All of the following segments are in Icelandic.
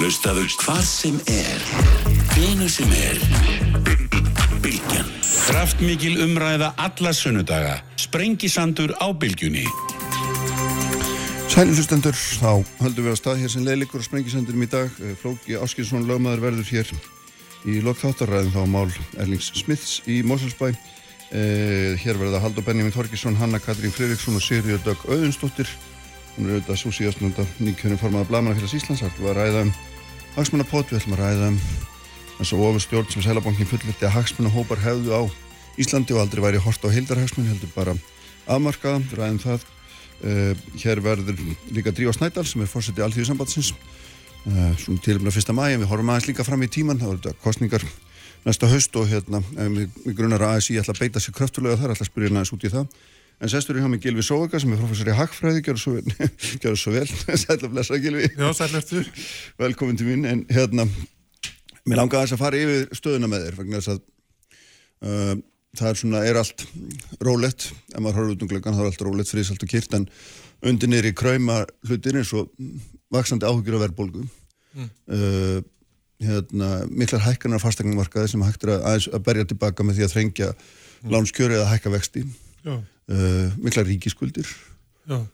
Hlustaðu hvað sem er, hvenu sem er. Bilgjan. Kraftmikil umræða alla sunnudaga. Sprengisandur á Bilgjunni. Sælilustendur, þá höldum við að stað hér sem leiðlikur og sprengisendurum í dag. Eh, Flóki Áskinsson lögmaður verður hér í lokþáttarræðin þá mál Erlings Smiths í Moselsbæ. Eh, hér verða Haldur Benjamin Þorkisson, Hanna Katrín Fririkson og Sigriður Dögg Auðunstóttir. Hún er auðvitað svo síðast núnda nýkjörnum formaða Blamanafélags Íslands. Það var að ræða um hagsmannapott, við ætlum að ræða um þess að ofurstjórn sem Sælabankin fullirti að hagsmannahópar hefðu á Íslandi og aldrei væri hort á hildarhagsmann, heldur bara afmarkaða, ræðum það. Uh, hér verður líka Dríva Snædal sem er fórsetið alþjóðsambandsins uh, svona tilumna fyrsta mæg en við horfum aðeins líka fram í tíman, það voru kostningar næsta haust og hérna við grunar að ASI ætla að beita sig kröftulega þar, ætla að spyrja næst út í það En sestur í hjá mig Gilvi Sóvika sem er professor í Hagfræði, gjör það svo vel, sæl að blessa Gilvi. Já, sæl eftir. Velkomin til mín, en hérna, mér langar þess að fara yfir stöðuna með þér, vegna þess að uh, það er svona, er allt rólegt, ef maður horfður út um glöggan, það er allt rólegt, frísalt og kýrt, en undir nýri kræma hlutir eins og vaksandi áhugjur af verðbólgu. Mm. Uh, hérna, miklar hækkanar fastegnumarkaði sem hægt er að, að berja tilbaka með því að þrengja mm. lánskjöri eða hækka vexti. Já uh, mikla ríkiskuldir uh,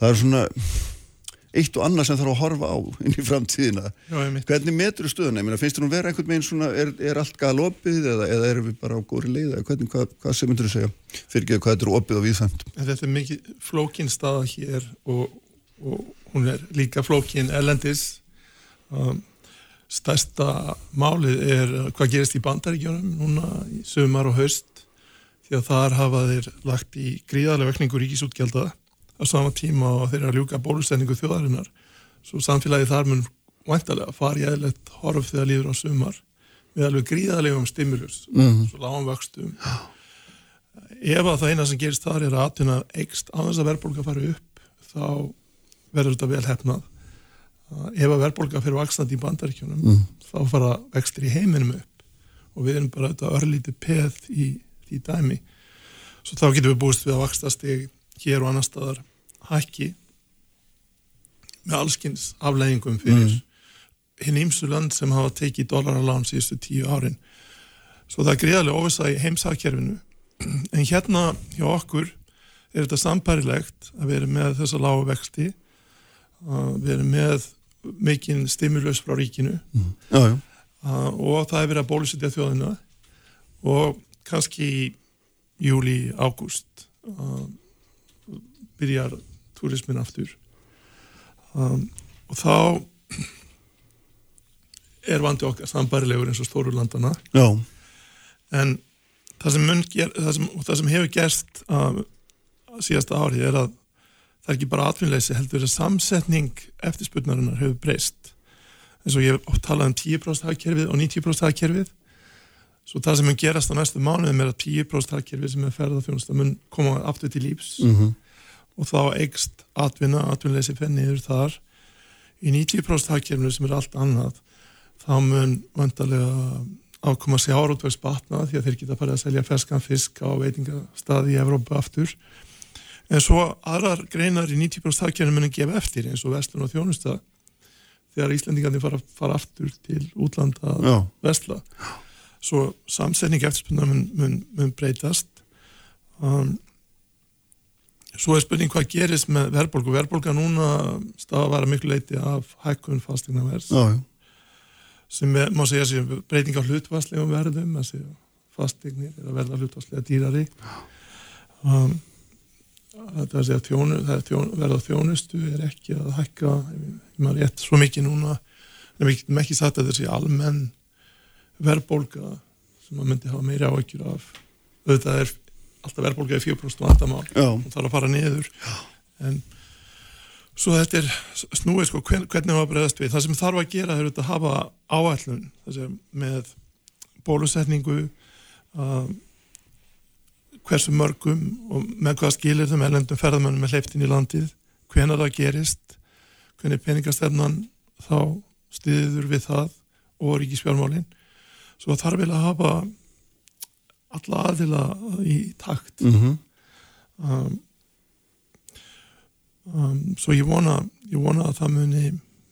það er svona eitt og annað sem þarf að horfa á inn í framtíðina. Já, hvernig metur stöðuna, Meina, finnst þú að vera einhvern veginn svona, er, er allt galopið eða, eða erum við bara á góri leið? Hvernig, hvað, hvað sem myndur þú segja? Fyrir ekki að hvað þetta er opið og viðfæmt Þetta er mikið flókin staða hér og, og hún er líka flókin elendis um, stærsta málið er hvað gerist í bandaríkjónum núna í sömar og haust því að þar hafa þeir lagt í gríðarlega vekningu ríkisútgjaldað á sama tíma og þeir eru að ljúka bólusendingu þjóðarinnar svo samfélagi þar mun vantarlega fari eðlert horf þegar líður á sumar við alveg gríðarlegum stimulus mm -hmm. svo lágum vöxtum ef að það eina sem gerist þar er að atvinna eikst annars að verðbólka fari upp þá verður þetta vel hefnað ef að verðbólka fyrir vaksnandi í bandaríkjunum mm. þá fara vextir í heiminum upp og við erum bara þetta örlíti peð í í dæmi svo þá getum við búist við að vakstast hér og annar staðar hækki með allskynns afleggingum fyrir mm. hinn ímsu land sem hafa tekið dólaralán síðustu tíu árin svo það er greiðarlega óvisa í heimsakjörfinu en hérna hjá okkur er þetta sampærilegt að vera með þessa lágu vexti að vera með mikinn stimulus frá ríkinu mm. já, já. og það er verið að bólusetja þjóðina og kannski í júli, ágúst uh, byrjar turismin aftur. Um, og þá er vandi okkar sambarilegur eins og stórurlandana Já. en það sem, ger, það sem, það sem hefur gerst uh, síðasta árið er að það er ekki bara atvinnleysi heldur að samsetning eftirspurnarinnar hefur breyst. Eins og ég hef talað um 10% hagkerfið og 90% hagkerfið Svo það sem mun gerast á næstu mánuðum er að 10% hagkerfi sem er ferðarþjónust að mun koma aftur til lífs mm -hmm. og þá eigst atvinna, atvinnleysi fenniður þar. Í 90% hagkerfinu sem er allt annað þá mun vantarlega ákoma sig árótvegs batna því að þeir geta farið að selja ferskan fisk á veitingastadi í Evrópa aftur. En svo aðrar greinar í 90% hagkerfinu mun að gefa eftir eins og vestlun og þjónusta þegar Íslandingarnir fara, fara aftur til útlanda að vestla. Já svo samsetning eftirspunna mun, mun, mun breytast. Um, svo er spurning hvað gerist með verðbólku verðbólka núna stafa að vara miklu leiti af hækkun fastegna verðs sem er, má segja sér breyting á hlutvarslegum verðum fastegnir er að verða hlutvarslega dýrari. Um, það er að þjónu, það er þjónu, verða þjónustu er ekki að hækka maður rétt svo mikið núna. En við getum ekki sagt að þessi almenn verðbólka sem maður myndi hafa meiri áökjur af. Auðvitað er alltaf verðbólka í 4% vandamál. Og þarf að fara niður. Já. en svo þetta er snúið sko hvernig maður bregðast við? Það sem þarf að gera er að hafa áætlun með bólusetningu uh, hversu mörgum og með hvað skilir þeim elendum ferðamönnum með hleyftin í landið hvenar það gerist hvernig peningastefnan þá stiður við það og ríkisfjármálinn svo þarf vel að hafa alla aðila í takt mm -hmm. um, um, svo ég vona ég vona að það muni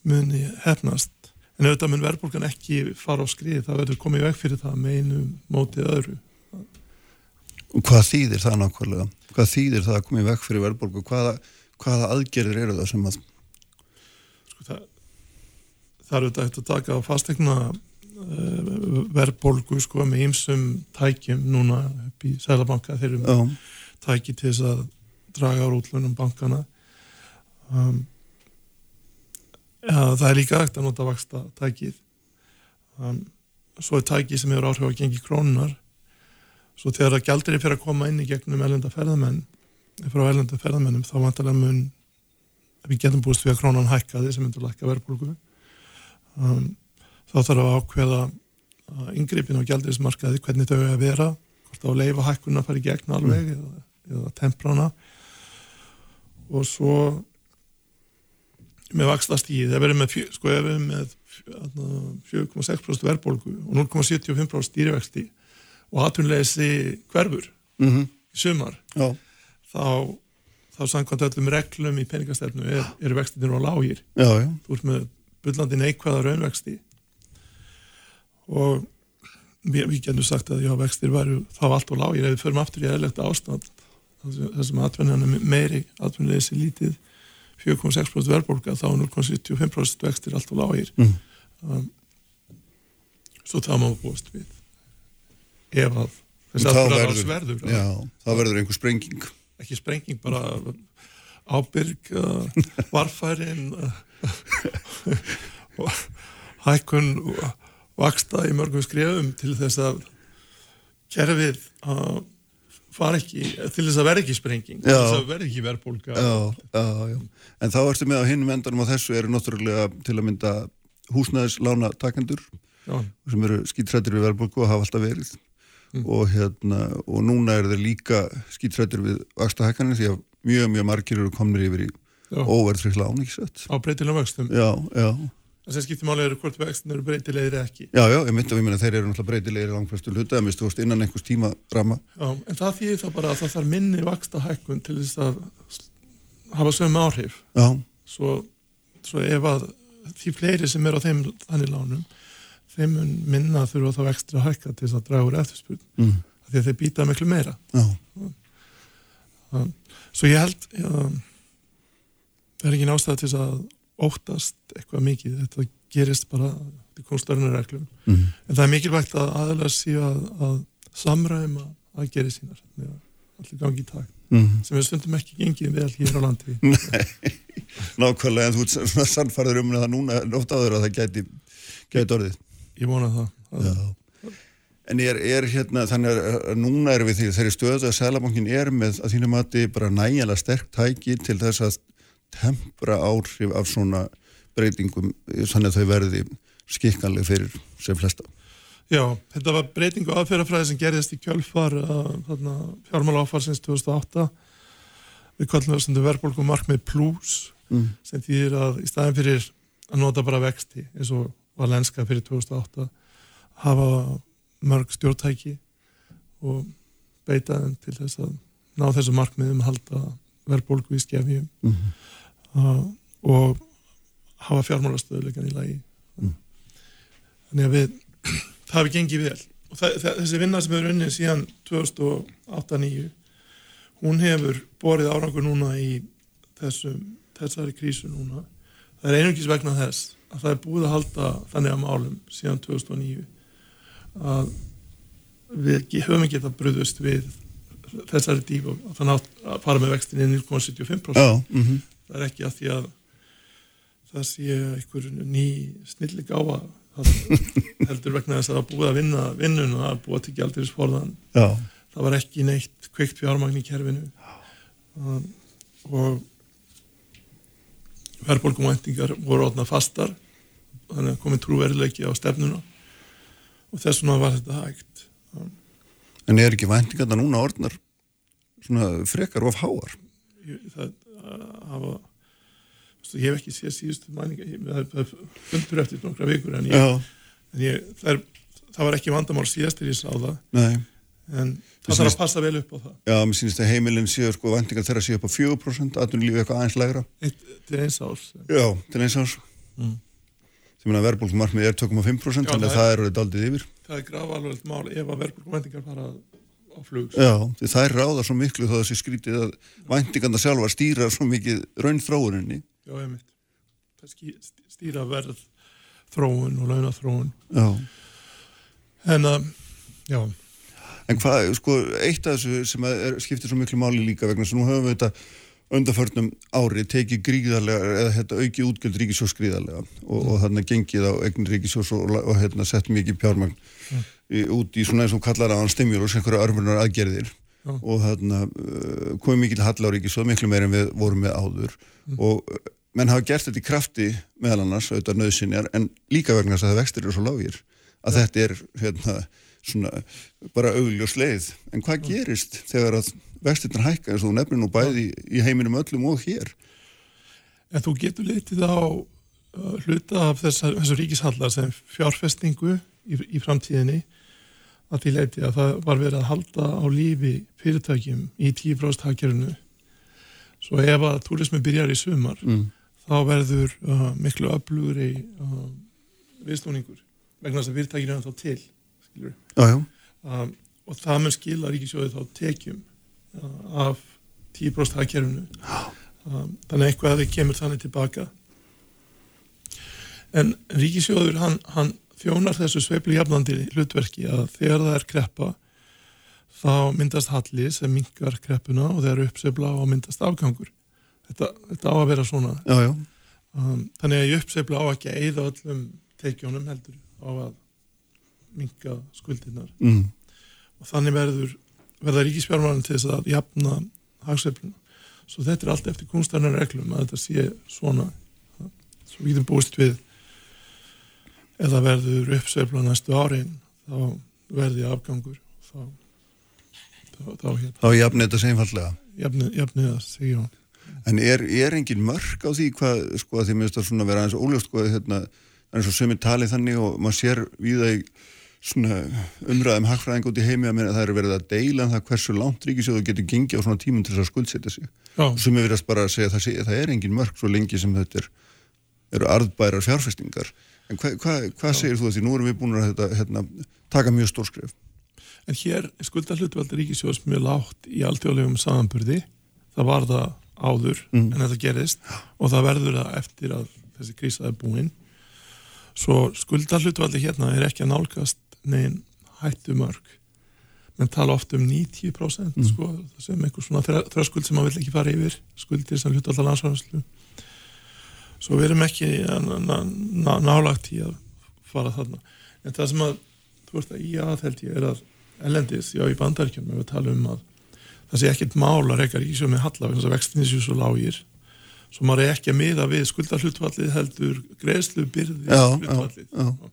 muni hefnast en auðvitað mun verðbólgan ekki fara á skrið það verður komið veg fyrir það með einu mótið öðru Og hvað þýðir það nákvæmlega? Hvað þýðir það að komið veg fyrir verðbólgu? Hvaða, hvaða aðgerðir eru það sem að sko, það, það er auðvitað hægt að taka á fastegna verðbólgu sko, með ýmsum tækjum núna upp í Sælabanka þeir eru Já, tæki til þess að draga á útlunum bankana um, ja, það er líka hægt að nota vaksta tækið um, svo er tæki sem hefur áhrif á gengi krónunar svo þegar að gjaldir er fyrir að koma inn í gegnum elenda ferðamenn frá elenda ferðamennum þá vantarlega mun við getum búist við að krónan hækkaði sem myndur lækka verðbólgu. Um, þá þarf að ákveða yngrippin á gjaldirismarkaði hvernig þau er að vera hvort á að leifa hækkun að fara í gegn alveg eða, eða temprana. Og svo með vakstast í það verður með, sko, ef við með þarna, 4,6% verðbólgu og 0,75% stýrivexti og aðtunleysi hverfur mm í sumar já, þá, þá samkvæmt öllum reglum í peningastefnu er, eru vextinir og lágir. Já, já, þú ert með bullandi neikvæða raunvexti og við, við getum sagt að já, vextir væru þá allt og lágir. Ef við förum aftur í eðlegt ástand þessum atvinnan er meiri atvinnuleysi lítið 4,6% verðbólka þá er 0,75% vextir allt og lágir. Mm. um, svo það má búast við. Ef að þessi Þá atvinnarás verður- verður já, það verður einhver sprenging. Ekki sprenging, bara ábyrg uh, varfærin uh, og hækkun vaksta í mörgum skrifum til þess að kerfið uh, fara ekki, til þess að verða ekki sprenging til þess að verða ekki já. En þá ertu með á hinnum endanum á þessu eru náttúrulega til að mynda húsnæðislána takendur Já, sem eru skítrættir við verðbólku og hafa alltaf verið. Mm. og hérna og núna er þeir líka skítrættir við vakstahækkanir því að mjög, mjög margir eru komnir yfir í já, óverðfrið lán, ekki sett á breytilegum vöxtum. Já, já, það sem skiptir máli eru hvort vextin eru breytilegir eða ekki. Já, já, ég myndi að við minna þeir eru náttúrulega breytilegir í langflestu hluta að mistu innan einhvers tíma ramma Já, en það þýðir það bara að það þarf minni vaksta hækkun til þess að hafa sömu áhrif. Já, svo, svo ef að því fleiri sem er á þeim þannig lánum þeim minna þurfa þá ekstra að hækka til þess að draga úr eftirspurn mm, því að þeir býta miklu meira. Já, svo ég held já, er að óttast eitthvað mikið. Þetta gerist bara til konstarunarreglum mm, en það er mikilvægt að aðeins síðan að, að samræma að gera sínar að allir gangi í takt mm. sem við stundum ekki gengið vel hér á landi. Nákvæmlega, en þú ert svona sannfærður um það núna oft áður að það gæti, gæti orðið. Ég vona það, það. En er, er hérna, þannig að að núna erum við þeirri stöðu að Sælabankin er með að þínu mati bara nægilega sterk tæki til þess að tempra áhrif af svona breytingum þannig að þau verði skikkanleg fyrir sem flesta. Já, þetta var breytingu aðferðafræði sem gerðist í kjölfar fjármála áfarsins 2008 við kallum það sem verðbólku markmið plus Mm. sem þýðir að í staðin fyrir að nota bara vexti eins og var lenska fyrir 2008 hafa mörg stjórntæki og beita þeim til þess að ná þessu markmiðum halda verðbólku í skefjum Mm. Uh, og hafa fjármálastöðuleikan í lagi. Mm. þannig að við það hefur gengið vel. Og það, það, þessi vinna sem hefur unnið síðan 2008-2009 hún hefur borið árangur núna í þessum, þessari krísu núna. Það er einungis vegna þess að það er búið að halda þannig að málum síðan 2009 að við höfum ekki þetta bröðust við þessari díf og þannig að fara með vextin í 0,75% Já, mm það er ekki að því að það sé einhver ný snillig á að heldur vegna þess að það búið að vinna vinnun og það búið til gældirisforðan já, það var ekki neitt kveikt fjármagn í kerfinu. Um, og verðbólkumvæntingar voru orðna fastar þannig að komið trúveruleiki á stefnuna og þess vegna var þetta hægt. En er ekki væntingarna núna orðnar svona frekar of háar? Það að hafa ég hef ekki séð síðustu mæninga það það fundur eftir nokkra vikur en, ég, en ég, það, er, það var ekki vandamál síðastir ég sá það nei. en það þarf að passa vel upp á það Já, mér sýnist að heimilin séu sko væntingar þeirra séu upp á 4%, atvinnulífi eitthvað aðeins lægra. Eitt, til eins árs Já, til eins árs. Mm. Þegar að verðbólkumarkmið er 2,5% Já, þannig að það er orðið daldið yfir. Það er gravalverðt mál ef að verðbólkumvendingar fara á flug. Já, því það er ráða svo miklu þó að þessi skrítið að væntinganda sjálfa stýra svo mikið raun þróuninni. Já, ég mitt. Það stýra verð þróun og launaþróun. Já. En að, já, En hvað, sko, eitt af þessu sem að er, skiptir svo miklu máli líka vegna sem nú höfum við þetta undarförnum ári tekið gríðarlega eða hérna, auki útgjöld ríkisjós gríðarlega og, og þarna gengið á eign ríkisjós og, og, og hérna, sett mikið pjármagn í, út í svona eins og kallar stimjur og einhverja örmunar aðgerðir Já. og þarna uh, komið mikið hall á ríkisjós miklu meir en við vorum með áður. Og uh, menn hafa gert þetta í krafti meðal annars auðvitað nöðsynjar en líka vegna þess að það vextir eru svo lágir að þetta er hérna svona bara augljós leið. En hvað gerist þegar að vextirnar hækka eins og þú nefnir nú bæði í heiminum öllum og hér. En þú getur litið á uh, hluta af þessar, þessu ríkishallar sem fjárfestingu í, í framtíðinni að því leiti að það var verið að halda á lífi fyrirtækjum í 10% hagkerfinu. Svo ef að túrismi byrjar í sumar mm. þá verður uh, miklu öflugri uh, viðstóningur vegna þess að fyrirtækinu er þá til skilur. Já, já, Um, og það mun skila ríkisjóði þá tekjum af 10% hagkerfinu. Um, þannig að eitthvað að þið kemur þannig tilbaka. En ríkisjóður hann, hann þjónar þessu sveiflu jafnandi hlutverki að þegar það er kreppa þá myndast halli sem mingar kreppuna og þegar uppsefla og myndast afgangur. Þetta, þetta á að vera svona. Já, já. um, þannig að ég uppsefla á ekki að eyða öllum tekjónum heldur á að minga skuldirnar. Mm. og þannig verður verða ríkisfjármæðan til þess að jafna hagsveifluna. Svo þetta er allt eftir kunstarnar reglum að þetta sé svona svo við getum búist við eða verður uppsveifla næstu árin þá verði afgangur þá þá, þá hérna. Þá jafnir þetta seinfallega jafnið, jafnið að segja En er, er engin mörk á því hvað, sko, að því mér finnst það svona að vera aðeins óljóst, sko, að hérna, það eins og sömur talið þannig og maður sér við það í umræðum hagfræðing út í heimi að meina að það er verið að deila um það hversu langt ríkisjóðu getur gengið á svona tímum til þess að skuldsetja sig. Já, Sem er verið bara að segja að það, það er engin mörk svo lengi sem þetta er, eru arðbærar fjárfestingar. En hva, hva, hvað segir þú að því nú erum við búin að þetta, hérna, taka mjög stór skref? en hér er skuldarhlutvaldi ríkisjóðs mjög lágt í alþjóðlegum samanburði það var það áður Mm. en þetta gerist og það verður það eftir að þessi negin hættu mörg. Menn tala oft um 90% Mm. sko, sem einhver svona þrö- þröskuld sem maður vill ekki fara yfir skuldir sem hlutvalda landsfæðanslu svo við erum ekki ná- ná- ná- nálagt í að fara þarna. En það sem að þú ert að í aðheld ég er að ellendis, já í bandaríkjum við tala um að það sé ekkert mál að reyka ríkisjóð með halla vegna þess að vextinni séu svo lágir. Svo maður er ekki að miða við skuldarhlutvallið heldur greiðslu byrði Já, já, hlutvallið já.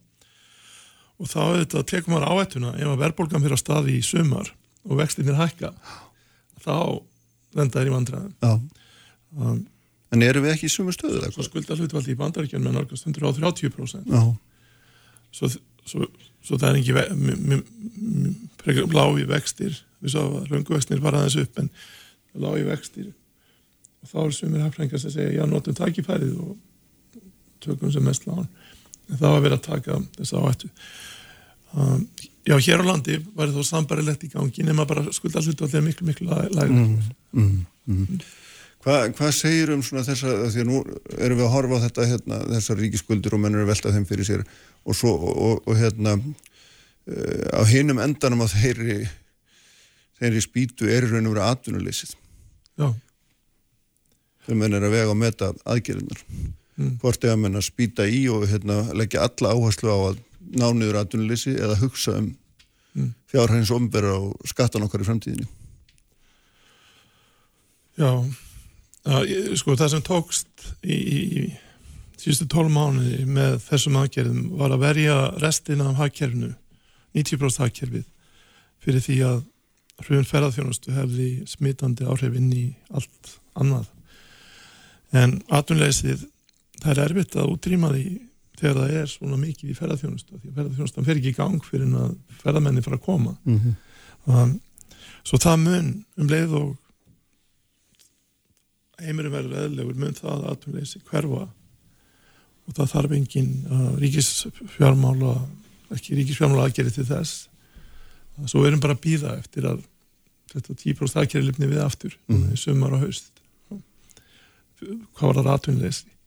Og þá auðvitað tekum maður áættuna ef að verðbólgan fyrir á staði í sumar og vextinir hækka þá lenda þær í vandræðum Já. um, En eru við ekki í sumu stöðu? svo hvað? skuldarhlutvallið í bandaríkjum með nálgast 130% Já, svo, svo, svo það er ekki lági vextir við svo að lönguvextir fara aðeins upp en lági vextir og þá er sumir hafrængar sem segja já, notum takifærið og tökum sem mest lán það var verið að taka þess áhættu. Um, já, hér á landi var þó sambarilegt í gangi nema bara skulda hlutu allir miklu, miklu lægra mm, mm, mm. Hva, hvað segir um svona þessa, af því að nú erum við að horfa á þetta, hérna, þessar ríkiskuldur og menn eru að velta þeim fyrir sér og svo, og, og, og hérna uh, á hinum endanum á þeirri þeirri spýtu er raun og verið atvinnuleysið. Já, þegar menn er að vega og meta aðgerðunar mm, hvort er að menn að spýta í og hérna, leggja alla áherslu á að ná niður atvinnuleysi eða hugsa um Mm. fjárhæns ombera og skattan okkar í framtíðinni? Já ég- sko það sem tókst í, í, í síðustu tólf mánuði með þessum aðgerðum var að verja restina af hagkerfinu 90% hagkerfið fyrir því að hrjón ferðarþjónustu hefði smitandi áhrif inn í allt annað. En atvinnuleysið það er erfitt að útrýma því þegar það er svona mikið í ferðarþjónustu því að ferðarþjónustan fer ekki í gang fyrir að ferðarmenni fara að koma. Mm -hmm. um, svo það mun um leið og heimurum verður eðlegur mun það atvinnuleysi hverfa. Og það þarf engin uh, ríkisfjármála ekki ríkisfjármála aðgerið til þess. Svo erum bara að býða eftir að þetta 10% aðgerið lifni við aftur mm. í sumar og haust. Hvað var það ratunleysi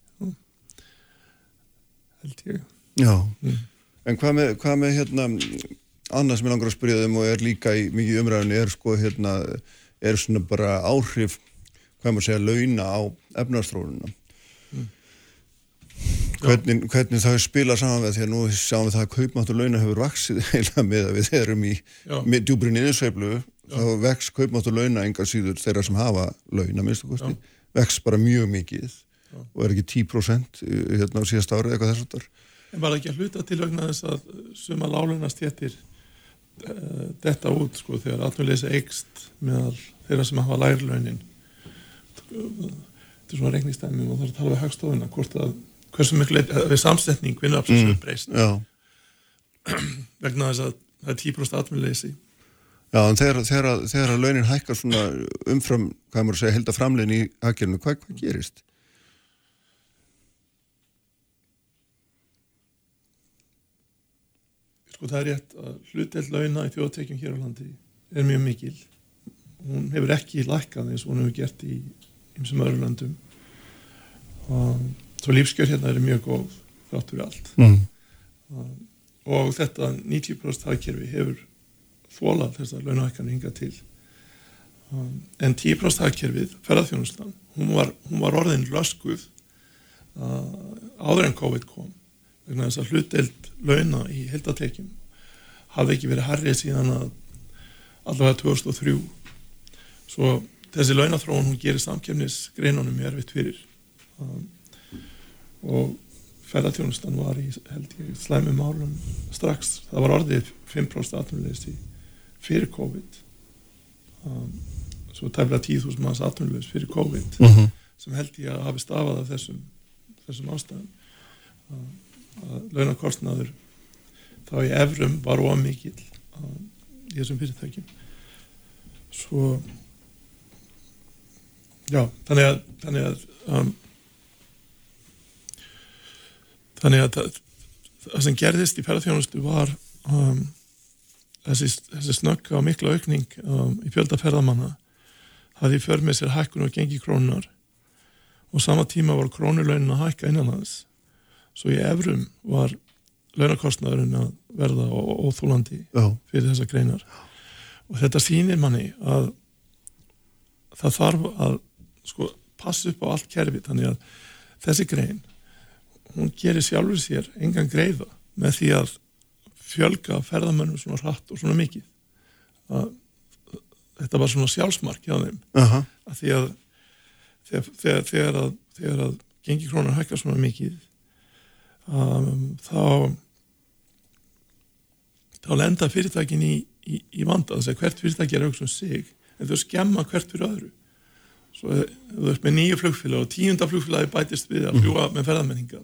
held ég. Já, mm. en hvað með, hvað með hérna annað sem ég langar að spyrja þeim og er líka í mikið umræðinu er sko hérna er svona bara áhrif hvað maður segja launa á efnarstrónuna mm. hvernig, hvernig það spila saman við því að nú sjáum við það að kaupmáttur launa hefur vaksið heila með að við erum í djúbrin inninsveiflu þá vex kaupmáttur launa enga síður þeirra sem hafa launa minnstu kosti, vex bara mjög mikið Já. og er ekki 10% hérna á síðast árið eitthvað þess það En var ekki að hluta til vegna þess að suma lálunast héttir uh, eh, detta út sko þegar atvinnuleysi eikst meðal þeirra sem hafa lærlaunin þetta er svona reiknistæmi og það er að tala við hagstofuna hvort að hversu miklu við samsetning vinnarafsins mm, breyst vegna þess að það er 10% atvinnuleysi Já, en þegar, þegar, þegar að launin hækkar svona umfram, hvað maður segja, held að framlegin í haggjörnu, hvað, hvað gerist? Sko það er rétt að hluteld launa í þjóðtekjum hér á landi er mjög mikil. Hún hefur ekki lækkað eins og hún hefur gert í einsum öðru landum. Og svo lífskjör hérna er mjög góð þáttur allt. Mm. Og þetta 90% hagkerfi hefur þólað þessar launahækkanir hinga til. En 10% hagkerfið, ferðarþjónustan, hún var, hún var orðin löskuð áður en COVID kom vegna þess að hlutdelt launa í heldatekjum hafði ekki verið harrið síðan að allavega 2003 svo þessi launathróun hún gerir samkjöfnisgreinunum mjög erfitt fyrir um, og ferðartjónustan var í held ég slæmum álum strax það var orðið 5% atvinnuleysi fyrir COVID um, svo tæmlega 10.000 manns atvinnuleysi fyrir COVID mhm. -huh. sem held ég að hafi stafað af þessum, þessum ástæðum um, launakostnaður þá í efrum var ómikið í þessum fyrirtækjum. Svo já, þannig að þannig að um, þannig að það, það sem gerðist í ferðarþjónustu var um, þessi, þessi snögg á mikla aukning um, í fjöldaferðamanna hafði för með sér hækkun og gengi krónunar og sama tíma var krónulaunin að hækka innan þess svo í efrum var launakostnaðurinn að verða óþúlandi fyrir þessa greinar. Og þetta sýnir manni að það þarf að sko, passa upp á allt kerfi þannig að þessi grein hún gerir sjálfur sér engan greiða með því að fjölga ferðamönnum svona hratt og svona mikið. Að þetta var svona sjálfsmark hjá þeim. Uh -huh. að því að þegar, þegar, þegar að, að gengi krónar hækkar svona mikið um, þá þá lenda fyrirtækin í, í, í vanda. Þess að hvert fyrirtæki er auksum sig en þau skemma hvert fyrir öðru. Svo þú ert með nýju flugfélag og tíunda flugfélagi bætist við að fljúa með ferðarmenninga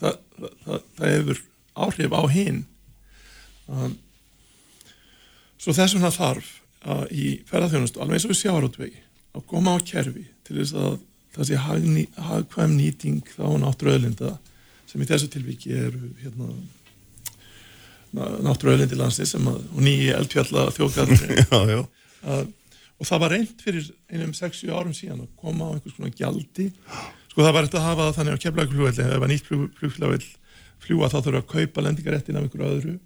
það, það, það, það hefur áhrif á hinn um, svo þess vegna þarf að í ferðarþjónustu, alveg eins og við sjáarútvegi að koma á kerfi til þess að það sé hagkvæm nýting þá náttúruöðlinda sem í þessu tilviki eru hérna, náttúruauðlindi landsins sem að, og nýji eldfjalla þjóðgarður og það var reynd fyrir einum 6-7 árum síðan að koma á einhvers konar gjaldi. Sko það var eftir að hafa það þannig á keflagflugvelli ef það var nýtt flugflugvel fljúa þá þurfa að kaupa lendingarettin af einhverju öðru.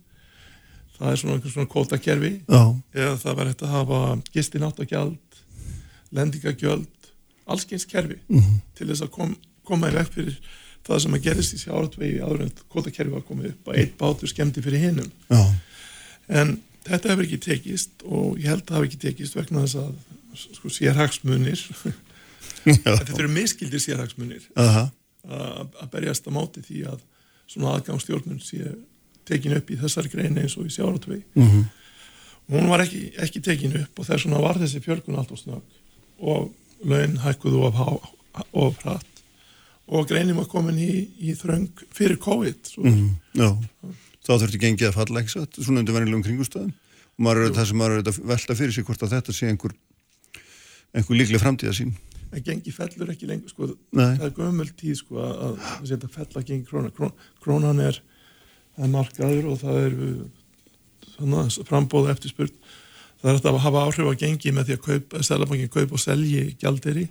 Það er svona einhvers svona kótakerfi eða það var eftir að hafa gistináttagjald lendingagjöld allskynskerfi mm -hmm. til þess að kom, koma í vekk fyrir það sem að gerist í sjáratvegi áður en kvotakerfi var komið upp að eitt bátur skemmti fyrir hinnum en þetta hefur ekki tekist og ég held að það hefur ekki tekist vegna þess að sko, sérhagsmunir þetta eru miskildir sérhagsmunir uh -huh. að berjast að máti því að svona aðgangsstjórnun sé tekin upp í þessari grein eins og í sjáratvegi uh mhm. -huh. og hún var ekki, ekki tekin upp og þess vegna var þessi fjörgun allt og snögg og laun hækkuðu of, of hratt og greinum að komin í, í þröng fyrir COVID mm, Já, þá þurfti gengið að falla ekki satt, svona undir verðilegum kringustöðum og maður er það sem maður er að velta fyrir sig hvort að þetta sé einhver, einhver líklega framtíða sín en gengi fellur ekki lengur sko, Nei. það er gömul tíð sko, að, að setja fell að gengi króna. Krón, krónan er, er markaður og það er svona, frambóð eftir spurt það er hægt að hafa áhrif á gengi með því að kaup, Sælabankin kaup og selji gjalderi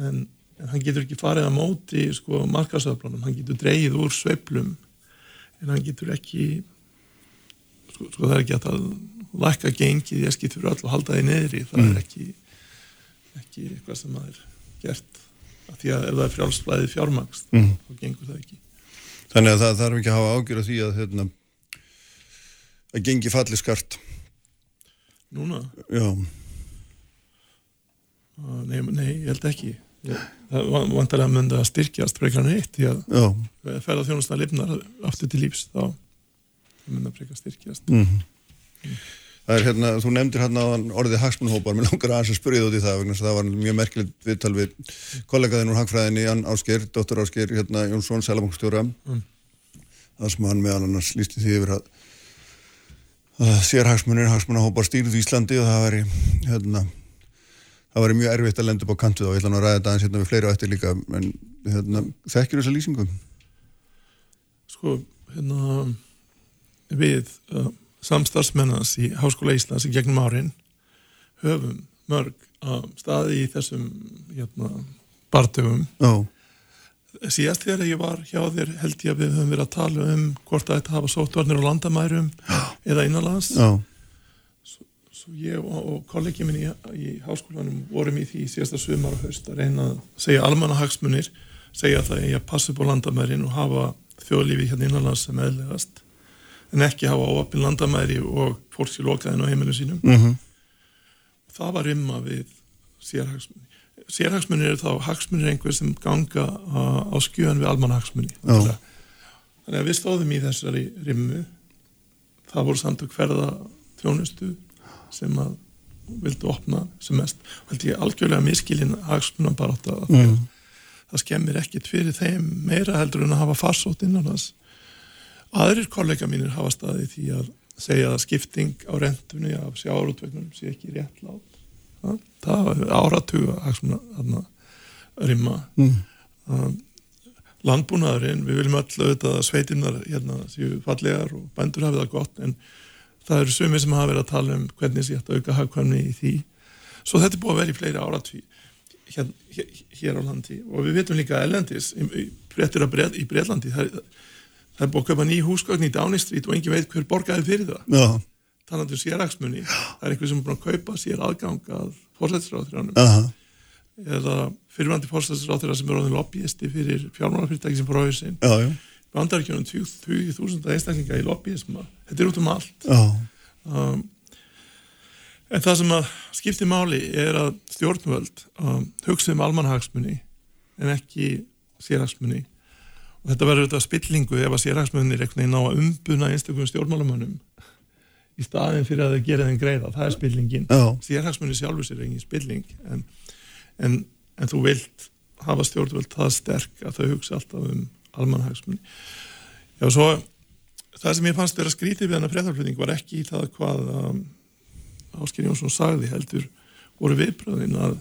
en, en hann getur ekki farið að móti sko, markasöflunum, hann getur dreyið úr sveplum en hann getur ekki sko, sko það er ekki að það lækka gengið ég skipt fyrir öll og halda því neðri það Mm. er ekki ekki eitthvað sem það er gert af því að ef það er frjálsflæði fjármagst Mm. þá gengur það ekki Þannig að það þarf ekki að hafa ágjör af því að hérna, að gengi falli skart. núna, Já, uh, nei, nei, ég held ekki vantarlega að mynda að styrkjast frekar en eitt því að ferða þjónustan lifnar aftur til lífs þá mynda frekar styrkjast. Mm Það er hérna, þú nefndir hérna orðið hagsmunhópar, mér langar aðeins að spyrja út í það vegna að það var mjög merkilegt viðtal við kollegaðinn úr hagfræðinni, Jan Ásgeir, dóttur Ásgeir, hérna Jónsson, Sælabankstjóra Mm. það sem hann meðal annars lísti því yfir að, að sér hagsmunir, hagsmunahópar stýrðu Íslandi og það væri hérna, það væri mjög erfitt að lenda upp á kantu og ég ætla nú að ræða þetta aðeins hérna við fleiri á eftir líka en hérna, þekkir þessa lýsingu? sko, hérna við uh, samstarfsmennans í Háskóla Íslands í gegnum árin höfum mörg uh, staði í þessum hérna, bartöfum Já, síðast þegar ég var hjá þér held ég að við höfum verið að tala um hvort að hafa sóttvarnir á landamærum eða innanlands. Já, svo ég og, og kollegi minn í, í háskólanum vorum í því síðasta sumar og haust að reyna að segja almannahagsmunir segja það að ég passi upp á landamærin og hafa þjóðlífi hérna innanlands sem eðlegast en ekki hafa óöppin landamæri og fólk sér lokaðin á heimilum sínum. Mhm, það var rimma við sérhagsmunni sérhagsmunni eru þá hagsmunir einhver sem ganga á, á skjöðan við almannahagsmunni Já. þannig að við stóðum í þessari rimmu. Það voru samtök ferða þjónustu sem að vildu opna sem mest. Og held ég algjörlega miskilin hagsmunan bara átt að mm. það skemmir ekkit fyrir þeim meira heldur en að hafa farsótt innan þess aðrir kollega mínir hafa staði því að segja að skipting á rentunni af sjáurútvegnum sé ekki rétt lát. Ja, það var áratuga hagsmuna þarna rimma Mm. um, landbúnaðurinn, við viljum öll auðvitað að sveitinnar hérna séu fallegar og bændur hafi það gott en það eru sumir sem hafa verið að tala um hvernig sé þetta auka hagkvæmni í því. Svo þetta er búið að vera í fleiri áratví hér, hér, hér á landi. Og við veitum líka ellendis í, að bret, í Breitlandi það, það er búið að köpa ný húsgögn í Downing Street og engin veit hver borgaði fyrir það. Já, talandi um sérhagsmunni það er einhver sem er búin að kaupa sér aðgang að fórsættisráðurinn aha, eða fyrirvandi fórsættisráður sem er orðin lobbyisti fyrir fjármálafyrirtæki sem fór á bandaríkjónum 20.000 einstaklinga í lobbyisma þetta er út um allt. Um, en það sem að skipti máli er að stjórnvöld um, hugsa um almanhagsmunni en ekki sérhagsmunni og þetta verður þetta spillingu ef að sérhagsmunni er einhvern veginn á að umbuna einstaklega stjórnmálamönnum í staðin fyrir að þeir gera þeim greiða. Það er spillingin. Sérhagsmunni sjálfur sér er engin spilling en, en, en þú vilt hafa stjórnvöld það sterk að þau hugsa alltaf um almanhagsmunni já svo það sem ég fannst vera skrítið við hennar fréttaflutning var ekki í það hvað um, Ásker Jónsson sagði heldur voru viðbröðin að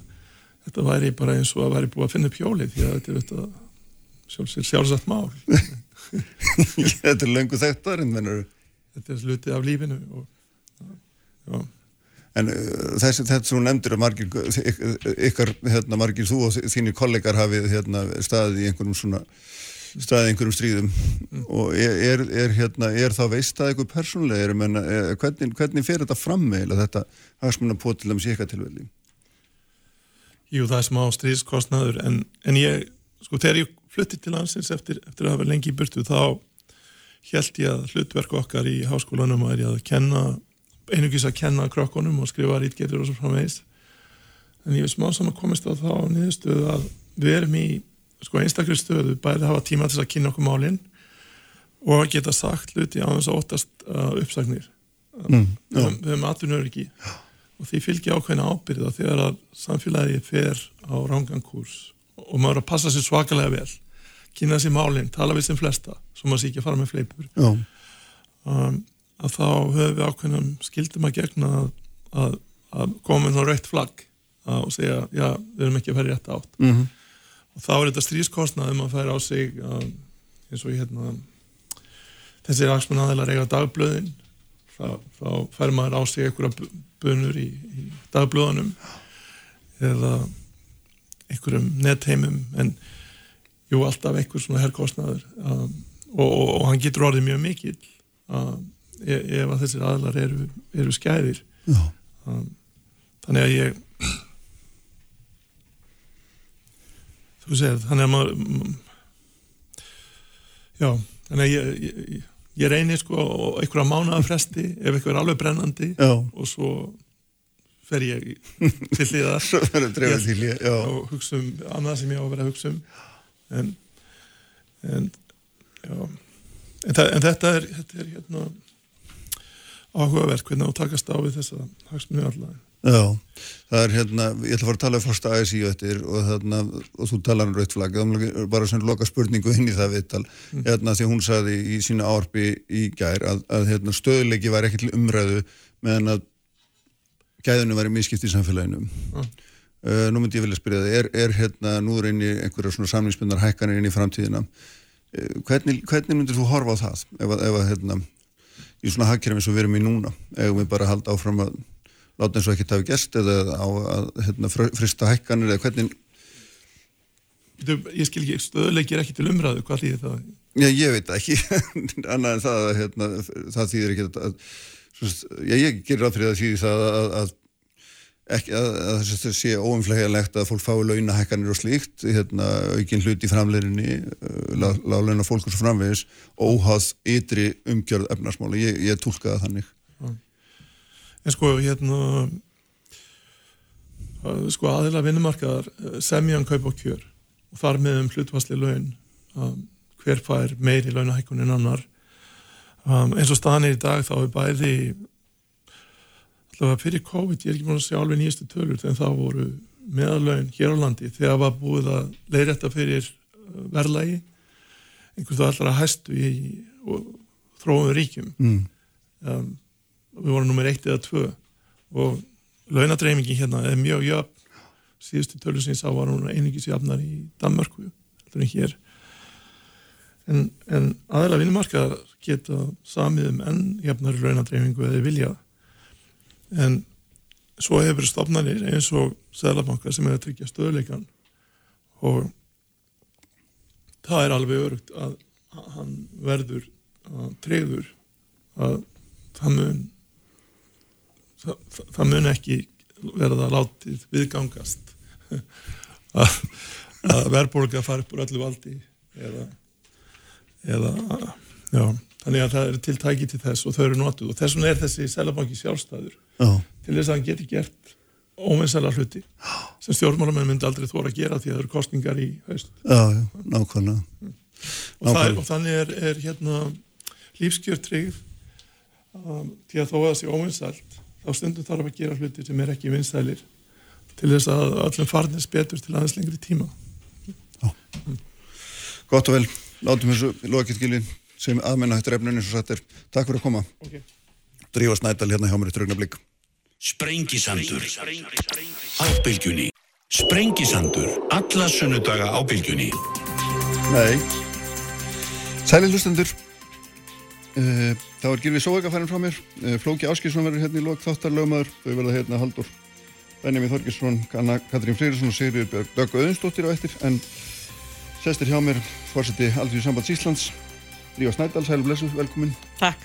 þetta væri bara eins og að væri búið að finna upp hjólið því að þetta er þetta sjálfsagt, sjálfsagt mál. Þetta er löngu þekktar en mennur þetta er hluti af lífinu og, já, En uh, þessi, þetta sem þú nefndir að margir, yk- ykkar, hérna, margir þú og þínir kollegar hafið hérna, staðið í einhverjum svona, staðið einhverjum stríðum og er, er, er, hérna, er veist það eitthvað persónlega, er, menna, er, hvernig, hvernig fer þetta fram með þetta hagsmunna på til dæmis í ykkar tilvelli? Jú, það er smá stríðskostnaður en, en ég, sko, þegar ég flutti til landsins eftir, eftir að hafa lengi í burtu þá held ég að hlutverk okkar í háskólanum væri að kenna einugis að kenna krökkunum og skrifa rítgerður og svo framvegis en ég er smá saman komist á þá niðurstöðu að við erum í sko einstakri stöðu bæði hafa tíma til að kynna okkur málinn og geta sagt hluti á þess að óttast uh, uppsagnir. Mm, við höfum- við höfum atvinnuröryggi og því fylgja ákveðna ábyrða þegar að samfélagi fer á rangangkurs og maður er að passa sér svakalega vel kynna sér málinn, tala við sem flesta svo maður sé ekki að fara með fleipur um, að þá höfum við ákveðnum skildum að gegna að, að, að koma með þá rautt flagg og segja, já, við erum ekki að færa rétt átt. Mm -hmm. Og þá er þetta strískostnað um að færa á sig að, eins og hérna þessi raksmann aðeinar eiga dagblöðin. Þá, þá fær maður á sig einhverja bunur í, í dagblöðunum eða einhverjum netheimum en jú alltaf einhver svona herrkostnaður um, og, og, og hann getur orðið mjög mikil um, ef, ef að þessir aðlar eru, eru skæðir. Um, þannig að ég þú segir þannig að maður já, þannig að ég, ég, ég reynir sko einhverja mánuða fresti ef eitthvað er alveg brennandi Já. og svo fer ég til já. og hugsa um annað sem ég á að vera að hugsa um en en, en, en þetta er þetta er hérna áhugavert hvernig að takast á við þessa hagsmunni allavega Já, það er hérna, ég ætla að fara að tala um fórsta ASI eftir og, þarna, og þú talar um rauðflag, bara svona loka spurningu inn í það viðtal, mm. hérna því hún saði í sína árpi í gær að, að hérna, stöðuleiki var ekki til umræðu meðan að gæðinu var í miskipt í samfélaginu. Mm. Uh, nú myndi ég vilja spyrja það, er, er hérna núður inn í einhverja svona samlingsbundar hækkanir inn í framtíðina? Uh, hvernig, hvernig myndir þú horfa á það ef að, ef að hérna, í svona hagkerfum eins og við erum í núna, ef við bara halda áfram að láta eins og ekki tafi gæst eða á að hérna, frista hækkanir eða hvernig Ég skil ekki, stöðuleiki er ekki til umræðu, hvað þýðir það? Já, ég veit ekki, annað en það hérna, það þýðir ekki að, já, ég gerir af fyrir það þýðir það að, að ekki að, að það sé óumflægilegt að fólk fái launahækkanir og slíkt hérna, aukinn hlut í framleirinni uh, láleina fólk svo framvegis óháð ytri umgjörð efnarsmáli, ég, ég tólkaða þannig en sko hérna sko aðeila vinnumarkaðar eh, semjan kaup og kjör og þar með um hlutvarsli laun um, hver fær meiri launahækkun en annar um, eins og staðan er í dag þá er bæði allavega fyrir COVID, ég er ekki búin að segja alveg nýjastu tölur þegar þá voru meðalaun hér á landi þegar var búið að leiðrætta fyrir eh, verðlægi einhvers vegar allra hæstu í þróum ríkjum mm. um, við vorum nummer eitt eða tvö. Og launadreifingin hérna er mjög jöfn. Síðustu tölur sem ég sá var hún einingis jafnar í Danmarku heldur en hér. En, en aðeila vinnumarkaðar geta samið um enn jafnar launadreifingu eða vilja. En svo hefur stofnanir eins og Sælabanka sem er að tryggja stöðleikan og það er alveg örugt að hann verður að treyður að það mun það, það mun ekki verða látið viðgangast að, að verðbólka fara upp úr öllu valdi eða, eða já, þannig að það er tiltæki til þess og þau eru notuð. Og þess vegna er þessi selabanki sjálfstæður Já. til þess að hann geti gert óvinnsæla hluti sem stjórnmálamenn myndi aldrei þóra að gera því að það eru kostningar í haust. Já, já, nákvæmlega. Og, það, og þannig er, er hérna lífskjörtrygg um, því að þó að það sé óvinnsælt þá stundum þarf að gera hluti sem er ekki vinsælir til þess að öllum farnist betur til aðeins lengri tíma. Já. Gott og vel, látum þessu lokið sem aðmenna hættur efninu svo sattir. Takk fyrir að koma. Okay. Drífa Snædal hérna hjá mér í trögnablík Sprengisandur. Á bylgjunni Sprengisandur. Alla sunnudaga á bylgjunni. Nei. Sæli hlustendur þá er Girfi Sóega færin frá mér. Uh, Flóki Áskilsson verður hérna í lok þáttarlögmaður þau verða hérna Haldur Benjamin Þorgesson, Katrín Freyrisson og Sigriður Dögg Öðunstóttir á eftir. En sestir hjá mér fórseti Aldrei Sambands Íslands Rífa Snædal, sælu blessu, velkomin. Takk.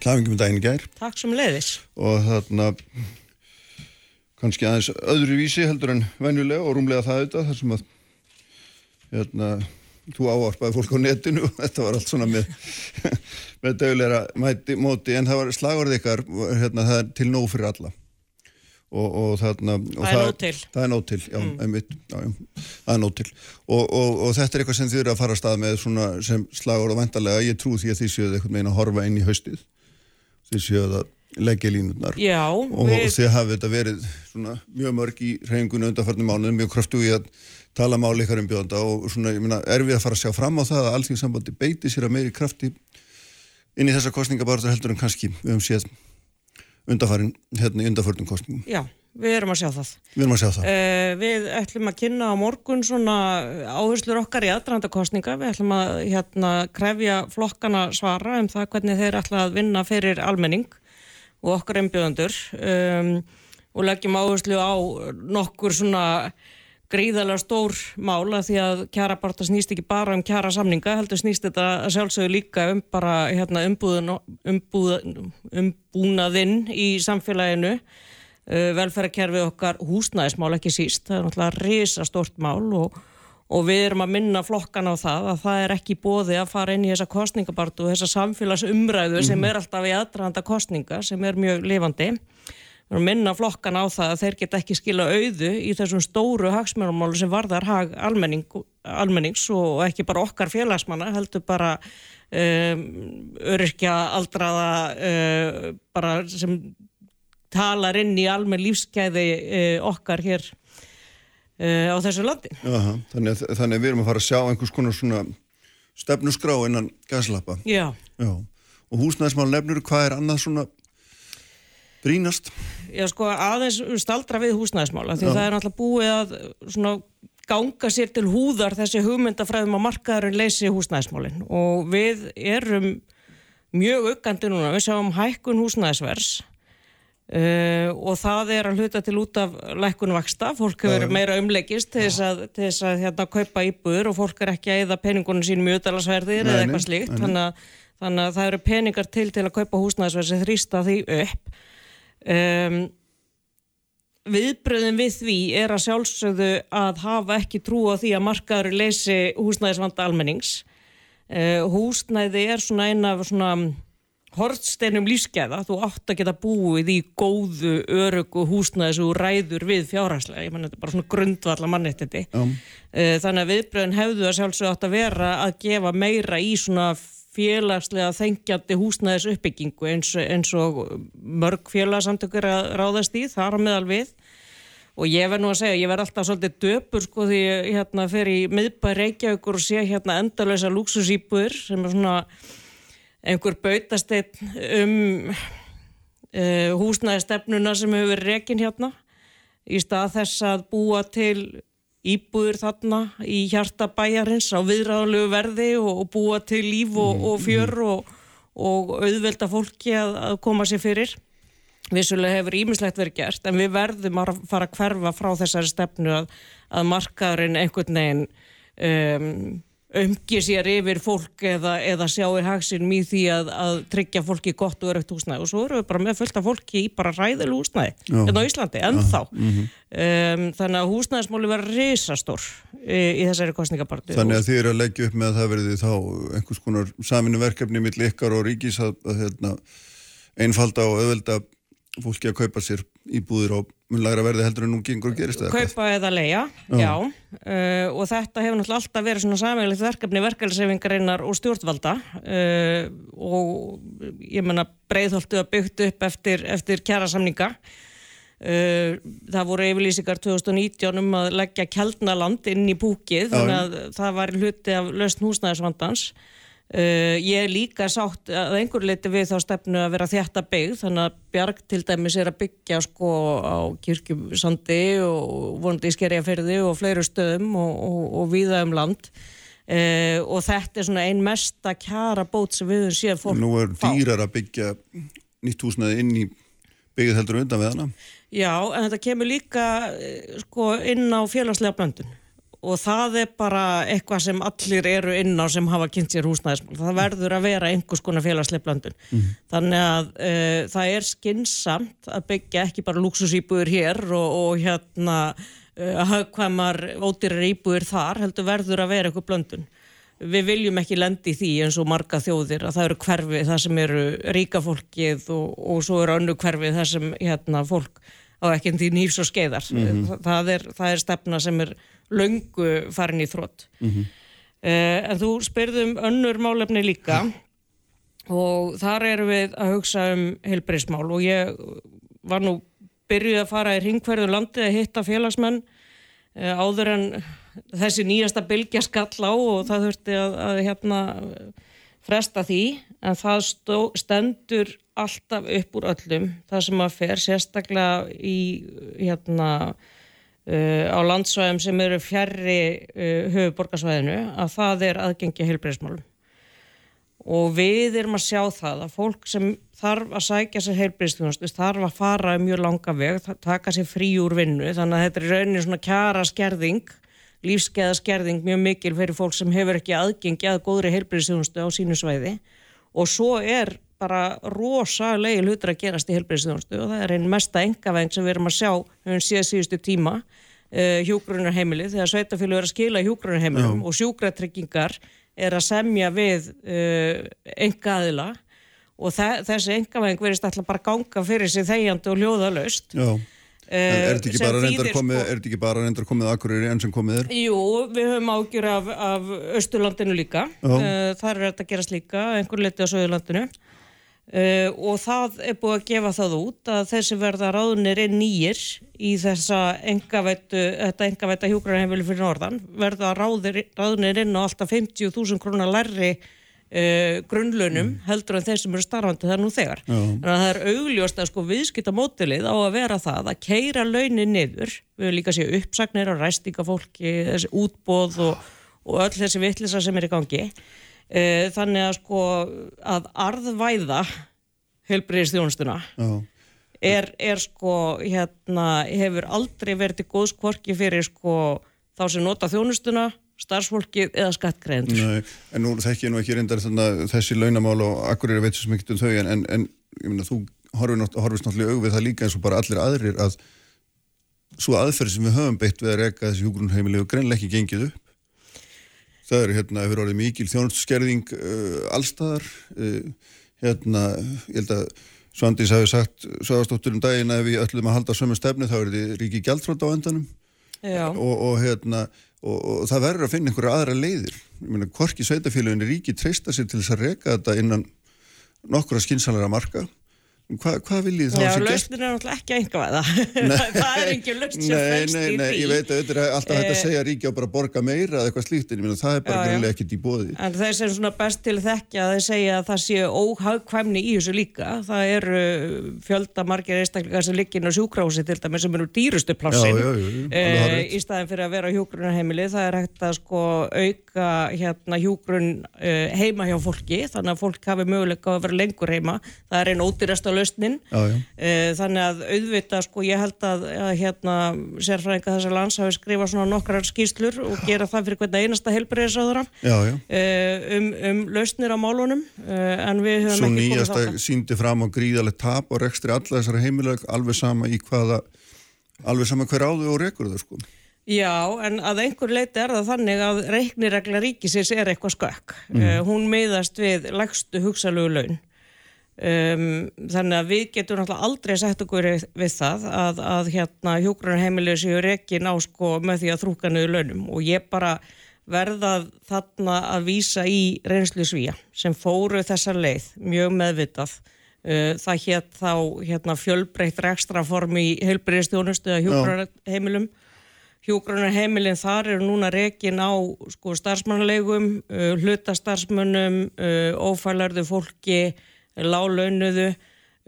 Klæfingum í daginn í gær. Takk sem leiðis og þarna kannski aðeins öðru vísi heldur en venjulega og rúmlega það auðvitað þar sem að hérna, þú áarpaði fólk á netinu og þetta var allt svona með, með dögulegra mæti, móti en það var slagurð ykkar hérna, það er til nóg fyrir alla. Og, og þarna og Það er það er nóg til, já, mm. einmitt, já, já, það er nóg til. Og, og, og þetta er eitthvað sem þið eru að fara að stað með svona sem slagurð og vendarlega ég trú því að þið séuð eitthvað meina að horfa inn í haustið. Þið séuð að leggja línutnar Já, og við, þið hafið þetta verið svona mjög mörg í reyningunni undanfarnir mánuðum, mjög kraftu í að tala máli ykkar um bjóðanda og svona, ég meina, er við að fara að sjá fram á það að allt í sambandi beiti sér að meiri krafti inn í þessa kostningabarður heldur en kannski við höfum séð undarfærin hérna í undarförnum kostningum. Já, við erum að sjá það. Við erum að sjá það. Uh, við ætlum að kynna á morgun svona áherslur okkar í aðdrandakostninga. Við ætlum að hérna, krefja flokkana svara um það hvernig þeir ætla að vinna fyrir almenning og okkar einbjöðandur um, og leggjum áherslu á nokkur svona gríðalega stór mála því að kjarabarta snýst ekki bara um kjara samninga, heldur snýst þetta sjálfsögur líka um bara hérna, umbúðin, umbúðin, umbúnaðinn í samfélaginu, uh, velferðarkerfið okkar húsnæðismál ekki síst, það er náttúrulega risa stort mál og, og við erum að minna flokkan á það að það er ekki bóði að fara inn í þessa kostningabartu og þessa samfélagsumræðu mm. sem er alltaf í aðdraðanda kostninga sem er mjög lifandi minna flokkan á það að þeir get ekki skila auðu í þessum stóru hagsmjörumálu sem varðar hag almenning, almennings og ekki bara okkar félagsmanna heldur bara um, öryrkja aldraða uh, bara sem talar inn í almenn lífskeiði uh, okkar hér uh, á þessu landi. Aha, þannig, þannig við erum að fara að sjá einhvers konar svona stefnusgrá innan gaslappa. Já. Já. Og húsnæðismál nefnur, hvað er annað svona brínast? Já sko aðeins staldra við húsnæðismála því Já. það er náttúrulega búið að svona ganga sér til húðar þessi hugmyndafræðum að markaðurinn leysi húsnæðismálinn og við erum mjög aukandi núna, við sjáum hækkun húsnæðisvers uh, og það er að hluta til út af lækkun vaksta, fólk hefur ja. meira umleggist til þess að, til þess að hérna, kaupa íbúður og fólk er ekki að eða peningunum sínum í auðalagsverðir eða eitthvað slíkt, þannig að, þannig að það eru peningar til til að kaupa húsnæðisverð sem þrýsta því upp Um, viðbröðin við því er að sjálfsögðu að hafa ekki trú á því að markaður leysi húsnæðisvanda almennings. Uh, húsnæði er svona eina svona hortsteinum lífsgæða, þú átt að geta búið í góðu, örugu húsnæði sem þú ræður við fjárhagslega. Ég menn þetta er bara svona grundvalla mannettindi um. uh, þannig að viðbröðin hefðu að sjálfsögðu átt að vera að gefa meira í svona félagslega þengjandi húsnæðis uppbyggingu eins, eins og mörg félagsamtökur að ráðast í, þar meðal við. Og ég verð nú að segja, ég verð alltaf svolítið döpur sko því ég hérna, fer í miðbæri Reykjavíkur og sé hérna endalösa luxusýpur sem er svona einhver bautasteitt um uh, húsnæðistefnuna sem hefur rekin hérna í stað þess að búa til íbúður þarna í hjarta bæjarins á viðræðanlegu verði og, búa til líf og, mm, og fjör mm. og, og auðvelda fólki að, að koma sér fyrir. Vissulega hefur ímislegt verið gert en við verðum að fara að hverfa frá þessari stefnu að, að markaðurinn einhvern veginn um, umgi sér yfir fólk eða, eða sjáir hagsinum í því að, að tryggja fólki gott og örögt húsnæði. Og svo eru við bara með fullt af fólki í bara ræðilu húsnæði hérna á Íslandi, ennþá. Mm -hmm. um, þannig að húsnæðismóli verður risastór í, í þessari kostningabartu Þannig að þið eru að leggja upp með að það verði þá einhvers konar saminu verkefni mill ykkar og ríkis að, að hérna, einfalda og auðvelda fólki að kaupa sér íbúðir á mun læra verði heldur en nú gengur og gerist það Kaupa eða leia, já, já. Uh, og þetta hefur náttúrulega alltaf verið svona samveglegt verkefni verkefnisefingarinnar og stjórnvalda. Uh, og ég menna breyðholtu að byggt upp eftir, eftir kjæra samninga uh, það voru yfirlýsingar 2019 um að leggja kjaldnaland inn í búkið, þannig að það var hluti af lausn húsnæðisvandans Uh, ég er líka sátt að einhver leiti við þá stefnu að vera þjætta byggð þannig að Bjarg til dæmis er að byggja sko á kirkjumsandi og vonandi í skerjaferði og fleiru stöðum og, og, og viða um land. Uh, og þetta er svona ein mesta kjara bót sem við séð fólk Nú er dýrar að byggja nýtt húsnaði inn í byggð heldur undan við hana. Já, en þetta kemur líka eh, sko inn á félagslega blöndun og það er bara eitthvað sem allir eru inn á sem hafa kynnt sér húsnæðismál. Það verður að vera einhvers konar félagsleif blandun. Mm. Þannig að uh, það er skinsamt að byggja ekki bara luxusýbúður hér og, og hérna uh, hagkvæmar ódýrar íbúður þar, heldur verður að vera eitthvað blandun. Við viljum ekki lendi því eins og marga þjóðir að það eru hverfið það sem eru ríka fólkið og, og svo eru önnu hverfið það sem hérna, fólk á ekki en því nýfs og skeiðar. Mm -hmm. það, það, er, það er stefna sem er laungu farin í þrótt. Mm -hmm. uh, en þú spyrðum önnur málefni líka og þar erum við að hugsa um heilbreyðsmál og ég var nú byrjuð að fara í ringverðu landi að hitta félagsmenn uh, áður en þessi nýjasta bylgja skall á og það þurfti að, að hérna fresta því en það stó, stendur alltaf upp úr öllum það sem að fer sérstaklega í hérna á landsvæðum sem eru fjærri uh, höfuborgarsvæðinu að það er aðgengi heilbreyðismálum og við erum að sjá það að fólk sem þarf að sækja sér heilbreyðstjónast þarf að fara mjög langa veg taka sér frí úr vinnu þannig að þetta er raunin svona kjara skerðing lífskeiða skerðing mjög mikil fyrir fólk sem hefur ekki aðgengi að góðri heilbreyðstjónustu á sínu svæði. Og svo er bara rosalegi hlutur að gerast í heilbreyðstjónustu og það er einn mesta engaveng sem við erum að sjá um síðan síðustu tíma uh, hjúgrunarheimili þegar sveitafélag er að skila hjúgrunarheimilum og sjúkratryggingar er að semja við uh, engaðila og þessi engaveng verist alltaf bara ganga fyrir sig þegjandi og hljóðalöst Já. En er þetta ekki bara reyndar komið, sko, er þetta ekki bara reyndar komið akkurir enn sem komið er? Jú, við höfum ágjur af, af Östurlandinu líka, uh, þar er þetta að gerast líka, einhver liti á Söðurlandinu uh, og það er búið að gefa það út að þessi verða ráðnir er nýjir í þessa engavættu, þetta engavætta hjúgrunarheimili fyrir norðan, verða ráðnir inn á alltaf 50.000 krónar lærri Uh, grunnlaunum mm. heldur en þeir sem eru starfandi það nú þegar. Já. Þannig að það er augljóst að sko viðskipta mótilið á að vera það að keira launin niður, við höfum líka að sé uppsagnir á ræstingafólki, þessi útbóð og, og öll þessi vittlisa sem er í gangi. Uh, þannig að sko að arðvæða heilbriðistjónustuna er, er sko hérna hefur aldrei verið góðskvorki fyrir sko þá sem nota þjónustuna starfsfólkið eða skattgreðendur. En nú þekk ég nú ekki reyndar þessi launamál og akkur er að veitsa sem ekkert um þau en, en, en ég minna þú horfist náttúrulega augvið það líka eins og bara allir aðrir að svo aðferð sem við höfum beitt við að reyka þessi hjógrunheimili og greinlega ekki gengið upp. Það eru hérna, hefur orðið mikil þjónustskerðing uh, allstaðar. Uh, hérna, ég held að Svandís hafi sagt, Svagastóttur um daginn að við ætlum að halda sömu stefni þá er þetta ríki gældfrátt á endanum. Og, og hérna og, og það verður að finna einhverja aðra leiðir. Ég meina, hvorki sveitafélagin ríki treysta sér til þess að reka þetta innan nokkura skinsalara marka Hva, hvað viljið þá sem gert? Já, lausnin er náttúrulega ekki einhverja það er ekki lausn sem fælst í því. Nei, ég veit að þetta er alltaf hægt að eh, segja ríkja og bara borga meira eða eitthvað slíkt en það er bara greinlega ekkert í bóði En þeir sem svona best til þekkja þeir segja að það sé óhagkvæmni í þessu líka. Það eru fjöldamargir einstaklega sem liggin á sjúkrási til dæmi sem eru dýrustu plassin e, í staðin fyrir að vera á hjúgrunarheimili það er hægt að sko auka hérna hjúgrun e, heima hjá fólki lausnin já, já. Eh, þannig að auðvita sko ég held að, að hérna sérfræðinga þessar lands hafi skrifað svona nokkrar skýslur og gera það fyrir hvernig einasta helbriðisáðura eh, um, um lausnir á málunum eh, en við höfum Svo ekki komið þátt Svo nýjasta síndi fram á gríðalegt tap og rekstri alla þessara heimilag alveg sama í hvaða alveg sama hver áðu og rekur það sko Já, en að einhver leiti er það þannig að reikniregla ríkisins er eitthvað skakk. Mm. Uh, hún meðast við legstu hugsalugu laun Um, þannig að við getum aldrei sett okkur við það að, að hérna hjókrunarheimilið séu rekin á sko með því að þrúka niður launum. Og ég bara verða þarna að vísa í reynslu svíja sem fóru þessa leið mjög meðvitað. Uh, það hétt þá hérna, fjölbreytt rekstraform í heilbriðstjónustu eða hjókrunarheimilum hjókrunarheimilin þar eru núna rekin á sko starfsmannulegum uh, hlutastarfsmönnum uh, ófælarðu fólki lálaunuðu.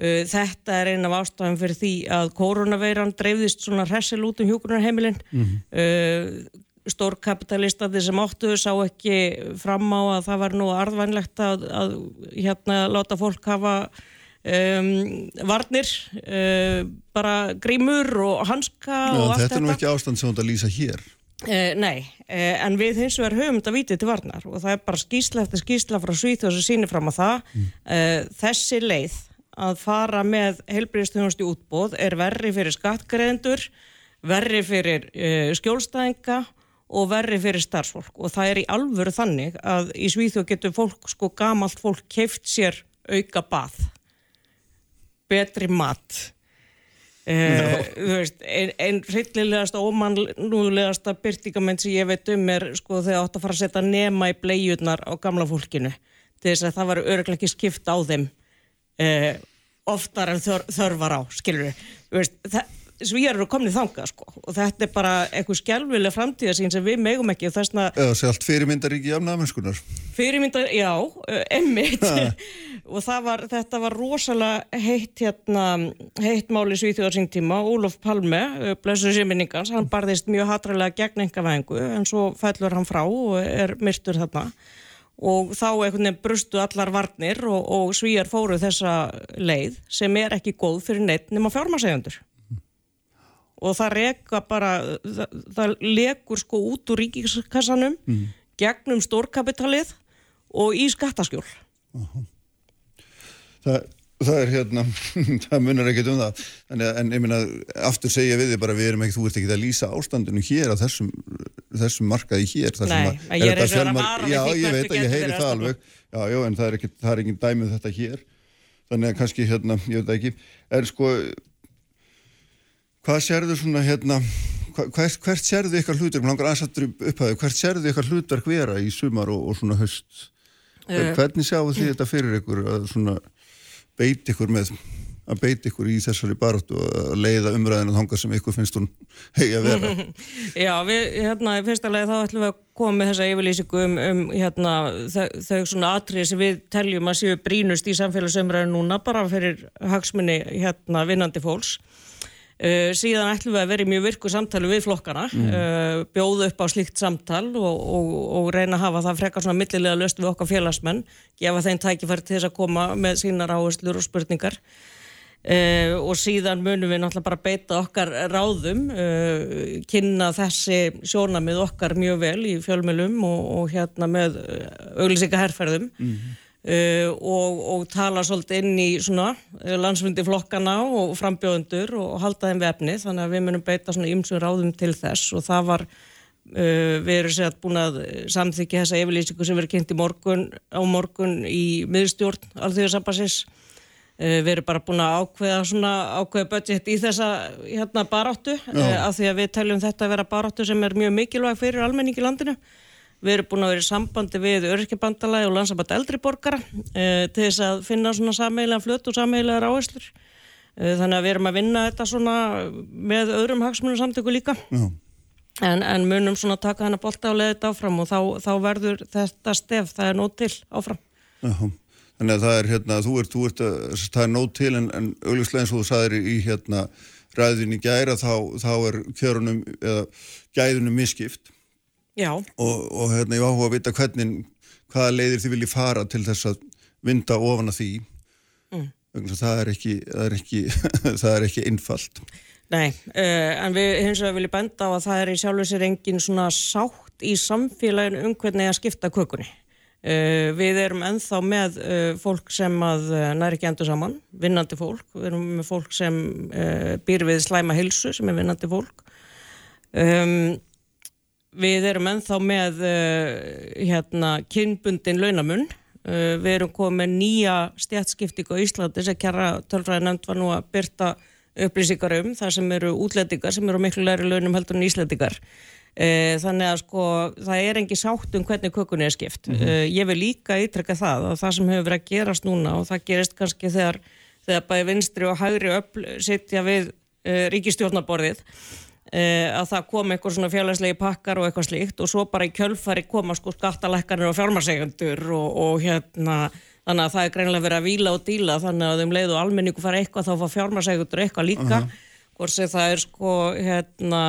Uh, þetta er einn af ástafum fyrir því að koronaveiran dreifðist svona hressil út um hjókunarheimilin. Mm -hmm. Uh, Stórkapitalistandi sem áttuðu sá ekki fram á að það var nú arðvænlegt að, að hérna láta fólk hafa um, varnir, uh, bara grímur og hanska Já, og. Þetta er nú ekki ástand sem þú ætti að lýsa hér. Uh, nei, uh, en við hins vegar höfum þetta vitið til varnar og það er bara skýsla eftir skýsla frá Svíþjóð sem sýnir fram á það. Mm. Uh, þessi leið að fara með heilbríðstöðunst í útbóð er verri fyrir skattgreðendur, verri fyrir skjólstæðinga og verri fyrir starfsfólk og það er í alvöru þannig að í Svíþjóð getur fólk, sko gamalt fólk, keift sér auka bað, betri mat Uh, veist, einn ein hryllilegasta ómannúlegasta byrtingament sem ég veit um er sko þegar átt að fara að setja nema í bleiurnar á gamla fólkinu. Til þess að það var örglega ekki skipt á þeim uh, oftar en þör, þörfar á skilur við svíjar eru komnið þangað sko. Og þetta er bara eitthvað skjálfileg framtíðasín sem við megum ekki og þessna Eða sé allt fyrirmyndaríki afnæðamennskunar. fyrirmyndar, já, emmitt og það var, þetta var rosalega heitt hérna, heitt máli Svíþjóðarsingtíma, Úlof Palme uh, blessuð sér minningans, hann barðist mjög hatralega gegn engavæðingu en svo fellur hann frá og er myrtur þarna. Og þá einhvern veginn brustu allar varnir og, og svíjar fóru þessa leið sem er ekki góð fyrir neitt nema fjármasegjöndur og það reka bara það, það lekur sko út úr ríkiskassanum mm. gegnum stórkapitalið og í skattaskjól Það, það er hérna, það munar ekkert um það. En, en ég minna, aftur segja við þig bara við erum ekki, þú ert ekki að lýsa ástandinu hér á þessum, þessum markaði hér. Nei, að- en ég er eins og að veit við að ég getum heyri verið að það stefna. alveg. Já, já, en það er ekki, það er ekki dæmið þetta hér. Þannig að kannski hérna, ég veit það ekki. En sko, hvað sérðu svona hérna, hvert, hvert sérðu ykkar mér langar aðsattur upphæðu, hvert sérðu ykkar hlutar vera í sumar og, og svona höst? Eh. Hvernig sjáu þið þetta fyrir ykkur að svona beit ykkur með að beit ykkur í þessari baráttu og að leiða umræðinu þangað sem ykkur finnst hún hegi að vera Já, við, hérna, í fyrsta lagi þá ætlum við að koma með þessa yfirlýsingu um, um hérna, þau, þau svona atrið sem við teljum að séu brínust í samfélagsumræðinu núna bara fyrir hagsmunni hérna vinnandi fólks. Uh, síðan ætlum við að vera í mjög virku samtali við flokkana, uh, bjóða upp á slíkt samtal og, og, og reyna að hafa það frekar svona millilega löst við okkar félagsmenn, gefa þeim tækifæri til þess að koma með sínar áherslur og spurningar. Uh, og síðan munum við náttúrulega bara beita okkar ráðum, kynna þessi sjónamið okkar mjög vel í fjölmjölum og, og hérna með auglýsinga herrferðum uh, og, og tala svolítið inn í svona uh, landsfundi flokkana og frambjóðendur og halda þeim vefni þannig að við munum beita svona ymsum ráðum til þess. Og það var Uh, við erum sér búin að samþykja þessa yfirlýsingu sem verið kynnt í morgun á morgun í miðstjórn alþjóðsabassins uh, við erum bara búin að ákveða svona ákveða budget í þessa hérna baráttu uh, af því að við teljum þetta að vera baráttu sem er mjög mikilvæg fyrir almenning í landinu við erum búin að vera í sambandi við öryrkjabandalagi og landsamband eldri borgara uh, til þess að finna svona sameigilega flut og sameigilega áherslur. Uh, þannig að við erum að vinna þetta svona með öðrum hagsmunum samtöku líka En, en munum svona taka hana bolta og leiða þetta áfram og þá, þá verður þetta stef, það er nót til áfram. já Þannig að það er hérna, þú ert, þú ert að, það er nót til en, en augljóslega eins og þú sagðir í hérna ræðin í gæra þá, þá er kjörunum eða gæðunum miskipt Já, og, og hérna ég áhuga að vita hvernig hvaða leiðir þið viljið fara til þess að vinda ofan að því mm. það er ekki það er ekki, það er ekki einfalt nei, uh, en við hins vegar viljum benda á að það er í sjálfu sér engin svona sátt í samfélaginu um hvernig að skipta kökunni. Uh, við erum ennþá með uh, fólk sem að uh, næri ekki endur saman, vinnandi fólk, við erum með fólk sem býr við slæma hilsu sem er vinnandi fólk. Um, við erum ennþá með uh, hérna kynbundin launamun. Uh, við erum komið með nýja stjætskiptingu á Íslandi sem kjara tölfræði nefnd var nú að byrta upplýsingar um þar sem eru útlendingar sem eru miklu læri launum heldur en Íslendingar. Uh, þannig að sko það er engi sátt um hvernig kökunni er skipt. Uh, ég vil líka ítrekka það að það sem hefur verið að gerast núna og það gerist kannski þegar, þegar bæði vinstri og hægri öll sitja við ríkistjórnaborðið að það kom eitthvað svona félagslegi pakkar og eitthvað slíkt og svo bara í kjölfari koma sko skattalækkanir og fjármarsegundur og, og hérna þannig að það er greinilega verið að víla og díla þannig að um leið og almenningu fara eitthvað þá fá fjármarsegundur eitthvað líka. Hvort sem það er sko hérna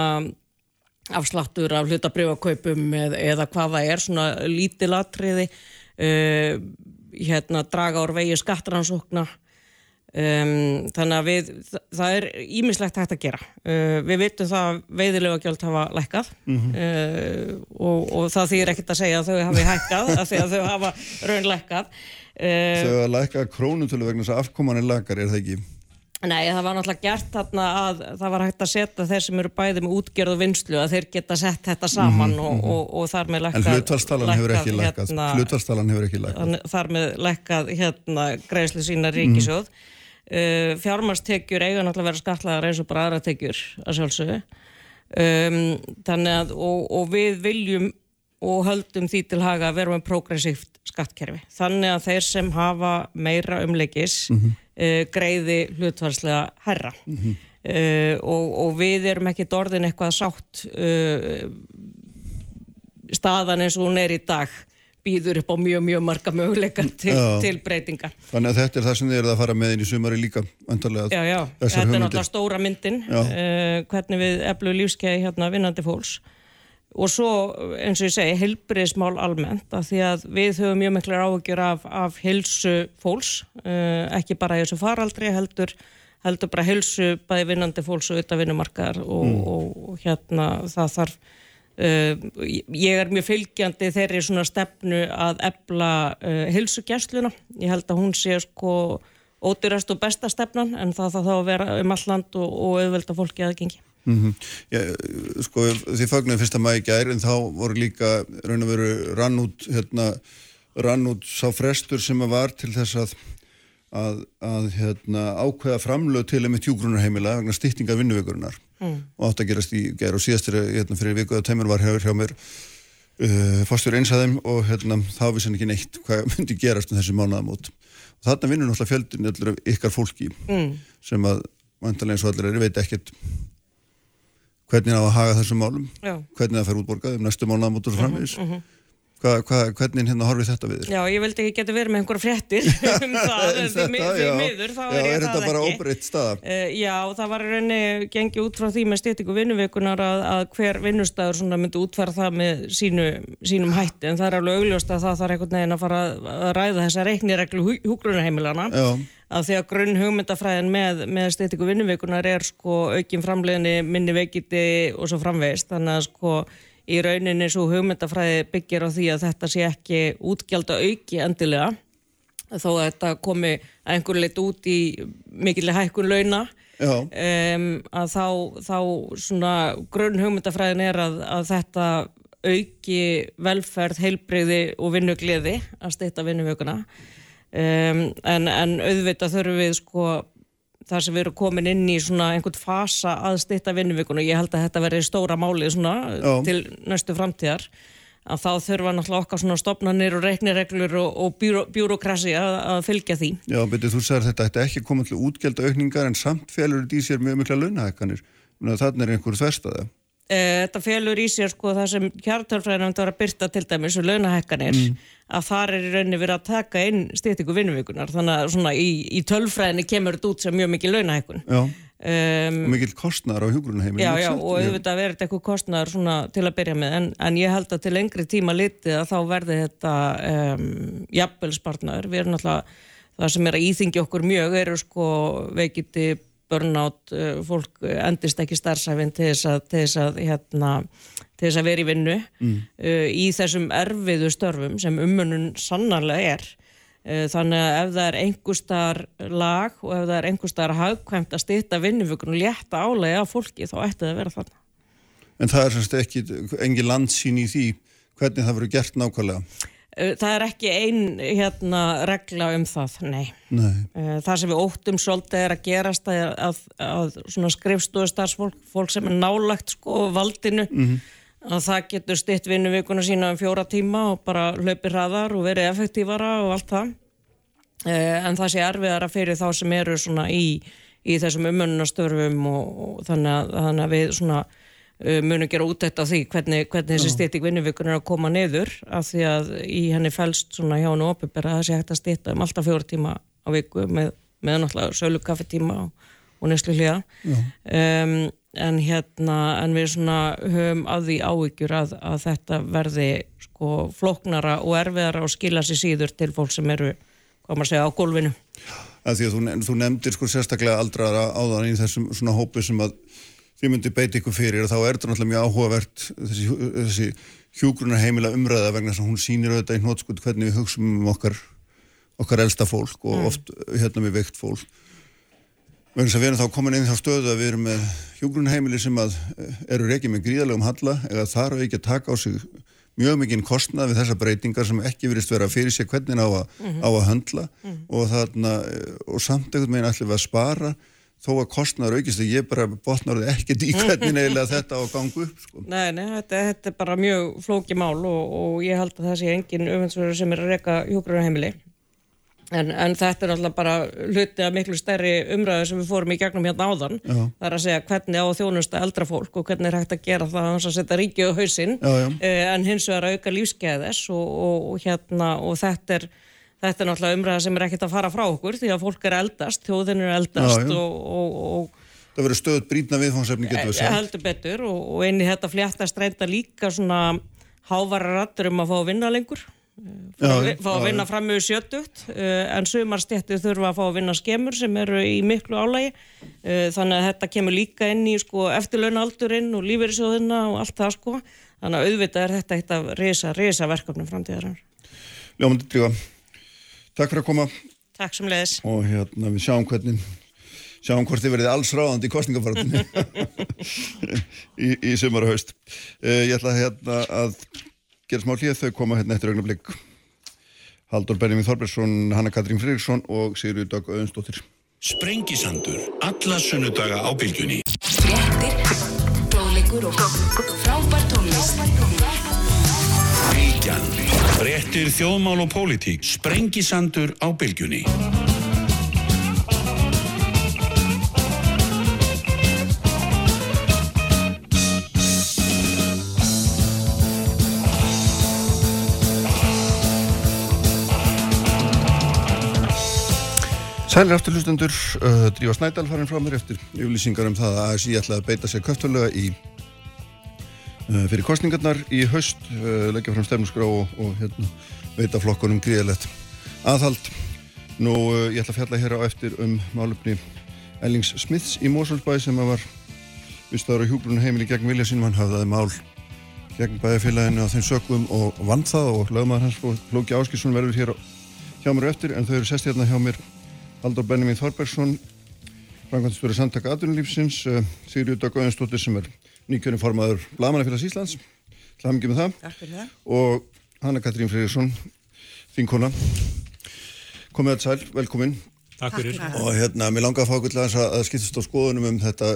afsláttur af hlutabrifakaupum eð, eða hvað það er svona lítilatriði uh, hérna draga úr vegi skattrannsókna Um, þannig að við, það, er ímislegt hægt að gera. Uh, við vitum það að veiðilega gjöld hafa lækkað. Uh, og, og það þýr ekkert að segja að þau hafi hækkað af því að þau hafa raun lækkað. Uh, Þau að lækka krónutölu vegna þess að afkoman er lakar, er það ekki? Nei, það var náttúrulega gert þarna að það var hægt að setja þeir sem eru bæði með útgerð og vinslu að þeir geta sett þetta saman og, og, og þar með En lækkað hlutvalstalan hefur ekki lækkað hérna, Hlutvalstalan hefur ekki lækkað. Þannig- þar með lækkað hérna greiðslu sína ríkisjóð mm. Uh, fjármarstekjur eiga náttúrulega að vera skatlaðar eins og bara aðra tekjur að sjálfsögðu. Um, þannig að og, og við viljum og höldum því til haga að vera með progressíft skattkerfi. Þannig að þeir sem hafa meira umleikis uh, greiði hlutvarslega herra uh, og, og við erum ekki dorðin eitthvað sátt uh, staðan eins og hún er í dag býður upp á mjög, mjög marga möguleika til, Já. til breytinga. Þannig að þetta er það sem þið eruð að fara með inn í sumari líka vantarlega Já, já, þessar þetta er hugmyndir. náttúrulega stóra myndin, Já. uh, hvernig við eflu lífskeiði hérna vinnandi fólks og svo eins og ég segi heilbriðismál almennt af því að við höfum mjög miklar áhugjur af, af hilsu fólks, uh, ekki bara í þessu faraldri heldur, heldur bara hilsu bæði vinnandi fólks og auðvitað vinnumarkaðar og, Mm. og, og hérna það þarf Uh, ég er mjög fylgjandi þeirri svona stefnu að ebla uh, hilsugjæsluna. Ég held að hún sé sko ódýrast og besta stefnan en það þá að vera um all land og, og auðvelda fólki aðgengi. Mm Já, sko, þið fagnuðu fyrsta maður í gær en þá voru líka raun og veru rann út, hérna, rann út sá frestur sem að var til þess að, að, að hérna, ákveða framlög til með tjúgrunarheimila vegna styttinga vinnuveikurinnar mm. og átt að gerast í gær og síðastir hérna, fyrir viku að teimur var hjá, hjá mér uh, fórstur einsaðum og hérna, þá vissi hann ekki neitt hvað myndi gerast um þessi mánuðamót og þarna vinnur náttúrulega fjöldin allir ykkar fólki Mm. sem að vantarlega eins og allir er, veit ekkert hvernig það á að haga þessum málum Já. hvernig það fer útborgað um næstu mánuða mútur framvegis hva, hva, hvernig hérna horfið þetta við? Já, ég vildi ekki geta verið með einhverja fréttir um það, en því, mi- því miður þá já, er ég er það þetta bara ekki. óbreytt staða? Uh, já, það var rauninni gengið út frá því með stýttingu vinnuvikunar að, að hver vinnustæður svona myndi útfæra það með sínu, sínum hætti en það er alveg augljóst að það þarf einhvern veginn að fara að ræða þessa reiknireglu húgrunarheimilana Já, að því að grunn hugmyndafræðin með, með stýttingu vinnuvikunar er sko aukin framleiðinni, minni veikiti og svo framvegist þannig að sko í rauninni svo hugmyndafræði byggir á því að þetta sé ekki útgjald að auki endilega. Þó að þetta komi að einhver leitt út í mikilvæg hækkun launa. Um, að þá, þá svona grunn hugmyndafræðin er að, að þetta auki velferð, heilbreyði og vinnugliði að steyta vinnuvökuna um, en, en auðvitað þurfum við sko þar sem við erum komin inn í svona einhvern fasa að steyta vinnuvökuna og ég held að þetta verði stóra máli svona Já. til næstu framtíðar að þá þurfa náttúrulega okkar svona stopnarnir og reiknireglur og, og bjúró, bjúrokrasi að, að fylgja því. já, betur þú sagði þetta ætti ekki koma til útgjald aukningar en samt felur þetta í sér mjög mikla launahækkanir þannig er einhver þverstaða Eh, Þetta felur í sér sko það sem kjartölfræðinand var að byrta til dæmis og launahækkanir að þar er í rauninni verið að taka inn stýttingu vinnuvíkunar þannig að svona í, í tölfræðinni kemur þetta út sem mjög mikið launahækkun. Já, Um, og mikill kostnar á hjúgrunarheimilinu já, já, og auðvitað verður þetta eitthvað kostnaður svona til að byrja með en, en ég held að til lengri tíma litið að þá verði þetta um, jafnbelspartnaður. Við erum náttúrulega, það sem er að íþingja okkur mjög eru sko veikiti burnout, uh, fólk endist ekki starfsæfinn til þess að, til þess að, hérna, til þess að vera í vinnu Mm. uh, í þessum erfiðu störfum sem umönnun sannarlega er. Uh, Þannig að ef það er einhverstaðar lag og ef það er einhverstaðar hagkvæmt að stýta vinnufökun og létta álega af fólki þá ætti það að vera þarna. En það er semst ekki engin landsýn í því hvernig það verður gert nákvæmlega Uh, Það er ekki ein hérna, regla um það, nei. Nei, Uh, Það sem við óttum svolítið er að gerast að, að, að svona skrifstofu starfsfólk, fólk sem er nálagt sko valdinu, að það getur stytt vinnuvikuna sína um fjóra tíma og bara hlaupi hraðar og verið effektífara og allt það. Uh, En það sé erfiðara fyrir þá sem eru í, í þessum umönnastörfum og, og þannig, að, þannig að við svona uh, munum gera útætt á því hvernig, hvernig þessi stytting vinnuvikun er að koma niður af því að í henni fælst svona hjá henni opibera að sé hægt að stytta um alltaf fjóra tíma á viku með, með náttúrulega sölu kaffetíma og, og neslu hlýða um, en hérna en við svona höfum að því áhyggjur að, að þetta verði sko flóknara og erfiðara og skila sér síður til fólk sem eru hvað maður segja á gólfinu. Að því að þú, þú nefndir sko sérstaklega aldrara áðan í þessum svona hópi sem að þið myndi beita ykkur fyrir og þá er þetta náttúrulega mjög áhugavert þessi, þessi hjúgrunar heimila umræða vegna þess að hún sýnir auðvitað í hnótskut hvernig við hugsaum um okkar okkar elsta fólk og oft hérna með veikt fólk. Vegna þess að við erum þá komin inn þá stöðu að við erum með hjúgrunar heimili sem að eh, eru reikið með gríðalegum halla eða þar að ekki að taka á sig mjög mikinn kostnað við þessar breytingar sem ekki virðist vera fyrir sig hvernig á að, á að höndla og, þarna, eh, og samt einhvern veginn ætlum við að spara þó að kostnaður aukist og ég bara botnar það ekkert í hvernig eiginlega þetta á að ganga upp sko. Nei, nei, þetta, þetta er bara mjög flóki mál og, og ég held að það sé engin öfundsverður sem er að reyka hjókrunarheimili En, en þetta er alltaf bara hluti af miklu stærri umræðu sem við fórum í gegnum hérna áðan. Já. Það er að segja hvernig á þjónusta eldra fólk og hvernig er hægt að gera það að setja ríkið á hausinn Já, já. eh, en hins vegar að auka lífskeiðis og, og, og hérna og þetta er, þetta er náttúrulega umræða sem er ekkert að fara frá okkur því að fólk er eldast, þjóðin er eldast Já, já. og, og, og Það verður stöðut brýtna viðfónsefni getur við sagt. heldur betur og, og inn í þetta fléttast reynda líka svona hávara rattur um að fá að vinna lengur fá, Já, vi- fá að vinna fram með sjötugt uh, en sumar stjættir þurfa að fá að vinna skemur sem eru í miklu álægi uh, þannig að þetta kemur líka inn í sko, eftirlaunaldurinn og lífeyrisjóðina og allt það sko þannig að auðvitað er þetta eitt af risa verkefnum framtíðarar. Ljómandi Drífa, takk fyrir að koma Takk sem leiðis. og hérna við sjáum hvernig sjáum hvort þið verðið alls ráðandi í kostningafartinni í, í sumar og haust uh, ég ætla hérna að gera smá hlýð þau koma hérna eftir augnablik Haldur Benjamin Þorbergsson, Hanna Katrín Friðriksson og Sigurður Dag Öðunsdóttir Sprengisandur, alla sunnudaga á bylgjunni. Fréttir, fróðleikur og frábær tónlist. Bylgjan, fréttir þjóðmál og pólitík. Sprengisandur á bylgjunni. Sælir aftur hlustendur, uh, Drífa Snædal farin frá mér eftir yfirlýsingar um það að ASI ætlaði að beita sér köftulega í fyrir kostningarnar í haust, uh, leggja fram stefnusgrá og, og hérna, veita flokkunum gríðalegt aðhald. Nú, uh, ég ætla að fjalla hér á eftir um málefni Ellings Smiths í Mósulsbæ sem að var vistaður á hjúgrunum heimili gegn vilja sínum, hann hafðaði mál gegn bæjarfélaginu á þeim sökum og vann það og lögmaður hans og Flóki Áskilsson verður hér hjá mér eftir en þau eru sest hérna hjá mér Haldur Benjamin Þorbergsson frangvæntistjóri samtaka aðrunulífsins uh, Sigurður Dag Öðinsdóttir sem er nýkjörnum formaður Blamanafélags Íslands. Hlæmingi með það. Takk fyrir það. og Hanna Katrín Freyrísson þinkona komið að sæl, velkomin. Takk fyrir. og hérna, mér langar að fá okkur að, að skiptast á skoðunum um þetta,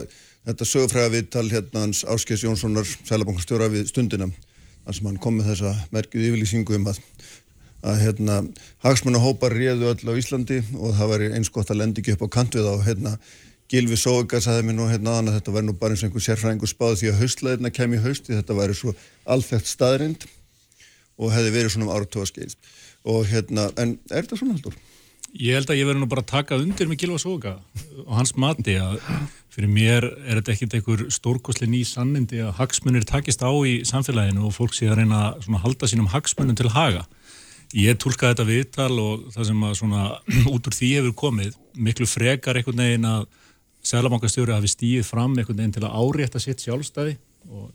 þetta sögufræða viðtal hérna hans Áskes Jónssonar sælabankastjóra við stundina. Þar sem hann kom með þessa merkjuð yfirlýsingu um að að hérna, hagsmannahópar réðu öll á Íslandi og það væri eins gott að lendi ekki upp á kant við þá hérna, Gilvi Sóga sagði mér nú hérna aðan að þetta væri nú bara eins og einhver sérfræðingur spáð því að haustleðina kem í hausti, þetta væri svo alþekkt staðrind og hefði verið svona um áratuga skeið og hérna, en er þetta svona haldur? Ég held að ég verði nú bara að taka undir með Gilva Soga og hans mati að fyrir mér er þetta ekkert einhver stórkosli ný sannindi að hagsmunir takist á í samfélaginu og fólk sé að reyna að halda sínum hagsmunum til haga. Ég tólka þetta viðtal og það sem að svona út úr því hefur komið miklu frekar einhvern veginn að Sælabankastjóri hafi stíð fram einhvern veginn til að árétta sitt sjálfstæði og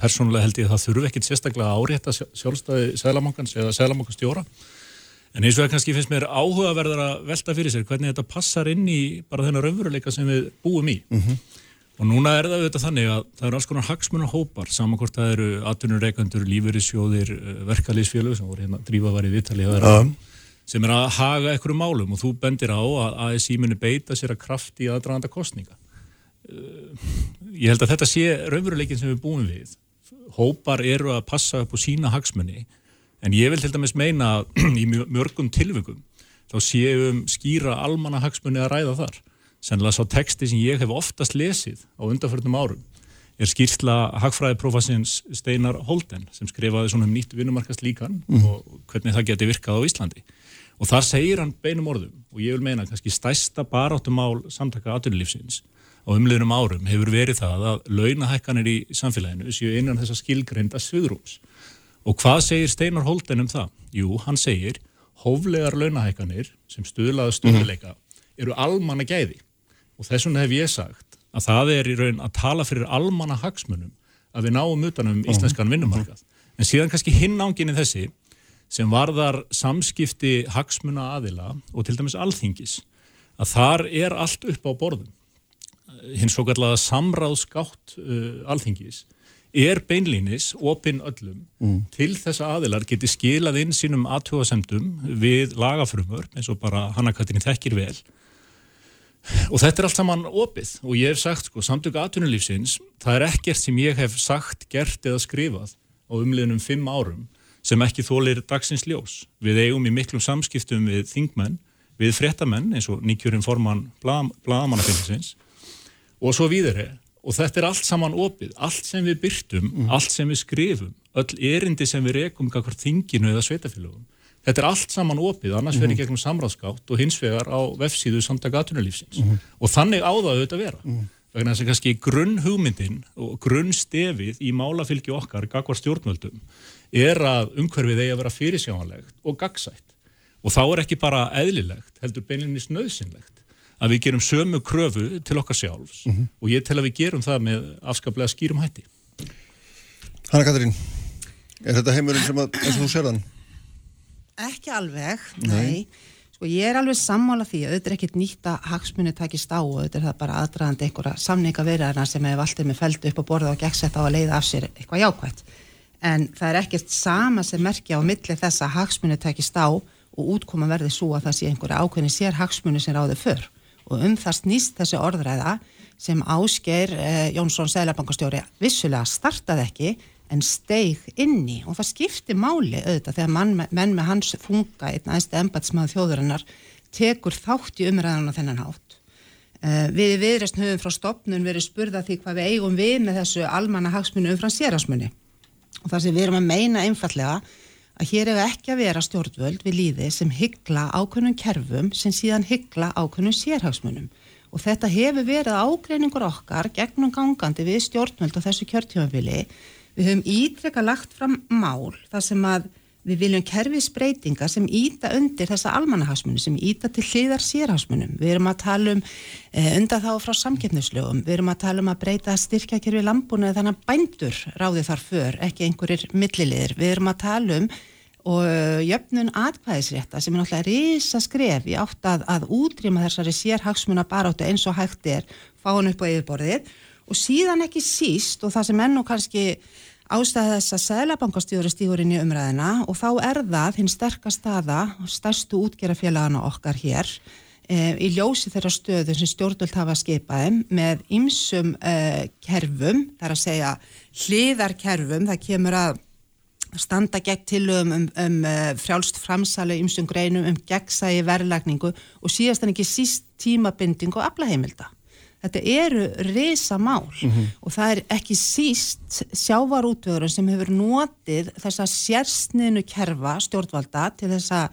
persónulega held ég að það þurfi ekkit sérstaklega að árétta sjálfstæði Sælabankans eða Sælabankastjóra En eins og það kannski finnst mér áhugaverðar að velta fyrir sér hvernig þetta passar inn í bara þennan raunveruleika sem við búum í. Og núna er það auðvitað þannig að það eru alls konar hagsmunar hópar, samankort það eru atvinnureikandur, lífeyrissjóðir, verkalýsfélög sem voru hérna drífa var í vera, sem er að haga einhverju málum og þú bendir á að ASI muni beita sér að krafti í aðdraganda kostninga. Uh, Ég held að þetta sé raunveruleikin sem við búum við. Hópar eru að passa upp á sína hagsmunni En ég vil til dæmis meina að í mörgum tilvikum þá séum skýra almanna hagsmunni að ræða þar. Sennilega sá texti sem ég hef oftast lesið á undarförnum árum er skýrsla hagfræðiprófassins Steinar Holden sem skrifaði svona um nýtt vinnumarkast líkan og hvernig það geti virkað á Íslandi. Og þar segir hann beinum orðum og ég vil meina kannski stæsta baráttumál samtaka aðtunulífsins á umliðnum árum hefur verið það að launahækkanir í samfélaginu séu innan þessa skilgreinda sviðrúms. Og hvað segir Steinar Holden um það? Jú, hann segir hóflegar launahækkanir sem stuðlaða stuðleika eru almanna gæði. Og þess vegna hef ég sagt að það er í raun að tala fyrir almanna hagsmunum að við náum utanum íslenskan vinnumarkað. En síðan kannski hinn ánginni þessi sem varðar samskipti hagsmuna aðila og til dæmis alþingis að þar er allt upp á borðum. Hins svo kallaða samráðsgátt uh, alþingis er beinlínis, opinn öllum, til þess að aðilar geti skilað inn sínum aðtjóðasemdum við lagafrumur, eins og bara Hanna Katrín þekkir vel. Og þetta er allt saman opið og ég hef sagt, sko, samtöku aðtunulífsins, það er ekkert sem ég hef sagt, gert eða skrifað á umliðnum fimm árum sem ekki þólir dagsins ljós. Við eigum í miklum samskiptum við þingmenn, við fréttamenn eins og nýkjörinn formann blagamannafélagsins og svo víðri og þetta er allt saman opið, allt sem við byrtum, mm. allt sem við skrifum, öll erindi sem við rekum kakvar þinginu eða sveitafélagum. Þetta er allt saman opið, annars mm. verður gegnum samráðskátt og hins vegar á vefsíðu samtaka aðtunarlífsins mm. og þannig áðaðu þetta vera. Vegna þess að kannski grunn hugmyndin og grunn stefið í málafylgi okkar, gagvar stjórnvöldum, er að umhverfið eigi að vera fyrirsjámanlegt og gagsætt. Og þá er ekki bara eðlilegt, heldur beilinnis nöðsynlegt að við gerum sömu kröfu til okkar sjálfs mm -hmm. og ég tel að við gerum það með afskaplega skýrum hætti. Hanna Katarín, er þetta heimurinn sem að, eins og þú sér þann? Ekki alveg, nei. nei. Sko ég er alveg sammála því að auðvitað er ekkert nýtt að hagsmunni takist á og auðvitað er það bara aðdraðandi einhverja samninga verðarna sem hefur alltaf með feldu upp á borða og gegnsett á að leiða af sér eitthvað jákvægt. En það er ekkert sama sem merkja á milli þess að hagsmunni takist á og útkoma verði svo að það sé einhverja ákveðni sér hagsmunni sem ráður fyrr og um það snýst þessi orðræða sem Ásgeir eh, Jónsson Sælabankastjóri vissulega startaði ekki en steig inni. Og það skipti máli auðvitað þegar mann, menn með hans þunga einn aðeins embatsmaður þjóðurinnar tekur þátt í umræðan á þennan hátt. Eh, við viðreist höfum frá stopnun verið spurða því hvað við eigum við með þessu almanna hagsmunni umfram sérhagsmunni og það sem við erum að meina einfallega að hér hefur ekki að vera stjórnvöld við líði sem hyggla ákveðnum kerfum sem síðan hyggla ákveðnum sérhagsmunum og þetta hefur verið ágreiningur okkar gegnum gangandi við stjórnvöld á þessu kjörtjóðanvili. Við höfum ítrekka lagt fram mál þar sem að við viljum kerfisbreytinga sem íta undir þessa almannahagsmunum, sem íta til hliðar sérhagsmunum. Við erum að tala um eh, undan þá frá samkeppnislögum, við erum að tala um að breyta styrkjakerfi lambuna þannig að bændur ráði þar för, ekki einhverjir millilegir. Við erum að tala um og eh, jöfnun atkvæðisrétta sem er náttúrulega risa skref í átt að, að útrýma þessari sérhagsmuna baróttu eins og hægt er, fá hann upp á yfirborðið og síðan ekki síst og það sem enn og kannski ástæða þess að Sælabankastjóri stígur inn í umræðina og þá er það hinn sterkast staða, stærstu útgerafélagana okkar hér e, í ljósi þeirra stöðu sem stjórnvöld hafa skipaðum með ymsum e, eh, kerfum, þar að segja hliðarkerfum, það kemur að standa gegn tilögum um, um uh, frjálst framsali ymsum greinum um gegnsægi verðlagningu og síðast en ekki síst tímabinding og aflaheimilda þetta eru resa mál mm -hmm. og það er ekki síst sjávarútvöðurinn sem hefur notið þessa sérsninu kerfa stjórnvalda til þess að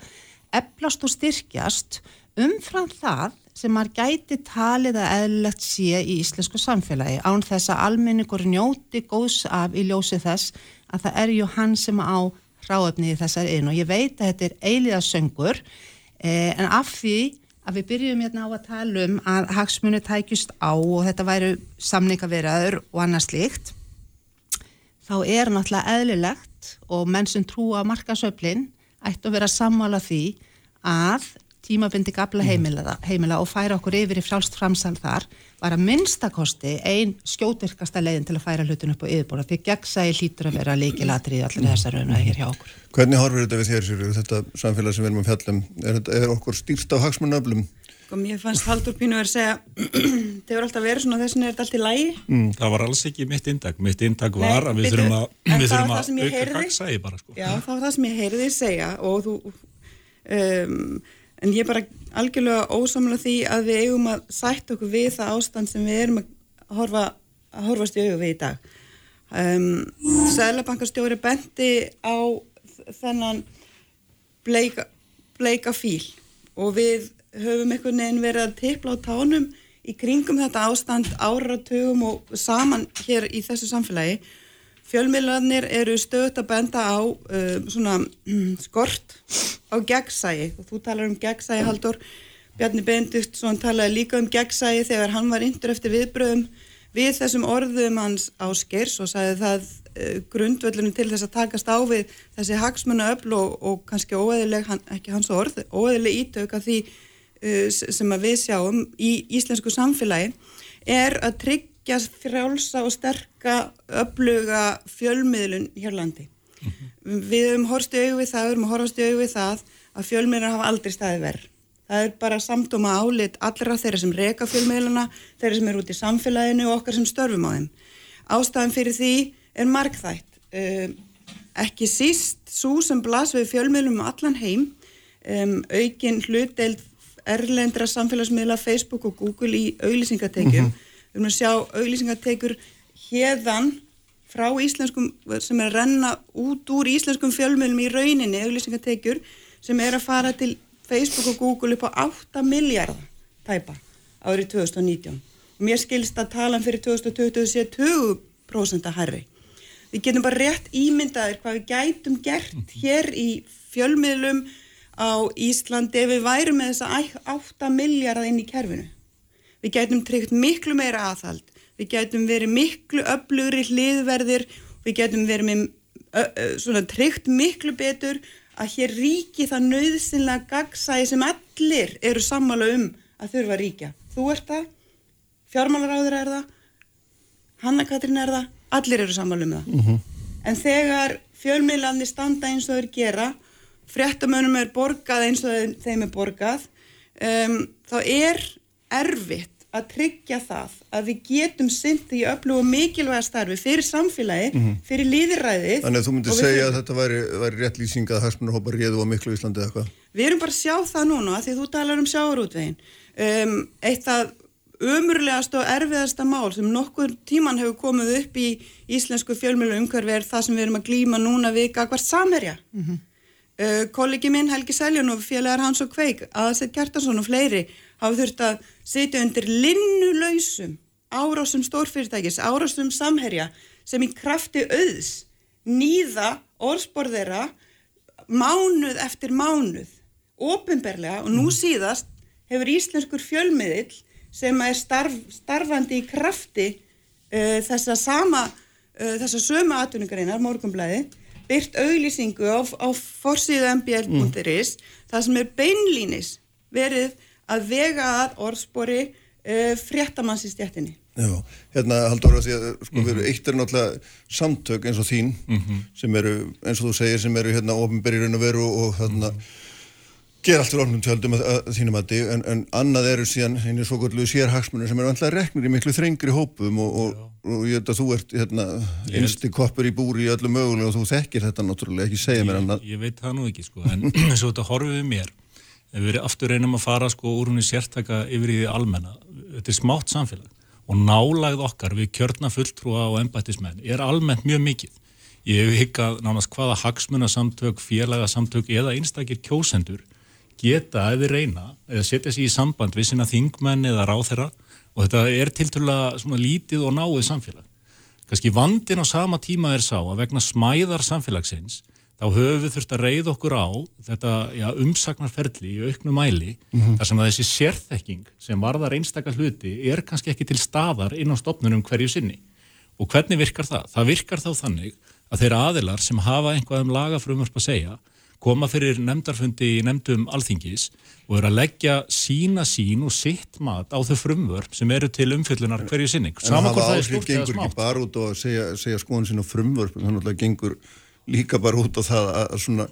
eflast og styrkjast umfram það sem maður gæti talið að eðlilegt sé í íslensku samfélagi án þess að almenningur njóti góðs af í ljósi þess að það er ju hann sem á hráöfni í þessari inn og ég veit að þetta er eiliðasöngur eh, en af því að við byrjum hérna á að tala um að hagsmunni tækjust á og þetta væru samningaveraður og annars líkt þá er náttúrulega eðlilegt og menn sem trú á markasöflin ættu að vera sammála því að tímabindi gabla heimila, heimila og færa okkur yfir í frálst framsal þar var að minnstakosti einn skjótvirkasta leiðin til að færa hlutin upp á yfirbúra því gegnsægi hlýtur að vera líkilatri í allir þessar raunæði hér hjá okkur. Hvernig horfur þetta við þér sér, þetta samfélag sem við erum að fjallum? Er, er okkur stýrst á hagsmunöflum? Sko mér fannst Haldur Pínu verið að segja það voru alltaf verið svona þessin er þetta allt í lægi mm, Það var alls ekki mitt indag mitt indag var Nei, að við þurfum að, við þurfum að auka hagsægi bara sko. Já það var það sem ég heyrði segja og þú um, en ég er bara algjörlega ósamlega því að við eigum að sætt okkur við það ástand sem við erum að horfa að horfast í auðu við í dag. Um, Sælabankastjóri bendi á þennan bleika, bleika fíl og við höfum einhvern veginn verið að tippla á tánum í kringum þetta ástand áratugum og saman hér í þessu samfélagi Fjölmiðlarnir eru stöðt að benda á uh, svona skort á gegnsægi og þú talar um gegnsægi Haldur, Bjarni Bendiktsson talaði líka um gegnsægi þegar hann var yndur eftir viðbröðum við þessum orðum hans áskers og sagði það uh, grundvöldunum til þess að takast á við þessi hagsmunna öll og, og kannski óeðileg, hann, ekki hans orð, óeðileg ítök að því uh, sem að við sjáum í íslensku samfélagi er að tryggja tryggja frjálsa og sterka öfluga fjölmiðlun hérlandi. Mm -hmm. Við höfum horfst í auðvið það, við höfum horfst í auðvið það að fjölmiðlunar hafa aldrei staði verð. Það er bara samtuma álit allra þeirra sem reka fjölmiðluna, þeirra sem eru út í samfélaginu og okkar sem störfum á þeim. Ástæðan fyrir því er markþætt. Uh, ekki síst svo sem blas við fjölmiðlum um allan heim, um, aukin hlutdeild erlendra samfélagsmiðla Facebook og Google í auglýsingatekjum. Við erum að sjá auglýsingatekjur hérðan frá íslenskum, sem er að renna út úr íslenskum fjölmiðlum í rauninni, auglýsingatekjur, sem er að fara til Facebook og Google upp á 8 miljardar tæpa árið 2019. Og mér skilst að talan fyrir 2020 sé 20% að herri. Við getum bara rétt ímyndaðir hvað við gætum gert hér í fjölmiðlum á Íslandi ef við værum með þessa 8 miljardar inn í kerfinu. Við gætum tryggt miklu meira aðhald, við gætum verið miklu öflugri hliðverðir, við gætum verið með svona tryggt miklu betur að hér ríki það nöðsynlega gagsæði sem allir eru sammála um að þurfa að ríkja. Þú ert það, fjármálaráður er það, Hanna Katrín er það, allir eru sammála um það. En þegar fjölmiðlandi standa eins og þeir gera, fréttamönum er borgað eins og þeim- þeim er borgað, um, þá er erfitt að tryggja það að við getum synt í öflugu mikilvæga starfi fyrir samfélagi, fyrir líðiræðið. Þannig að þú myndir og segja þurfum- að þetta væri, væri rétt lýsing að hagsmunarhópar réðu á miklu Íslandi eða hvað? Við erum bara að sjá það núna því þú talar um sjáurútvegin. Um, eitt af umurlegast og erfiðasta mál sem nokkur tíman hefur komið upp í íslensku fjölmjölu umhverfi er það sem við erum að glýma núna við gagvart samherja. Uh, kollegi minn Helgi Seljan og félagar Hans og Kveik, Aðsett Kjartansson og fleiri hafa þurft að sitja undir linnulausum árásum stórfyrirtækis, árásum samherja sem í krafti auðs nýða orðspor þeirra mánuð eftir mánuð ofinberlega og nú síðast hefur íslenskur fjölmiðill sem er starf, starfandi í krafti uh, þessa sama uh, þessa sömu atvinningarinnar, morgunblæði byrt auglýsingu á, á forsíðu mbl.is það sem er beinlínis verið að vega að orðspori uh, fréttamanns í stjættinni Já, hérna Haldur að því að sko við erum eitt er náttúrulega samtök eins og þín sem eru, eins og þú segir, sem eru hérna ofinberið og veru og hérna gera allt fyrir ofnum tjöldum að, að þínum að en, en annað eru síðan einu svo gullu sérhagsmunir sem eru alltaf reknir í miklu þrengri hópum og, og, og ég veit að þú ert hérna einsti koppur í búri í öllu mögulega og þú þekkir þetta náttúrulega ekki segja mér annað Ég, ég veit það nú ekki sko, en og þetta horfið mér, við aftur reynum að fara sko úr húnni sértaka yfir í því almenna, þetta er smátt samfélag og nálagð okkar við kjörna fulltrúa og embættismenn er almennt mjög mikið. Ég hef higgað nánast hvaða hagsmunasamtök, félagasamtök eða einstakir kjósendur geta eða reyna eða setja sig í samband við sinna þingmenn eða ráþeira og þetta er tilturlega lítið og náið samfélag. Kanski vandin á sama tíma er sá að vegna smæðar samfélagsins þá höfum við þurft að reyða okkur á þetta já, umsagnarferli í auknu mæli þar sem að þessi sérþekking sem varðar einstakar hluti er kannski ekki til staðar inn á stopnunum hverju sinni. Og hvernig virkar það? Það virkar þá þannig að þeirra aðilar sem hafa einhvað um lagafrumvörp að segja koma fyrir nefndarfundi í nefndum alþingis og eru að leggja sína sín og sitt mat á þau frumvörp sem eru til umfyllunar hverju sinni. en Sama hafa hvort það er stórt eða gengur ekki smátt. bara út og að segja, segja skoðun sín á frumvörp þannig að það gengur líka bara út á það að, að svona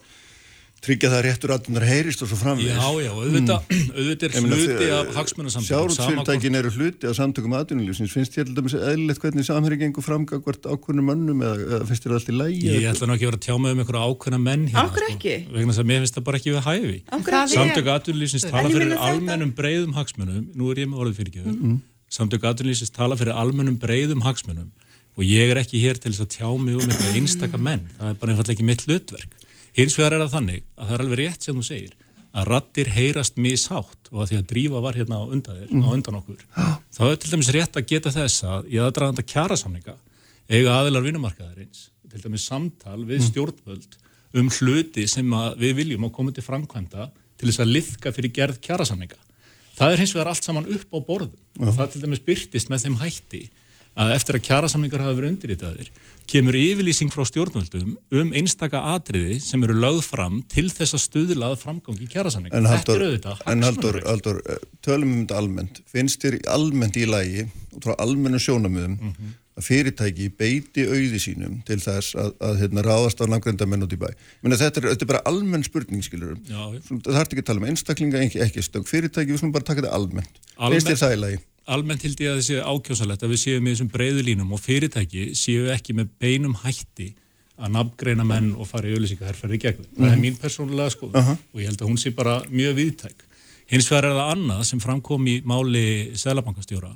tryggja það að réttur aðtunar heyrist og svo framvegis Já, já, auðvitað, auðvitað er hluti af hagsmunasamtökum. Sjárútsfyrirtækin eru hluti af samtökum aðtunulífsins finnst þér til dæmis eðlilegt hvernig samherri gengur framgagvart ákvörnum mönnum eða, eða finnst þér allt í lægi Ég ætla nú ekki að vera að tjá með um einhverja ákveðna menn hérna. Af hverju ekki? Vegna þess að mér finnst það bara ekki við hæfi. Af hverju Það ekki? Samtök aðtunlýsins En tala ég fyrir almennum breyðum hagsmunum, nú er ég með orðið fyrir ekki, tala fyrir almennum breyðum hagsmunum og ég er ekki hér til þess að tjá mig um einstaka menn, það er bara einfallega ekki mitt hlutverk. Hins vegar er það þannig að það er alveg rétt sem þú segir, að rattir heyrast mishátt og að því að drífa var hérna á undan, þér, á undan okkur, þá er til dæmis rétt að geta þess að í aðdraðanda kjarasamninga eiga aðilar vinnumarkaðarins, til dæmis samtal við stjórnvöld um hluti sem við viljum að koma til framkvæmda til þess að liðka fyrir gerð kjarasamninga. Það er hins vegar allt saman upp á borðum. Og það til dæmis byrtist með þeim hætti að eftir að kjarasamningar hafa verið undirritaðir kemur yfirlýsing frá stjórnvöldum um einstaka atriði sem eru lögð fram til þess að stuðlað framgangi kjarasamninga. En Þetta Haldur, en Haldur. Haldur, eh, tölum um þetta almennt. Finnst þér almennt í lagi, út frá almennu sjónamöðum, Mhm. að fyrirtæki beiti auði sínum til þess að, að hérna, ráðast á langrendamenn út í bæ? Minna, þetta, er, þetta er bara almenn spurning, skilur. Já. Það þarf ekki að tala um einstaklinga, ekki, ekki stöng fyrirtæki, við skulum bara taka þetta almennt. Almennt- Finnst þér það í lagi? Almennt held ég að það sé ákjósalegt að við séum í þessum breiðu línum og fyrirtæki séu ekki með beinum hætti að nafngreina menn og fara í auðlýsingaherferði gegn þeim. Það er mín persónulega skoðun og ég held að hún sé bara mjög viðtæk. Hins vegar er það annað sem framkom í máli Sælabankastjóra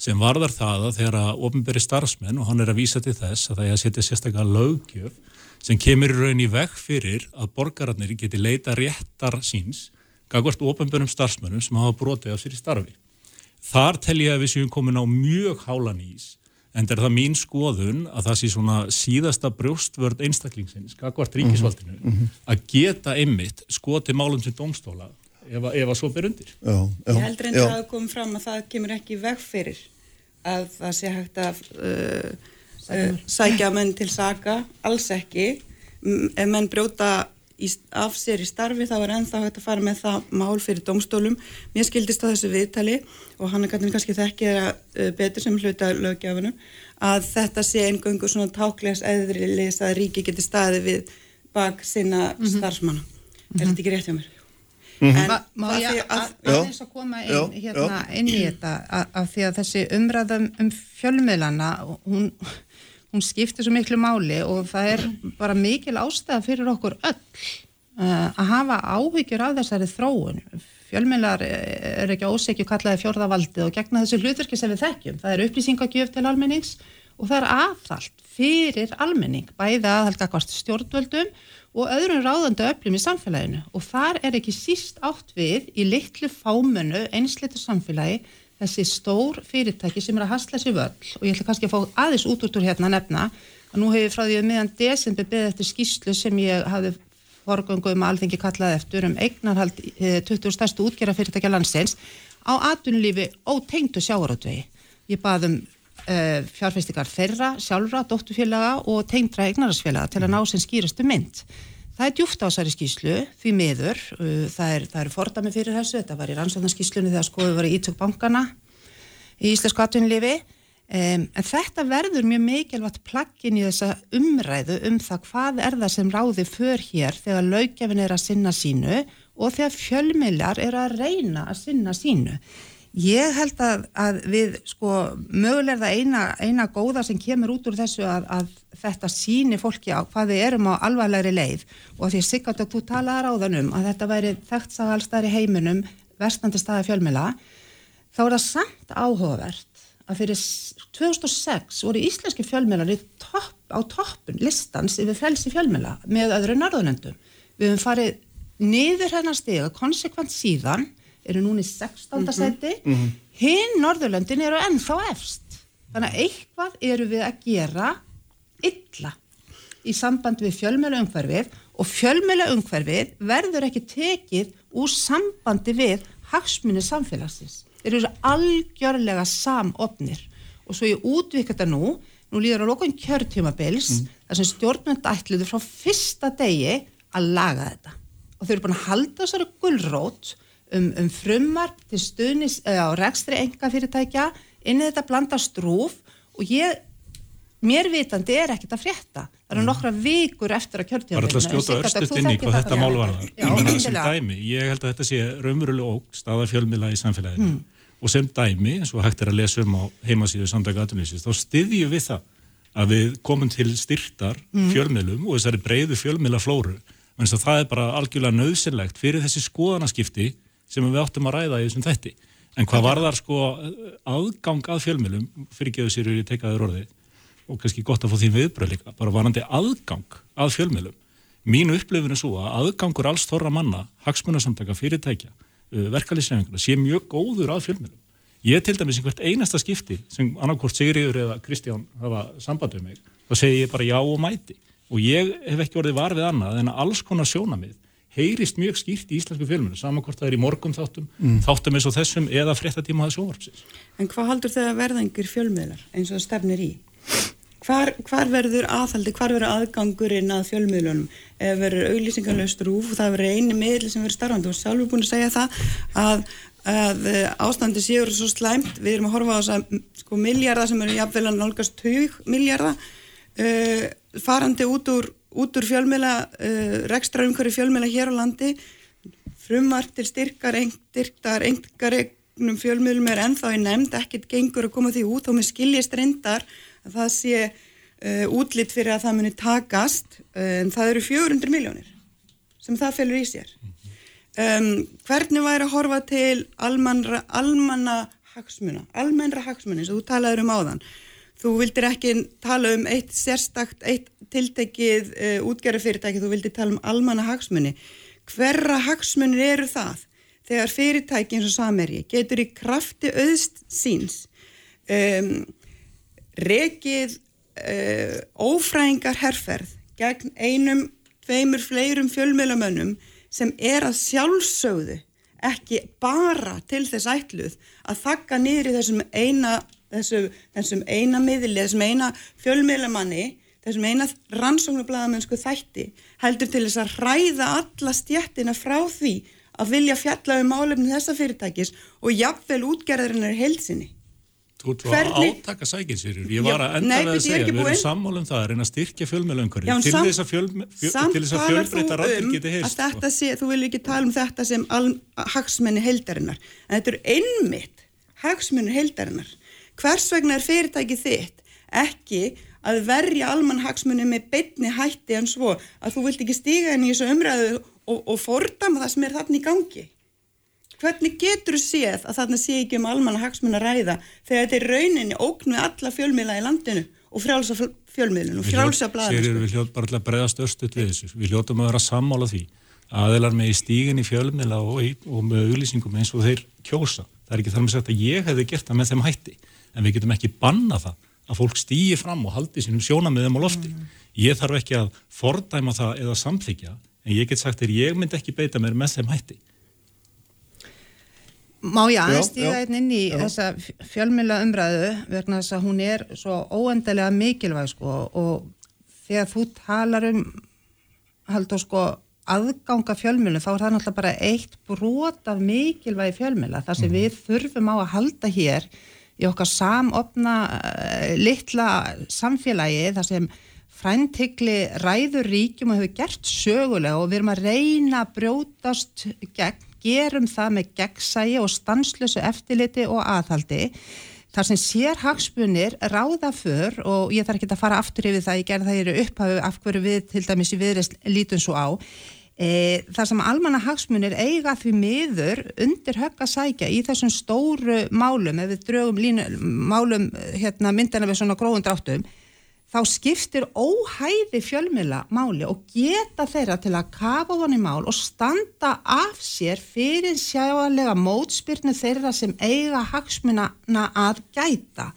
sem varðar það að þegar að ofnberi starfsmenn og hann er að vísa til þess að það er að setja sérstaklega lögjöf sem kemur í raun í veg fyrir að borgararnir geti leita réttar síns gagvart ofnberum starfsmennum sem hafa brotið af sér í starfi. Þar tel ég að við séum komin á mjög hálan ís en er það mín skoðun að það sé svona síðasta brjóstvörd einstaklingsins, gagvart ríkisvaldinu að geta einmitt skoti málum sem domstóla ef, að- ef að svo ber undir. Já, já, Ég heldur að það kom fram að það kemur ekki veg fyrir að það sé hægt að uh, uh, sækja menn til saka, alls ekki. Ef menn brjóta í, af sér í starfi þá er ennþá hægt að fara með það mál fyrir domstólum. Mér skildist á þessu viðtali og hann er kannski þekkið uh, betur sem hluta lögjafunum að þetta sé eingöngu svona táklegs eðrilis að ríki geti staðið við bak sinna starfsmanna. Er þetta ekki rétt hjá mér? En Ma, má af ég því að, að- að, aðeins að koma inn, Já, hérna, inn í þetta af því að þessi umræðum um fjölmiðlana hún, hún skiptir svo miklu máli og það er bara mikil ástæða fyrir okkur öll uh, að hafa áhyggjur af þessari þróun. Fjölmiðlar er ekki ósekju kallaði fjórðavaldið og gegna þessu hlutverki sem við þekkjum. Það er upplýsingagjöf til almennings og það er aðhald fyrir almenning bæði aðhald stjórnvöldum og öðrum ráðandi öflum í samfélaginu. Og þar er ekki síst átt við í litlu fámönu einsleitu samfélagi þessi stór fyrirtæki sem er að hasla sér völl og ég ætla kannski að fá aðeins út út úr hérna að nefna að nú hefur frá því að meðan desember beðið eftir skýslu sem ég hafði forgöngu um að alþengi kallaði eftir um eignarhald eh, 20 stærstu útgerra fyrirtækja landsins á atvinnulífi ótengdu sjávarútvegi. Ég bað um uh, fjárfestingar þeirra, sjálfra, dóttufélaga og tengdra eignarasfélaga til að ná sem skýrastu mynd. Það er djúft á þessari skýslu, því miður, uh, það er, er fordami fyrir þessu, þetta var í rannsóknarskýslunni þegar skoðið var í ítök bankana í Íslensku atvinnulífi, um, en þetta verður mjög mikilvægt plaggin í þessa umræðu um það hvað er það sem ráði för hér þegar laugjafin er að sinna sínu og þegar fjölmiðlar er að reyna að sinna sínu. Ég held að, að við, sko, mögulega það eina, eina góða sem kemur út úr þessu að, að þetta síni fólki á hvað við erum á alvarlegri leið og því Sigard og þú talaði ráðan um að þetta væri þekkt sá allstæðar í heiminum, verstandi staði fjölmila, þá er það samt áhugavert að fyrir s- 2006 voru íslenski fjölmiðlar í topp, á toppun listans yfir frelsi fjölmiðla með öðru norðunendum. Við höfum farið niður hennar stiga konsekvent síðan, eru núna í 16. seti, hinn norðurlöndin eru ennþá efst. Þannig að eitthvað eru við að gera illa í samband við fjölmjöla umhverfið og fjölmjöla umhverfið verður ekki tekið úr sambandi við hagsmunni samfélagsins. Eru algjörlega samofnir og svo ég útvika þetta nú, nú líður á lokun kjörtjumabils mm. þar sem stjórnmjönd ætluðu frá fyrsta degi að laga þetta og þau eru búin að halda þessari gullrót um, um frumvarp til stuðnis á rekstri enga fyrirtækja inn í þetta blanda strúf og ég mér vitandi er ekkert að frétta. Það eru nokkra vikur eftir að Það er alltaf að skjóta örstuðt inn í hvað þetta mál var. Ég held að þetta sé raunverulega óg staða fjölmiðla í samfélaginu. Hmm. og sem dæmi, eins og hægt er að lesa um á heimasíðu samdaga aðtunlýsins, þá styðjum við það að við komum til styrtar Hmm. fjölmiðlum og þessari breyðu fjölmiðla flóru, en það er bara algjörlega nöðsynlegt fyrir þessi skoðanaskipti sem við áttum að ræða í þessum þætti. En hvað varðar sko aðgang að fjölmiðlum, fyrir geðu sér í tekaður orðið, og kannski gott að fá þín viðbröð líka, bara varandi aðgang að fjölmiðlum. Mín upplifin er svo að aðgangur alls þorra manna, hagsmunasamtaka, fyrirtækja, verkalýsreifinguna, sé mjög góður að fjölmiðlum. Ég til dæmis einhvert einasta skipti sem annarkvort Sigriður eða Kristján hafa samband við mig, þá segi ég bara já og mæti. Og ég hef ekki orðið var við annað en að alls konar sjónamið heyrist mjög skýrt í íslensku fjölmiðlum, saman hvort það er í morgun þáttum, Mm. þáttum eins og þessum eða fréttatíma að sjónvarpsins. En hvað haldur þegar verða einhver fjölmiðlar eins og það stefnir í? Hvar, hvar verður aðhaldi, hvar verður aðgangurinn að fjölmiðlunum? Ef verður auglýsingarlaust rúf og það verður eini miðl sem verður starfandi og sjálfur búin að segja það að, að eh, ástandi séur svo slæmt, við erum að horfa á þess að sko miljardar sem eru jafnvel að nálgast 20 miljardar uh, farandi út úr, út úr fjölmiðla, uh, rekstra umhverju fjölmiðla hér á landi. Frumvart til styrkar, styrktar, engaregnum fjölmiðlum er ennþá í nefnd, ekkert gengur að koma því út og með skiljist reyndar að það sé uh, útlitt fyrir að það muni takast uh, en það eru 400 miljónir sem það felur í sér. Um, hvernig væri að horfa til almanna hagsmuna, almennra hagsmuna eins og þú talaður um áðan þú vildir ekki tala um eitt sérstakt, eitt tiltekið uh, útgerðarfyrirtæki, þú vildir tala um almanna hagsmuni hverra hagsmunir eru það? Þegar fyrirtæki eins og Sameri getur í krafti auðst síns um, rekið uh, ófræðingar herrferð gegn einum, tveimur, fleirum fjölmjölamönnum sem er að sjálfsögðu ekki bara til þess ætluð að þakka niður í þessum eina, þessum, þessum eina miðli, þessum eina fjölmjölamanni, þessum eina rannsóknublaðamennsku þætti heldur til þess að hræða alla stjættina frá því að vilja fjalla um málefni þessa fyrirtækis og jafnvel útgerðarinnar heilsinni. Þú ert að átaka sækinsýrjur. Ég var að enda við að segja, við erum sammálum það að reyna að styrkja fjölmjölöngur til þess að, fjöl... að fjölbreyta rættir um geti heist. Sko. Sé, þú vil ekki tala um þetta sem hagsmenni heildarinnar. En þetta eru einmitt hagsmenni heildarinnar. Hvers vegna er fyrirtækið þitt ekki að verja almann hagsmenni með beitni hætti en svo að þú vilt ekki stíga inn í þessu umræðu og, og fordama það sem er þarna í gangi? Hvernig getur þú séð að þarna sé ekki um almanna hagsmun að ræða þegar þetta er rauninni óknu alla fjölmiðla í landinu og frjálsa fjölmiðlun og frjálsa blæðinu? Sér við hljótt bara að bregðast östut við þessu. Við hljóttum að vera sammála því aðeinar með í stíginni fjölmiðla og, og með auglýsingum eins og þeir kjósa. Það er ekki þar með sagt að ég hefði gert það með þeim hætti en við getum ekki banna það að fólk stýgi fram og haldi sínum sjónamiðum á lofti. Mm. Ég þarf ekki að fordæma það eða samþykja en ég get sagt þér ég myndi ekki beita mér með þeim hætti. Má ég aðeins stíða einn inn í já. þessa fjölmjöla umræðu vegna þess að hún er svo óendalega mikilvæg sko og þegar þú talar um haldur sko aðganga fjölmjölu þá er það náttúrulega bara eitt brot af mikilvægi fjölmjöla þar sem mm. við þurfum á að halda hér í okkar samopna uh, litla samfélagi þar sem fræntikli ræður ríkjum og hefur gert sögulega og við erum að reyna að brjótast gegn gerum það með gegnsægi og stanslösu eftirliti og aðhaldi. Þar sem sér hagsmunir ráða för og ég þarf ekki að fara aftur yfir það, ég gerði það í upphafu af hverju við til dæmis í viðreist lítum svo á e, þar sem almanna hagsmunir eiga því miður undir högg að sækja í þessum stóru málum ef við drögum línu, málum hérna, myndina við svona gróðundráttum þá skiptir óhæði fjölmila máli og geta þeirra til að kafa honni mál og standa af sér fyrir sjálega mótspyrnu þeirra sem eiga hagsmuna að gæta.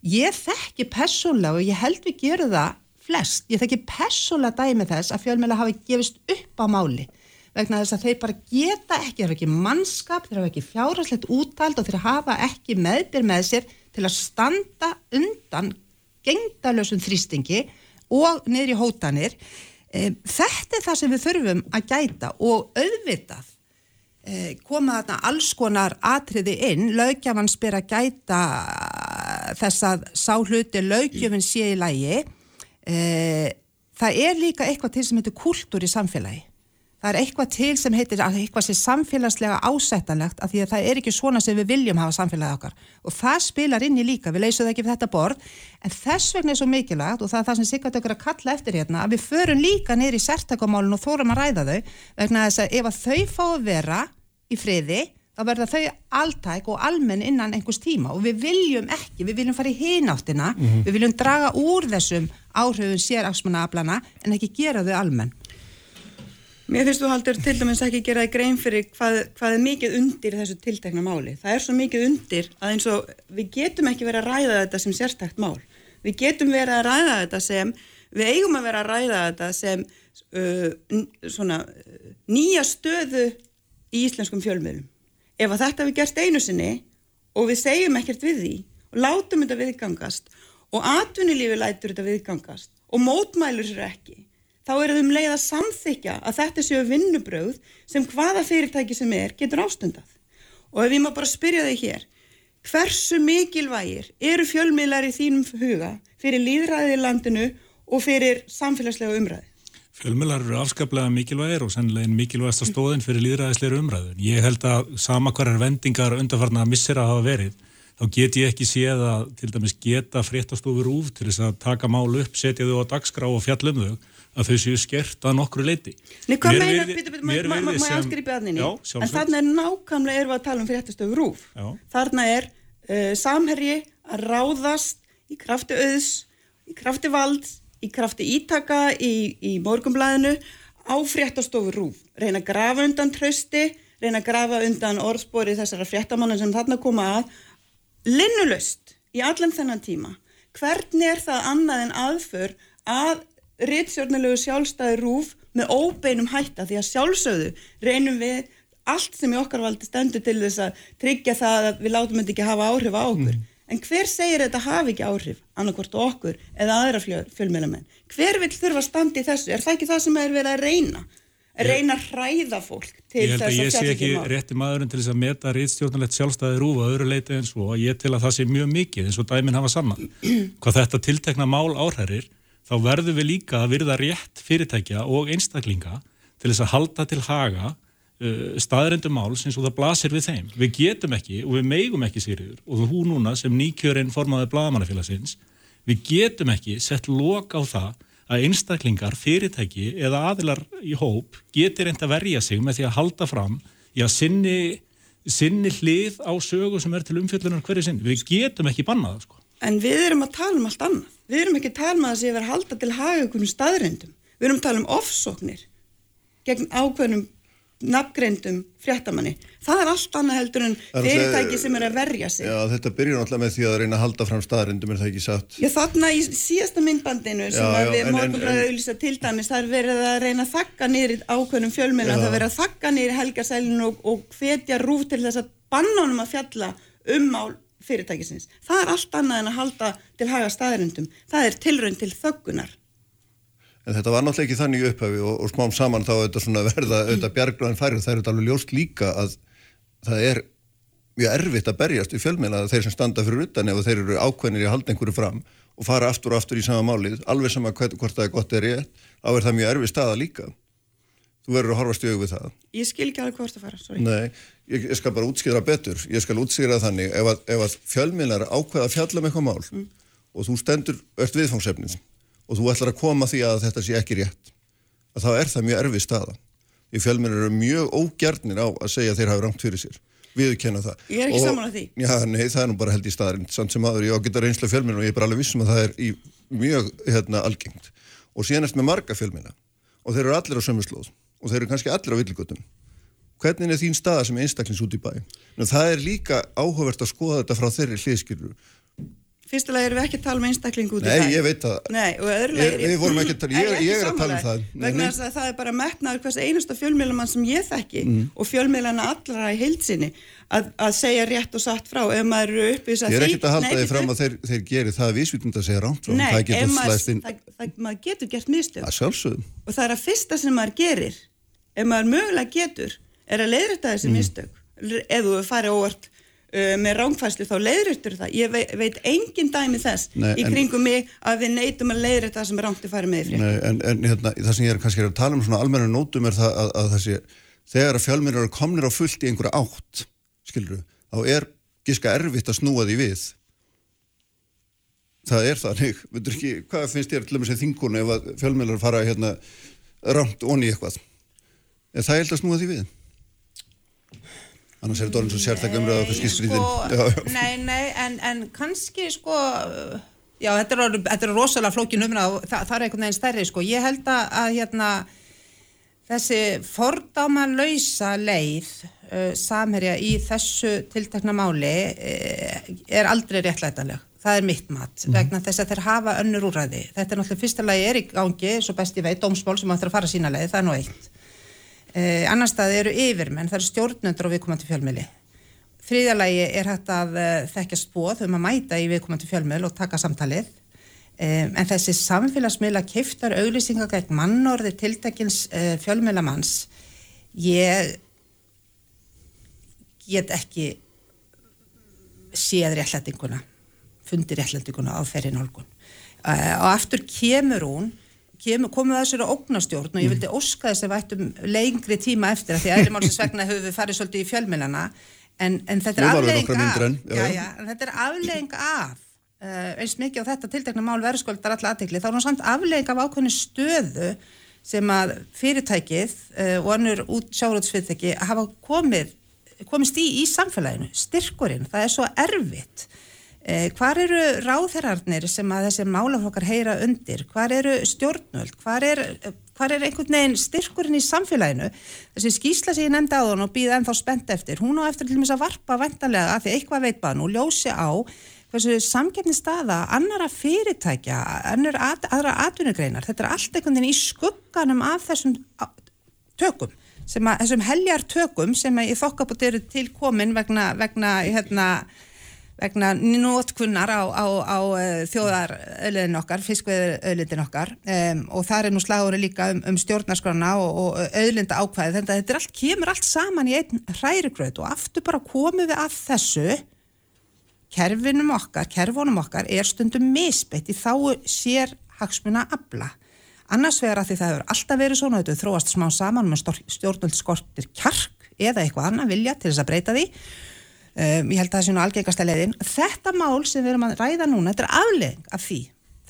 Ég þekki personlega og ég held við gerum það flest, ég þekki personlega dæmi þess að fjölmila hafi gefist upp á máli vegna þess að þeir bara geta ekki, þeir hafa ekki mannskap, þeir hafa ekki fjárhagslegt úttald og þeir hafa ekki meðbyr með sér til að standa undan gengdalösum þrýstingi og niður í hótanir. E, þetta er það sem við þurfum að gæta og auðvitað e, koma þarna alls konar atriði inn, lögjaman spyr að gæta þess að sá hluti lögjöfin sé í lægi e, það er líka eitthvað til sem heitir kultúr í samfélagi. Það er eitthvað til sem heitir eitthvað sem samfélagslega ásættanlegt af því að það er ekki svona sem við viljum hafa samfélagið okkar. Og það spilar inn í líka, við leysum það ekki við þetta borð en þess vegna er svo mikilvægt og það er það sem Sigvart okkur að kalla eftir hérna að við förum líka neyri í sértakamálun og þórum að ræða þau vegna þess að ef að þau fá að vera í friði þá verða þau alltæk og almenn innan einhvers tíma og við viljum ekki, við viljum fara í hináttina, mm -hmm. við viljum draga úr þessum áhrifun séraksmannaaflana en ekki gera þau almenn. Mér finnst þú haldur til dæmis ekki gera það grein fyrir hvað, hvað er mikið undir þessu tiltekna máli. Það er svo mikið undir að eins og við getum ekki verið að ræða þetta sem sérstækt mál. Við getum verið að ræða þetta sem, við eigum að vera að ræða þetta sem uh, svona nýja stöðu í íslenskum fjölmiðlum. Ef að þetta við gerst einu sinni og við segjum ekkert við því og látum þetta viðgangast og atvinnulífi lætur þetta viðgangast og mótmælur sér ekki þá er það um leið að samþykja að þetta séu vinnubröð sem hvaða fyrirtæki sem er getur ástundað. Og ef ég má bara spyrja þig hér, hversu mikilvægir eru fjölmiðlar í þínum huga fyrir líðræðið í landinu og fyrir samfélagslega umræði? Fjölmiðlar eru afskaplega mikilvægir og sennilegin mikilvægast að stóðin fyrir líðræðisleira umræðu. Ég held að sama hverjar vendingar undarfarnar að missera hafa verið, þá get ég ekki séð að til dæmis geta fréttastofur úf til þess að taka mál upp, setja þau á dagskrá og fjallum þau, að þau séu skert að nokkru leiti. Nei, hvað virði- býtu, býtu, mér má ég gripa aðninni? Já, En þarna er nákvæmlega við að tala um fréttastöfu rúf. Já. Þarna er uh, samherji að ráðast í krafti auðs, í krafti valds, í krafti ítaka í, í morgumblæðinu á fréttastofu rúf. Reyna að grafa undan trösti, reyna að grafa undan orðspori þessara fréttamanna sem þarna koma að linnulöst í allan þennan tíma. Hvernig er það annað en aðför að ritsjórnulegu sjálfstæði rúf með óbeinum hætta því að sjálfsögðu reynum við allt sem í okkar valdi stendur til þess að tryggja það að við látum þetta ekki hafa áhrif á okkur. En hver segir þetta hafi ekki áhrif, annarkvort á okkur eða aðra fjöl, fjölmjölamenn? Hver vil þurfa í þessu? Er það ekki það sem er verið að reyna? Að reyna að hræða fólk til þess að ég sé ekki rétti maðurinn til þess að meta rítstjórnulegt sjálfstæði rúfa öðru leiti en svo að ég til að það sé mjög mikið eins og dæmin hafa saman. Hvað þetta tiltekna mál áhærir, þá verðum við líka að virða rétt fyrirtækja og einstaklinga til þess að halda til haga staðrendum máls eins og það blasir við þeim. Við getum ekki og við meigum ekki sýriður og þú núna sem nýkjörinn formaði blagamannafélagsins, við getum ekki sett lok á það að einstaklingar, fyrirtæki eða aðilar í hóp geti reynd að verja sig með því að halda fram í að sinni, sinni hlið á sögu sem er til umfjöldunar hverju sinni. Við getum ekki bannað það sko. En við erum að tala um allt annað. Við erum ekki að tala um að það sé að halda til haga einhvern staðrindum. Við erum að tala um ofsóknir gegn ákveðnum nafngreindum fréttamanni. Það er allt annað heldur en fyrirtæki sem er að verja sig. Já, þetta byrjar náttúrulega með því að reyna að halda fram staðarindum, er það ekki satt? Já, þarna í síðasta myndbandinu sem Já, já, við en- auðlýsa til dæmis, það er verið að reyna að þakka niður ákveðnum fjölmennar, Já. það er verið að þakka niður helgasælinu og, og hvetja rúf til þess að banna honum að fjalla um mál fyrirtækisins. Það er allt annað en að halda til haga staðarindum. Það er tilraun til þöggunar. En þetta var náttúrulega ekki þannig upphafi og, og smám saman þá þetta svona verða auðvitað bjargráðin færið. Það er þetta alveg ljóst líka að það er mjög erfitt að berjast í fjölmeina þeir sem standa fyrir utan ef þeir eru ákveðnir í að halda einhverju fram og fara aftur og aftur í sama málið, alveg sama hvort, hvort það er gott eða rétt, þá er það mjög erfið staða líka. Þú verður að horfast í aug við það. Ég skil ekki alveg hvort að fara, sorry. Nei, ég, ég skal bara útskýra betur. Ég skal útskýra þannig ef að, ef að fjölmiðlar ákveða að fjalla með eitthvað mál og þú stendur ört viðfangsefnið og þú ætlar að koma því að þetta sé ekki rétt, að þá er það mjög erfið staða. Því fjölmiðlar eru mjög ógjarnir á að segja að þeir hafi rangt fyrir sér. Við kenna það. Ég er ekki Og- sammála því. Já, nei, það er nú bara held í staðarinn. Samt sem aður, ég á geta reynslu fjölmiðlar og ég er bara alveg vissum að það er í mjög hérna, algengt. Og erst með marga fjölmiðla og þeir eru allir á sömu slóð og þeir eru kannski allir á villigutum hvernig er þín staða sem einstaklings út í bæ Nú, það er líka áhugavert að skoða þetta frá þeirri hliðskilur Fyrstulega erum við ekki að tala um einstakling út í Nei, bæ. ég veit það. Nei, og öðrulega Ég- við vorum ekki að tala- ég- ég er að tala um það. Nei, Vegna nei. þess að það er bara metnaður hvers einasta fjölmiðlamann sem ég þekki og fjölmiðlana allra í heilsinni að, að segja rétt og satt frá ef maður eru uppið ég er ekkert að halda því fram að þeir, þeir geri það vísvitund að segja rámt frá Nei, það ef getur maður, það, það, maður getur gert mistök að sjálfsögum og er er þessi farið uh, með rángfæslu þá leiðrættur það. Ég veit, veit engin dæmi þess Nei, í en- kringum mig að við neytum að leiðrætta það sem er að fara með í frétt Nei, en, en hérna, það sem ég er kannski að tala um svona almenna nótum er það að, að þessi þegar að fjölmennir eru komnir á fullt í einhverja átt skilur þá er giska erfitt að snúa því við. Það er þannig veitur ekki, hvað finnst til að með sér þingun ef að fjölmennar fara hérna rámt onni eitthvað? Er það held að snúa því við annars er þetta orðin svo sértak umræða okkur skýrskriðin sko, nei, nei, en, en kannski sko, já, þetta er, orðið- þetta er rosalega flókin umræða og það, það er einhvern veginn stærri, sko, ég held að, hérna, þessi fordáma lausa leið uh, samherja í þessu tiltekna máli uh, er aldrei réttlætanleg. Það er mitt mat vegna þess að þeir hafa önnur úræði. Þetta er náttúrulega fyrsta lagi er í gangi, svo best ég veit, dómsmál sem ættir að fara sína leið, það er nú eitt. Uh, annar staði eru yfirmenn, það eru stjórnendur á viðkomandi fjölmiðli. Þriðja lagi er hægt að uh, þekkja spóð um að mæta í viðkomandi fjölmiðl og taka samtalið. Um, en þessi samfélagsmiðla kiftar auglýsingar gegn mannorði tiltekins uh, fjölmiðlamanns, ég get ekki séð réttlætinguna, fundi réttlætinguna á þeirri nálgun. Uh, og aftur kemur hún kemur, komum við að þessari ógnastjórn og ég vildi óska þess að við ættum lengri tíma eftir að því að eðlumálsins vegna höfum við farið svolítið í fjölmilana en, en þetta er aflegging af já, já, en þetta er aflegging af uh, eins mikið á þetta tiltekna mál verðskuldar alla aðtekli, þá er hún samt aflegging af ákveðni stöðu sem að fyrirtækið uh, og annur út sjárótsfyrirtæki hafa komið komist í í samfélaginu, styrkurinn, það er svo erfitt hvar eru ráðherrarnir sem að þessi málaflokkar heyra undir? Hvar eru stjórnvöld? Hvar er, hvar er einhvern veginn styrkurinn í samfélaginu? Þessi skýsla sem ég nefndi á þann og býða ennþá spennt eftir, hún á eftir til þess að varpa vantanlega að því eitthvað veit bara nú ljósi á hversu samgefni staða annara fyrirtækja, annur at, aðra atvinnugreinar. Þetta er allt einhvern veginn í skugganum af þessum tökum sem að, þessum heljar tökum sem að í þokkabóti eru til komin vegna, vegna hérna vegna nótkunnar á, á, á þjóðaröðliðin okkar, fiskveðuröðliðin okkar um, og það er nú slagurinn líka um, um stjórnarskrána og, og öðlinda ákvæði þannig að þetta allt, kemur allt saman í einn hrærigraut og aftur bara komum við að þessu. Kerfinum okkar, kerfunum okkar er stundum misbeitt í þá sér hagsmuna afla. Annars vegar að því það hefur alltaf verið svona þetta þróast smá saman með stjórnvöld skortir kjark eða eitthvað annað vilja til þess að breyta því um, ég held að það sé nú algengasta leiðin. Þetta mál sem við erum að ræða núna þetta er aflegging af því.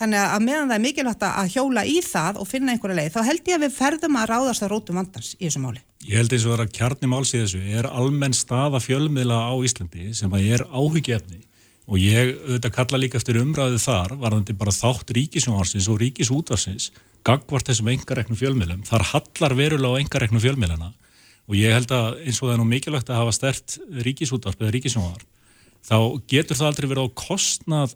Þannig að meðan það er mikilvægt að hjóla í það og finna einhverja leið, þá held ég að við ferðum að ráðast að rótum vandans í þessu máli. Ég held eins og það er að kjarni máls í þessu er almenn staða fjölmiðla á Íslandi sem að er áhyggjefni og ég auðvitað kalla líka eftir umræðu þar varðandi bara þátt ríkisjónarsins og ríkisútarsins gagvart þessum engareknu fjölmiðlum. Þar hallar verulega á engareknu fjölmiðlana og ég held að eins og það er nú mikilvægt að hafa stert ríkisútvarp eða ríkisjónar þá getur það aldrei verið á kostnað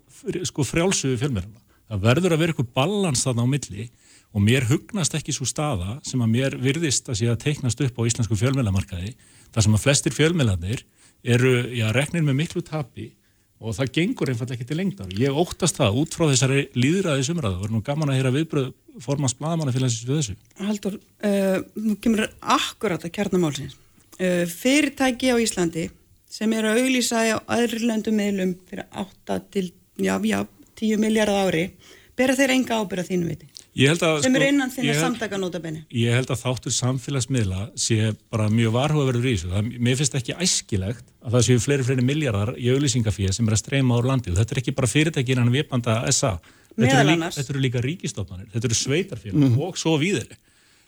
sko frjálsuðu fjölmiðlana. Það verður að vera eitthvað balans þarna á milli og mér hugnast ekki svo staða sem að mér virðist að sé að teiknast upp á íslensku fjölmiðlamarkaði þar sem að flestir fjölmiðlanir eru, já, reknir með miklu tapi og það gengur einfallega ekki til lengdar. Ég óttast það út frá þessari líðræðis umræðu. Það var nú gaman að heyra viðbröð formans bladamanna fyrir þessu. Haldur, uh, nú kemur akkurat að kjarnamálsins. Uh, fyrirtæki á Íslandi sem eru að auglýsa á aðrilöndum meðlum fyrir 8 til, já, já, 10 miljardar ári, bera þeir enga ábyrða þínu viti? Að, sem sko, eru innan ég, samtaka nótabenni. Ég held að þáttur samfélagsmiðla sé bara mjög varhugaverður í þessu. Það, mér finnst ekki æskilegt að það séu fleiri, fleiri miljardar í auðlýsingafíða sem er að streyma úr landið. Þetta er ekki bara fyrirtækin en viðbanda SA. Þetta eru, líka, þetta eru líka ríkistofnanir, þetta eru sveitarfélag mm. og svo víðir.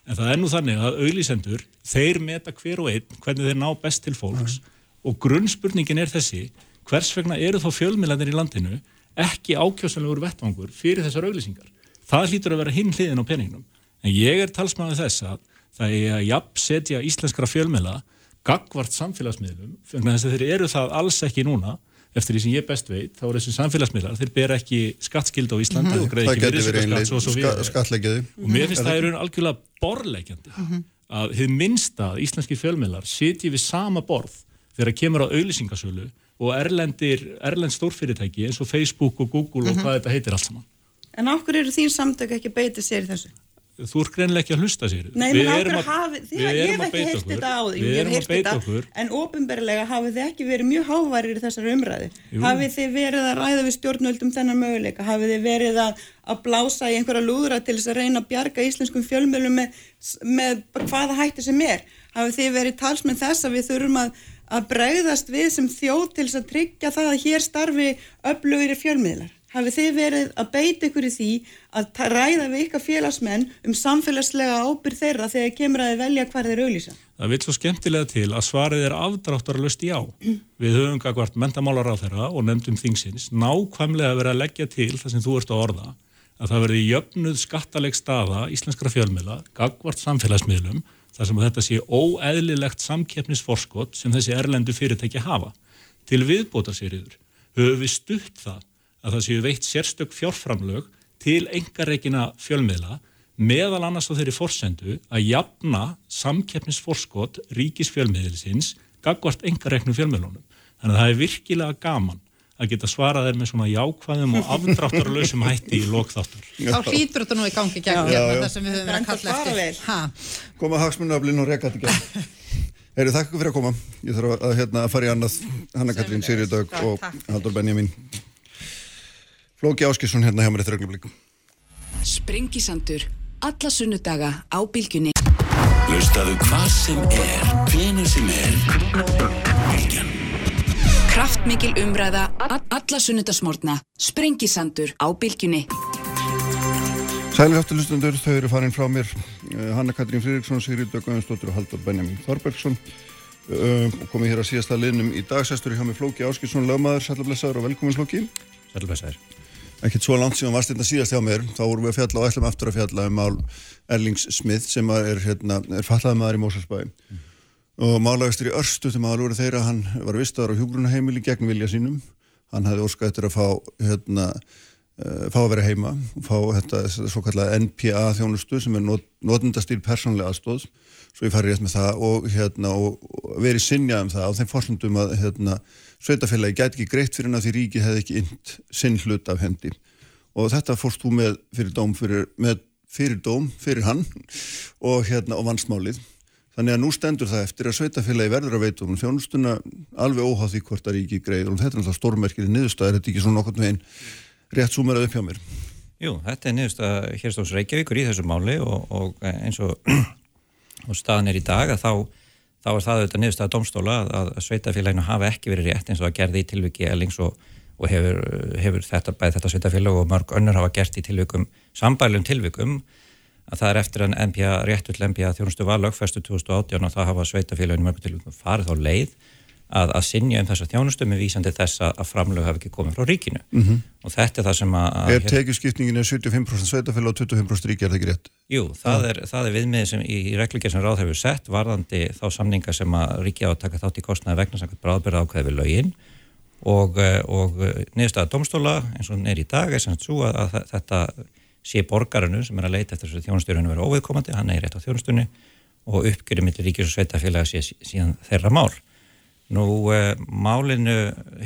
En það er nú þannig að auðlýsendur, þeir meta hver og einn hvernig þeir ná best til fólks mm. og grunnspurningin er þessi, hvers vegna eru þá fjölmiðlandir í landinu ekki ákjósanlegur vettvangur fyrir þessar auðlýsingar? Það hlýtur að vera hinn hliðin á peningnum. En ég er talsmaður þess að það er að jafn setja íslenskra fjölmjöla gagvart samfélagsmiðlum, þannig að þeir eru það alls ekki núna, eftir því sem ég best veit, þá er þessi samfélagsmiðlar, þeir ber ekki skattskild á Íslandi mm -hmm. og greið ekki virðisaukaskatt svo, svo skattlegiði. Og mér finnst það eru algjörlega borlegjandi mm -hmm. að þið minnsta að íslenski fjölmjölar sitji við sama borð þegar kemur á auðlýsingasölu og erlendir, erlend stórfyrirtæki eins og Facebook og Google mm -hmm. og hvað þetta heitir allt saman. En okkur eru þín samtök ekki beitið sér í þessu? Þú er greinlega ekki að hlusta sér. Nei, menn okkur hafið, þið, ég hef ekki heyrst þetta á því, ég hef heyrst þetta, okkur. en ofinberlega hafið þið ekki verið mjög hávarir í þessar umræði. Jú. Hafið þið verið að ræða við stjórnvöldum þennan möguleika? Hafið þið verið að, að blása í einhverja lúðra til þess að reyna að bjarga íslenskum fjölmjölum með, með hvaða hætti sem er? Hafið þið verið talsmenn þess að við þurfum að, að bregðast við sem þjóð til að tryggja það að hér starfi öflugir fjölmiðlar? Hafið þið verið að beita ykkur í því að ræða við ykkar félagsmenn um samfélagslega ábyrð þeirra þegar kemur að þið velja hvað þeir auðlýsa? Það vil svo skemmtilega til að svarið er afdráttarlust já. Mm. Við höfum gagvart mentamálar á þeirra og nefndum þingsins nákvæmlega verið að leggja til það sem þú ert að orða að það verði jöfnuð skattaleg staða íslenskra fjölmiðla, gagvart samfélagsmiðlum þar sem þetta sé óeðlilegt samkeppnisforskott sem þessi erlendu fyrirtæki hafa. Til viðbótar sér yfir höfum við stutt það að það séu veitt sérstök fjárframlög til engareikina fjölmiðla meðal annars á þeirri forsendu að jafna samkeppnisforskot ríkisfjölmiðlisins gagvart engareiknu fjölmiðlunum. Þannig að það er virkilega gaman að geta svarað þeir með svona jákvæðum og afdráttarlausum hætti í lokþáttur. Þá hlýtur þetta nú í gangi gegn hérna það sem við höfum verið að kalla eftir. Ha. Koma hagsmunaflinn og reyka þetta gegn. Heyri, þakka fyrir að koma. Ég þarf að, hérna, að fara í annað Hanna Katrín, Sýri Dögg og Haldur Benjamin. Flóki Áskilsson hérna hjá mér eftir ögnublíkum. Sprengisandur. Alla sunnudaga á bylgjunni. Hlustaðu hvað sem er, hvenu sem er. Bylgjan. Kraftmikil umræða, alla sunnudasmórna, sprengisandur á bylgjunni. Sælir aftur hlustundur, þau eru farin frá mér uh, Hanna Katrín Fridriksson, Sigrid Döggaðinsdóttir og Haldur Benjamin Þorbergsson uh, og komið hér að síðasta liðnum í dagsæstur hjá mig Flóki Áskilsson, lögmaður, sælublessaður og velkomin Flóki Sælublessaður Ekkert svo langt síðan varst þetta síðast hjá mér. Þá vorum við að fjalla og ætlum aftur að fjalla um mál Erlings Smith sem er, hérna, er fallaði maður í Mósalsbæ mm. og málagastur í örstu til maður voru þeirra hann var vistaður á hjúgrunaheimili gegn vilja sínum. Hann hefði óskað eftir að fá hérna uh, fá að vera heima fá þetta svo kallega NPA þjónustu sem er not, notendastýr persónlega aðstóð svo ég fari rétt með það og, hérna, og, verið sinjað um það á þeim fórslundum að hérna, sveitafélagi gæti ekki greitt fyrir hann að því ríki hefði ekki int sinn hlut af hendi. Og þetta fórst þú með fyrir dóm fyrir, með, fyrir dóm fyrir hann og, hérna, og vansmálið Þannig að nú stendur það eftir að sveitafélagi verður að veitum um þjónustuna alveg óháð því hvort að ríki greiður og þetta er náttúrulega stórmerkir í niðurstaðar, þetta er ekki svona okkur með einn rétt súmerað upp hjá mér. Jú, þetta er niðurst að hérstóðs Reykjavíkur í þessu máli og, og eins og, og staðan er í dag að þá, þá er það auðvitað niðurst að domstóla að, að sveitafélaginu hafa ekki verið rétt eins og að gerði í tilviki elings og, og hefur, hefur þetta, bæð þetta sveitafélag og mörg önnur hafa gert í tilvikum, sambælum tilvikum að það er eftir en NPA, réttull NPA þjónustu var lögfestu 2018 og það hafa sveitafélaginu mörgum tilvikum farið á leið að, að sinja um þessa þjónustu með vísandi þess að, framlög hafi ekki komið frá ríkinu mm -hmm. og þetta er það sem að... Er tekjuskipningin 75% sveitafélag og 25% ríki, er það ekki rétt? Jú, það er, það er viðmið sem í, í reglugjör sem ráð hefur sett varðandi þá samninga sem að ríki á að taka þátt í kostnaði vegna samkvæmt bráðbyrða ákveði við lögin og, eh, og niðurstaða domstóla eins og er í dag er sem svo að, að þetta sé borgarinu sem er að leita eftir þessu þjónustyrjunu verið óviðkomandi, hann er rétt á þjónustunni og uppgjörið millir ríkis og sveitafélag sé síðan þeirra mál. Nú, eh, málinu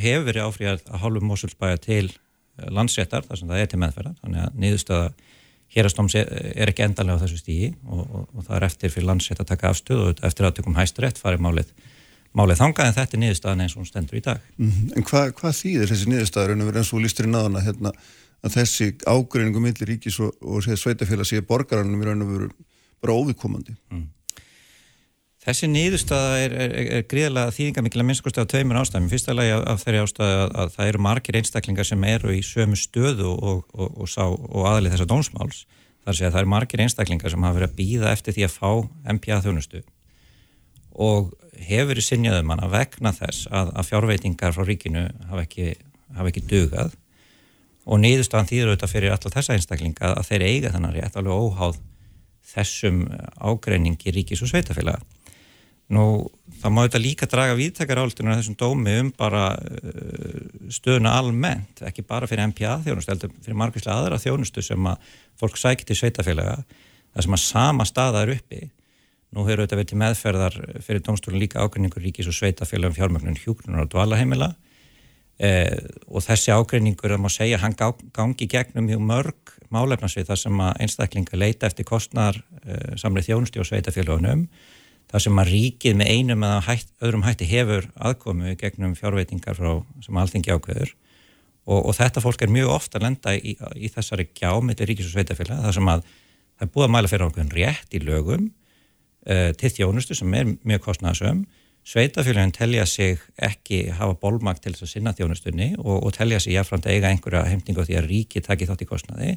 hefur verið áfríðað að hálfum Mosulsbæja til eh, landsréttar þar sem það er til meðferðar, þannig að niðurstöða hérastóms er ekki endalega á þessu stígi og, og, og það er eftir fyrir landsrétt að taka afstöð og eftir að tökum hæsturétt farið málið, málið þangað en þetta er niðurstöðan eins og hún stendur í dag. Mm -hmm. En hva, hvað þýðir þessi niðurstöðar eins og lístur í náðana hérna, að þessi ágreiningum millir ríkis og, og sveitafélag sé borgaranum í og veru bara óvikomandi? Mm. Þessi nýðustada er, er, er gríðilega þýðingamikil að minnskust af tveimur ástæðum. Fyrsta lagi af, af þeirri ástæði að, að það eru margir einstaklingar sem eru í sömu stöðu og, og, og, og aðlið þessa dómsmáls. Það er að það eru margir einstaklingar sem hafa verið að býða eftir því að fá MPA þjónustu og hefur verið sinjaðum hann að vegna þess að, að fjárveitingar frá ríkinu hafa ekki, hafa ekki dugað og nýðustadan þýður auðvitað fyrir alltaf þessa einstaklinga að þeir eiga þannig rétt alveg óháð þessum ágreiningi ríkis og sveitafélaga. Nú, það má þetta líka draga viðtakar áldunar þessum dómi um bara uh, stöðuna almennt, ekki bara fyrir MPA þjónustu, heldur fyrir margvíslega aðra þjónustu sem að fólk sækir til sveitafélaga, það sem að sama staða er uppi. Nú hefur þetta verið til meðferðar fyrir dómstólun líka ágreiningur ríkis og sveitafélagum fjármögnun hjúknunar og dvalaheimila eh, og þessi ágreiningur, það má segja, hann gangi gegnum mjög mörg málefnarsvið þar sem að einstaklinga leita eftir kostnar eh, samrið þjónustu og sveitafélagunum það sem að ríkið með einum eða hætt, öðrum hætti hefur aðkomu gegnum fjárveitingar frá sem alþingi ákveður. Og, og þetta fólk er mjög ofta að lenda í, í þessari gjámiðli ríkis og sveitafélag þar sem að það er búið að mæla fyrir ákveðin rétt í lögum uh, til þjónustu sem er mjög kostnæðasöm sveitafélagin telja sig ekki hafa bólmakt til þess að sinna þjónustunni og, og telja sig jáfnframt eiga einhverja heimtingu á því að ríkið taki þátt í kostnæði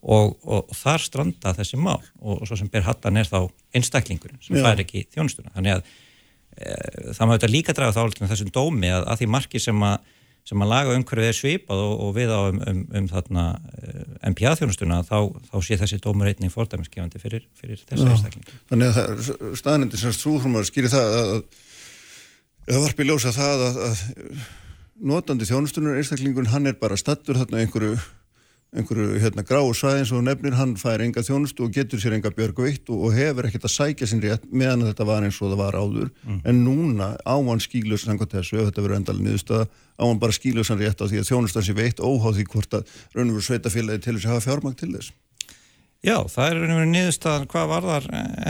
og, og, og þar stranda þessi mál. Og, og svo sem ber hattan er þá einstaklingur sem fær ekki þjónustuna. Þannig að e, það má þetta líka draga þá þessum dómi að, að því marki sem að, sem að laga umhverfið er svipað og við á um, um, um þarna MPA þjónustuna þá, þá sé þessi dómur einnig fordæmiskefandi fyrir, fyrir þessi einstaklingur Þannig að staðnendir sem strúðrumar skýri það að það varpi ljósa það að, að notandi þjónustunar einstaklingun hann er bara stattur þarna einhverju einhverju hérna gráu svæðins og nefnir hann fær enga þjónustu og getur sér enga björgveitt og, og hefur ekkert að sækja sín rétt meðan þetta var eins og það var áður mm. en núna ávann skílus samkvæmt þessu, ef þetta verður endalinn niðurstöða ávann bara skílusan rétt á því að þjónustan sé veitt óháð því hvort að raun og veru sveitafélagi til þess að hafa fjármang til þess Já, það er raun og veru niðurstöðan hvað varðar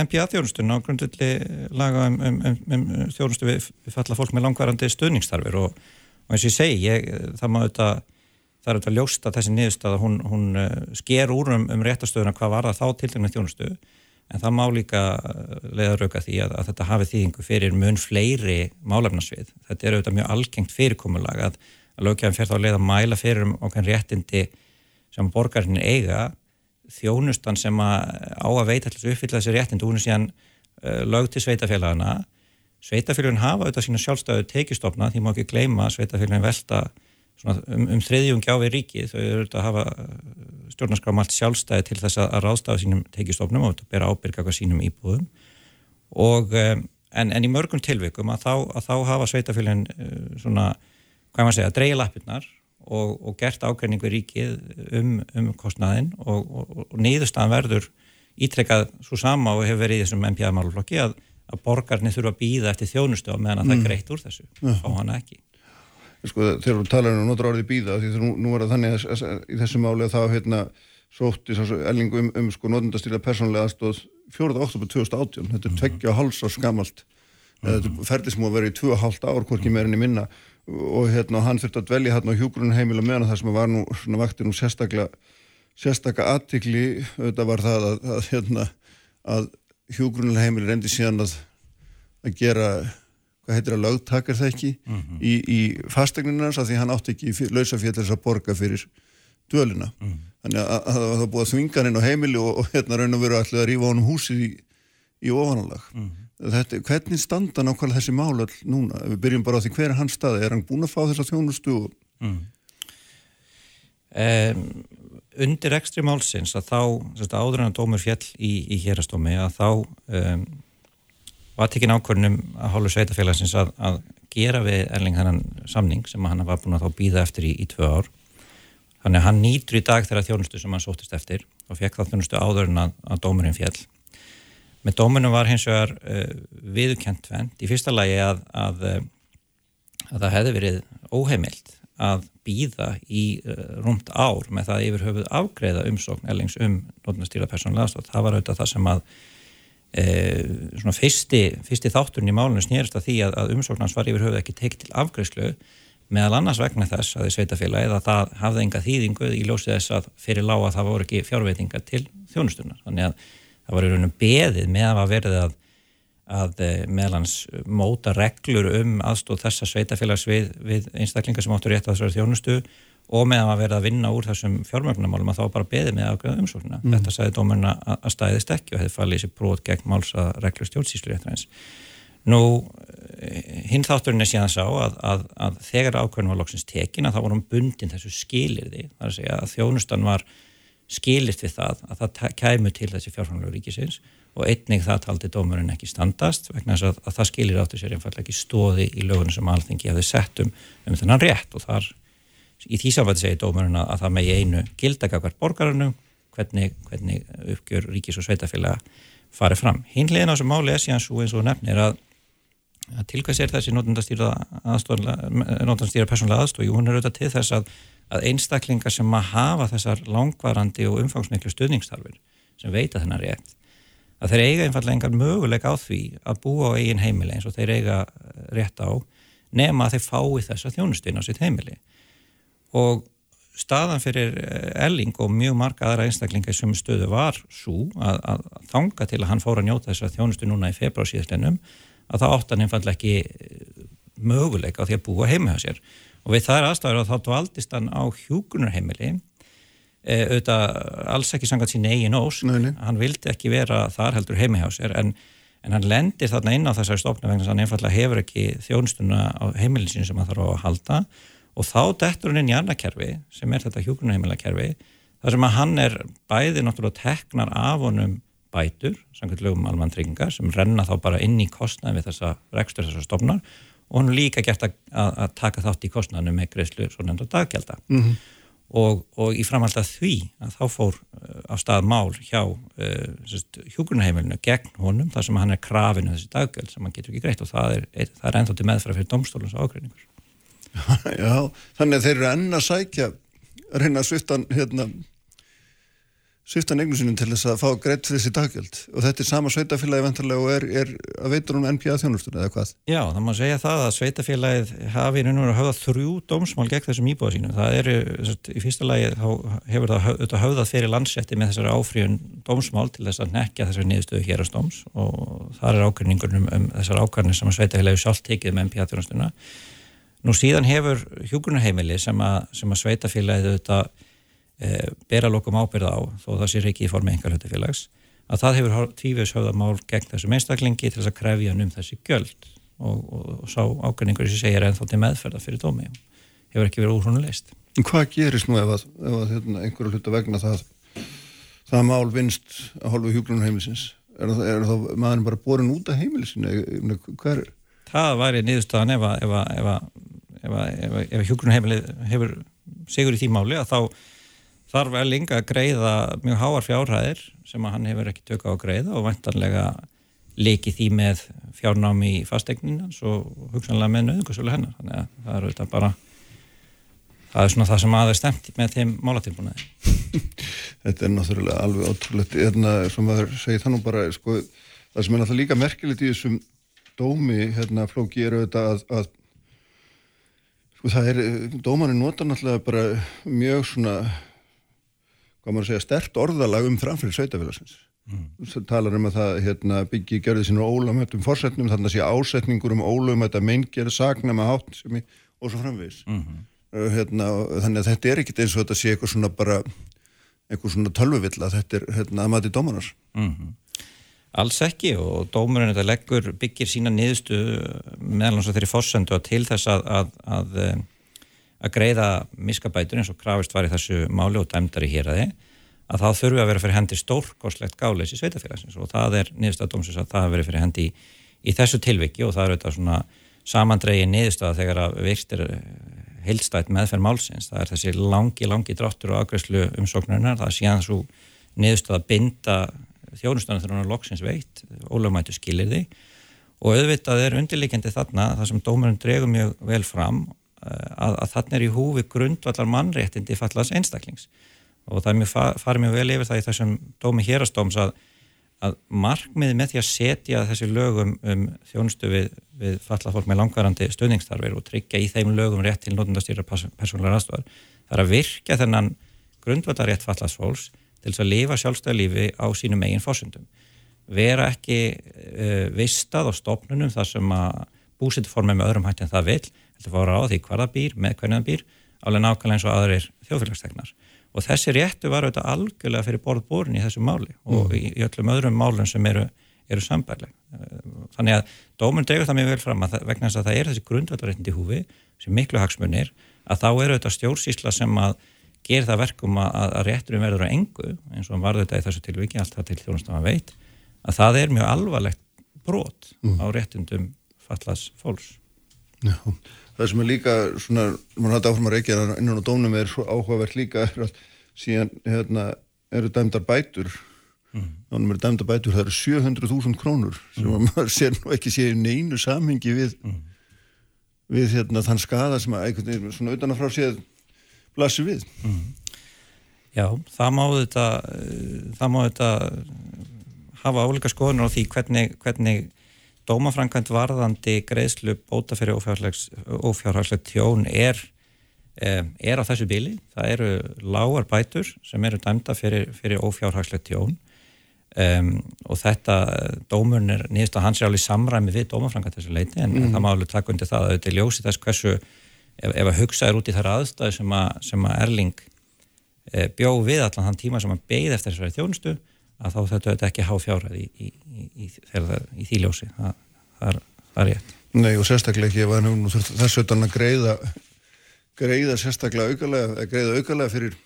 MPA þjónustun á grundulli laga um, um, um, um þjónustu við, við það er auðvitað ljóst að þessi niðurstað hún, hún eh, sker úr um, um réttastöðuna hvað var það þá til dæmis þjónustu en það má líka leiða rauka því að, að þetta hafi þýðingu fyrir mun fleiri málefnarsvið. Þetta er auðvitað mjög algengt fyrirkomulag að, að löggjafin fer þá að leiða mæla fyrir um okkar réttindi sem borgarinn eiga þjónustan sem að á að veita að uppfylla þessi réttindi, hún er síðan uh, lög til sveitafélagana. Sveitafélagin hafa auðvitað sína sjálfstæðu tekistofna því má ekki gleyma sveitafélagin velta um, um þriðjum gjáfi ríki þau eru auðvitað að hafa stjórnarskram allt sjálfstæði til þess að ráðstafa sínum tekistofnum og bera ábyrga hvað sínum íbúðum. Og um, en, en í mörgum tilvikum að þá, að þá hafa sveitafélagin uh, svona, hvað maður segja, dreyja lappirnar og, og gert ákveðningu ríkið um, um kostnaðin og, og, og niðurstaðan verður ítrekkað svo sama og hefur verið í þessum MPA-máluflokki að, að borgarnir þurfa að býða eftir þjónustu og meðan að mm. það greitt úr þessu, fá hana ekki sko, þegar þú talar um notur orðið býða því þú nú er það þannig að, að, að í þessu máli að það hérna sótti elling um, um sko notundastýrða persónlega aðstóð 4. oktober 2018 þetta er tveggja og háls ás gamalt. Þetta er ferðið sem að vera í 2,5 ár hvorki meirinni minna. Og hérna hann þurfti að dvelja hérna á hjúgrunum heimila meðan það sem var nú svona vakti nú sérstaklega sérstaklega aðtikli auðvitað var það að, að hérna að hjúgrunlega heimili reyndi síðan að að gera hvað heitir að lögtakar það ekki mm -hmm. í, í fastegninans að því hann átti ekki lausafél þess að borga fyrir dölina. Mm -hmm. Þannig að, að, að það búið að þvinga hann inn á heimili og, og hérna raun og veru allir að rífa honum húsið í, í ofanálag. Mm -hmm. Þetta, hvernig standa nákvæmlega þessi mál all núna? Við byrjum bara á því hver er hans staði? Er hann búin að fá þessa þjónustu? Um, undir ekstri málsins að þá, áður en að dómur fjall í, í hérastómi að þá um, var tekinn ákvörnum að hálfu sveitafélagsins að, að gera við Erling hannan samning sem hann var búin að þá býða eftir í, í tvö ár. Þannig að hann nýtur í dag þeirra þjónustu sem hann sótist eftir og fekk það þjónustu áður en að, að dómurinn fjall. Með dómurinn var hins vegar uh, viðkjent vend í fyrsta lagi að, að það hefði verið óheimilt að býða í uh, rúmt ár með það yfir höfuð afgreða umsókn Erlings um nótnastýra persónulega aðstótt. Það var auðvitað það sem að Eh, svona fyrsti, fyrsti þátturinn í málunum snýrst að því að, að umsóknans var yfir höfuð ekki tekið til afgræslu meðal annars vegna þess að því sveitafélagi að það hafði enga þýðingu í ljósið þess að fyrir lág að það voru ekki fjárveitinga til þjónustunar. Þannig að það var í raunum beðið með að verði að, að eh, meðlans móta reglur um aðstóð þessa sveitafélags við, við einstaklingar sem áttur rétt að þessari þjónustu og meðan að verða að vinna úr þessum fjármögnumálum að þá bara beði með afgjöða umsóknuna. Mm. Þetta sagði dómarna að stæðist ekki og hefði fallið sér brot gegn máls að reglu stjórnsýslu réttur eins. Nú, eh, hinn þátturinn er síðan sá að, að, að þegar ákveðin var loksins tekin að þá vorum bundin þessu skilirði, það er að segja að þjónustan var skilirt við það að það kæmu til þessi fjárfanglega ríkisins og einnig það taldi dómarinn ekki standast vegna þess að, að það skilir áttu sér einfallega ekki stóði í lögunum sem alþengi hafði sett um, um þennan rétt og þar í því samfætti segir dómarinn að það megi einu gildagakvært borgarinu hvernig, hvernig uppgjör ríkis og sveitafélag farið fram. Hínlegin á þessu máli er síðan svo eins og nefnir að, að tilkvæðs er þessi nótundastýra persónlega aðstóð og hún er auðvitað til þess að, að einstaklingar sem að hafa þessar langvarandi og umfangsmiklu stuðningstarfur sem veita þennar rétt að þeir eiga einfallega engar möguleika á því að búa á eigin heimili eins og þeir eiga rétt á nema að þeir fái þessa þjónustun á sitt heimili og staðan fyrir Elling og mjög marga aðra einstaklinga sem stöðu var svo að, að þanga til að hann fóra að njóta þess að þjónustu núna í februar síðastlinnum að það átt hann einfallega ekki eh, möguleika á því að búa heima hjá sér. Og við er aðstæður að þá dvaldist hann á hjúgrunarheimili e, auðvitað alls ekki sangat sín eigin ós hann vildi ekki vera þar heldur heima hjá sér en, en hann lendir þarna inn á þessari stofnu vegna hann einfallega hefur ekki þjónustuna á heimilisin sem hann þarf á að halda og þá dettur hann inn í annað kerfi sem er þetta hjúgrunarheimila kerfi þar sem að hann er bæði náttúrulega teknar af honum bætur samkvæmt lögum almann tryggingar sem renna þá bara inn í kostnaði við þessa rekstur þessar stofnar og hann líka gert að, að, taka þátt í kostnaðinu með greiðslu svo nefnda daggjálta mm -hmm. og, og í framhald að því að þá fór á stað mál hjá uh, hjúgrunarheimilinu gegn honum þar sem hann er krafinu þessi daggjöld sem hann getur ekki greitt. Og það er, það er ennþátti meðfra fyrir domstólans ágreiningur Já, þannig að þeir eru enn að sækja að reyna að sviftan hérna, sviftan eignum sinum til þess að fá greitt fyrir þessi daggjöld og þetta er sama sveitafélagi vantarlega og er, er að veitur hún NPA þjónustunni eða hvað? Já, það má segja það að sveitafélagið hafi nú að höfða þrjú dómsmál gegn þessum íbúða sínum. Það eru, í fyrsta lagi hefur það höfðað fyrir landsetti með þessari áfríun dómsmál til þess að nekja þessari niðurstöðu hérastóms og það er ákveðningur um, um þessar ákveðnir sem sveitafélagið sjálf tekið með NPA þjónustunna. Nú síðan hefur hjúgrunarheimili sem að, sem að sveitafélagið auðvitað e, bera lokum ábyrð á þó það sé ekki í formi engar hlutafélags að það hefur tvífis höfða mál gegn þessum einstaklingi til þess að krefja um þessi göld og, og, og sá ágæningur sem segir ennþá til meðferða fyrir dómi. Hefur ekki verið úr hún leist Hvað gerist nú ef að, ef að hérna, einhverju hluta vegna það það mál vinst að hálfu hjúgrunum heimilisins er, er þá maðurinn bara borin út af heimilisinu hver Það væri niðurstaðan ef að ef að, að hjúgrunum heimilið hefur sigur í því máli að þá þarf Elling að greiða mjög háar fjárhæðir sem að hann hefur ekki tökka á að greiða og vantanlega leiki því með fjárnám í fastegninans og hugsanlega með nöðungasölu hennar. Þannig að það er auðvitað bara það er svona það sem aðeins stemt með þeim málatilbúnaði. Þetta er náttúrulega alveg ótrúlegt. Hérna sem maður segir þannig bara sko, það sem er náttúrulega líka merkilegt í þessum dómi hérna flóki er auðvitað að, að sko það er, dómanin nota náttúrulega bara mjög svona hvað maður segja, stert orðalag um framfyrir sveitafélagsins. Mm. Það talar um að það hérna, byggi gerði sínur ólumhættum fórsetnum, þannig að sé ásetningur um ólumhætta meingerð, sagna með háttsemi og svo framvegis. Mm -hmm. hérna, þannig að þetta er ekkit eins og þetta sé eitthvað svona bara, eitthvað svona tölvuvilla, þetta er hérna, að mati dómarnar. Mm -hmm. Alls ekki og dómurinn þetta leggur byggir sína niðurstu meðal hans að þeirri fórsendu til þess að, að, að að greiða miskabætur eins og krafist var í þessu máli og dæmdari hér að þið að það þurfi að vera fyrir hendi stórkoslegt gáleis í sveitafélagsins og það er niðurstaðdómsins að það veri fyrir hendi í, í þessu tilviki og það er auðvitað svona samandregi niðurstaða þegar að virtir heilstætt meðferð málsins. Það er þessi langi, langi dráttur og aðgræslu umsóknurinnar, það er síðan svo niðurstaða binda þjónustöðan þegar hann er loksins veitt, ólögmætu skilir því og auðvitað er undirleikindi þarna það sem dómurinn dregur mjög vel fram Eh, að, að þannig er í húfi grundvallar mannréttindi fallast einstaklings. Og það mjög, farið mjög vel yfir það í þessum dómi hérastóms að, að markmiði með því að setja þessi lögum um þjónustu við, við fallað fólk með langvarandi stöðningstarfir og tryggja í þeim lögum rétt til nótundastýra persónulega aðstofar það er að virka þennan grundvallar rétt fallast fólks til þess að lifa sjálfstæðalífi á sínum eigin fórsundum vera ekki uh, vistað á stopnunum þar sem að búsitformið með öðrum hætti en það vil heldur fóra á því hvað það býr, með hvernig það býr alveg nákvæmlega eins og aðrir þjóðfélagstegnar og þessi réttu var auðvitað algjörlega fyrir borðbórin í þessu máli og mm. í, í öllum öðrum málum sem eru, eru sambærleg þannig að dómun degur það mjög vel fram að vegna þess að það er þessi grundvaldaréttindi húfi sem miklu hagsmunir að þá eru auðvitað stjórnsísla sem að gera það verkum að, að rétturum verður á engu eins og var þetta í þessu tilviki alltaf til þjónustafan veit að það er mjög alvarlegt brot mm. á réttundum fallas fólks Já það sem er líka svona, mann hætti áfram að reykja innan á dónum er svo áhugavert líka að síðan hérna, eru dæmdar bætur mm. þannig eru dæmdar bætur, það eru 700.000 krónur sem mm. maður sér nú ekki sé neinu samhengi við mm. við hérna, þann skada sem að veginn svona utan að frá séð blasir við mm. Já, það má þetta það má þetta hafa álíka skoðunar á því hvernig, hvernig dómafrankvæmt varðandi greiðslu bóta fyrir ófjárhagslega tjón er, er á þessu bíli. Það eru lágar bætur sem eru dæmda fyrir, fyrir ófjárhagslega tjón um, og þetta dómurn er nýðist að hans er alveg samræmi við dómafrankvæmt þessu leiti en mm. það má alveg taka undir það að þetta er ljósi þess hversu ef, ef að hugsa er út í þar aðstæðu sem að, sem að Erling e, bjó við allan þann tíma sem að beigð eftir þessari þjónustu að þá þetta er ekki há fjárhæð í, í, í, í því ljósi það, það, er, það er rétt Nei og sérstaklega ekki ef hann þess veitan að greiða greiða sérstaklega aukalega greiða aukalega fyrir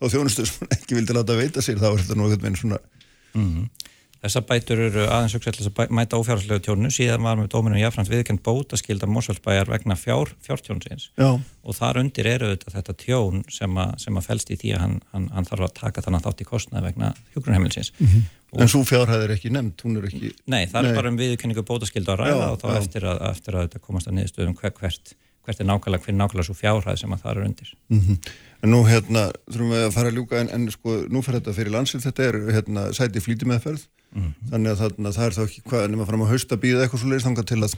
þá þjónustu sem ekki vildi láta veita sér þá er þetta nú eitthvað með svona mm -hmm. Þessar bætur eru aðeins auksætlis að mæta ófjárhalslegu tjónu síðan var með dóminum jáfnframt viðkend bótaskilda Mósvöldsbæjar vegna fjár, fjártjónsins og þar undir eru þetta, þetta tjón sem að, sem að fælst í því að hann, hann, hann þarf að taka þannig þátt í kostnað vegna hjógrunheimilsins mm -hmm. En svo fjárhæð er ekki nefnd, hún er ekki Nei, það nei. er bara um viðkenningu bótaskilda að ræða já, og þá eftir að, eftir að þetta komast að niðurstöðum hver, hvert, hvert er nákvæmlega, hver er nákvæmlega svo fjárhæð sem að það er undir. Mm -hmm. En nú hérna, þurfum við að fara að ljúka en, en sko, nú fyrir þetta fyrir landsill, þetta er hérna, sæti flíti meðferð, mm -hmm. þannig að það, það er þá ekki hvað, nema fram á haust að býða eitthvað svo leiðist þangað til að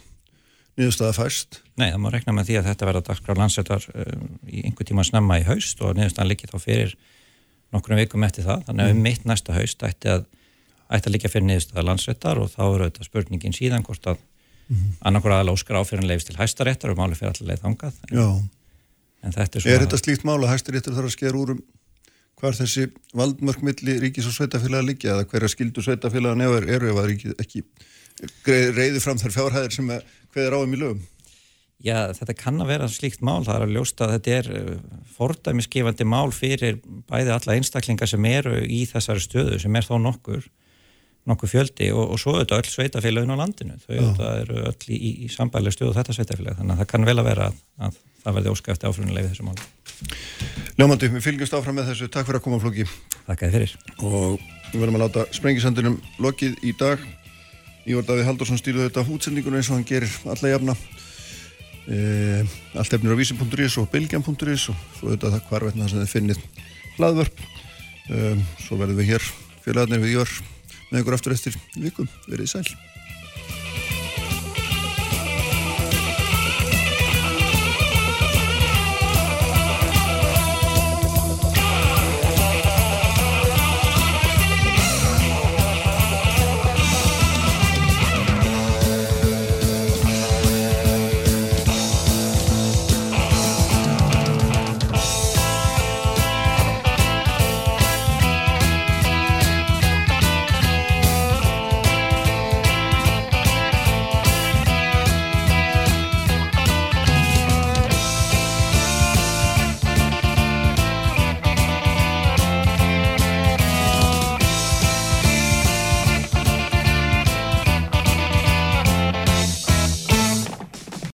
niðurstaða fæst? Nei, það má rekna með því að þetta verða dagskrá landsettar um, í einhver tíma snemma í haust og niðurstaðan líki þá fyrir nokkrum vikum eftir það, þannig að um mitt næsta haust ætti að, ætti að líka fyrir niðurstaða landsettar og þá eru þetta spurningin síðan hvort að mm -hmm. annarkur aðal óskar áfyrir leifist til hæstaréttar og máli fyrir allir leið þangað. Já. En þetta er. Er þetta slíkt mál að hæstaréttar þarf að sker úr um hvar þessi valdmörkmiðli ríkis og sveitafélaga líkja eða hverja skildu sveitafélaga nefnir eru ef að ríkið ekki reyði fram þær fjárhæðir sem hverðir áum í lögum? Já, þetta kann að vera slíkt mál, það er að ljósta að þetta er uh, fordæmisgefandi mál fyrir bæði alla einstaklingar sem eru í þessari stöðu sem er þó nokkur nokkur fjöldi og, og svo auðvitað öll sveitafélagin á landinu, þau auðvitað eru öll í, í sambælega stöðu þetta sveitafélag þannig að það kann vel að vera að, að það verði óskæfti áfrunulegi þessu mál Ljómandi, við fylgjumst áfram með þessu. Takk fyrir að koma flóki. Takk að þið fyrir. Og við verðum að láta sprengisandunum lokið í dag. Ívar Davíð Haldursson stýrði þetta útsendingunum eins og hann gerir alla jafna. E, allt efnir á vísin.is og bilgjan.is og svo auðvitað það hvarvetna sem þið finnir hlaðvörp. E, svo verðum við hér félagarnir við Ívar með ykkur aftur eftir vikum, verið sæl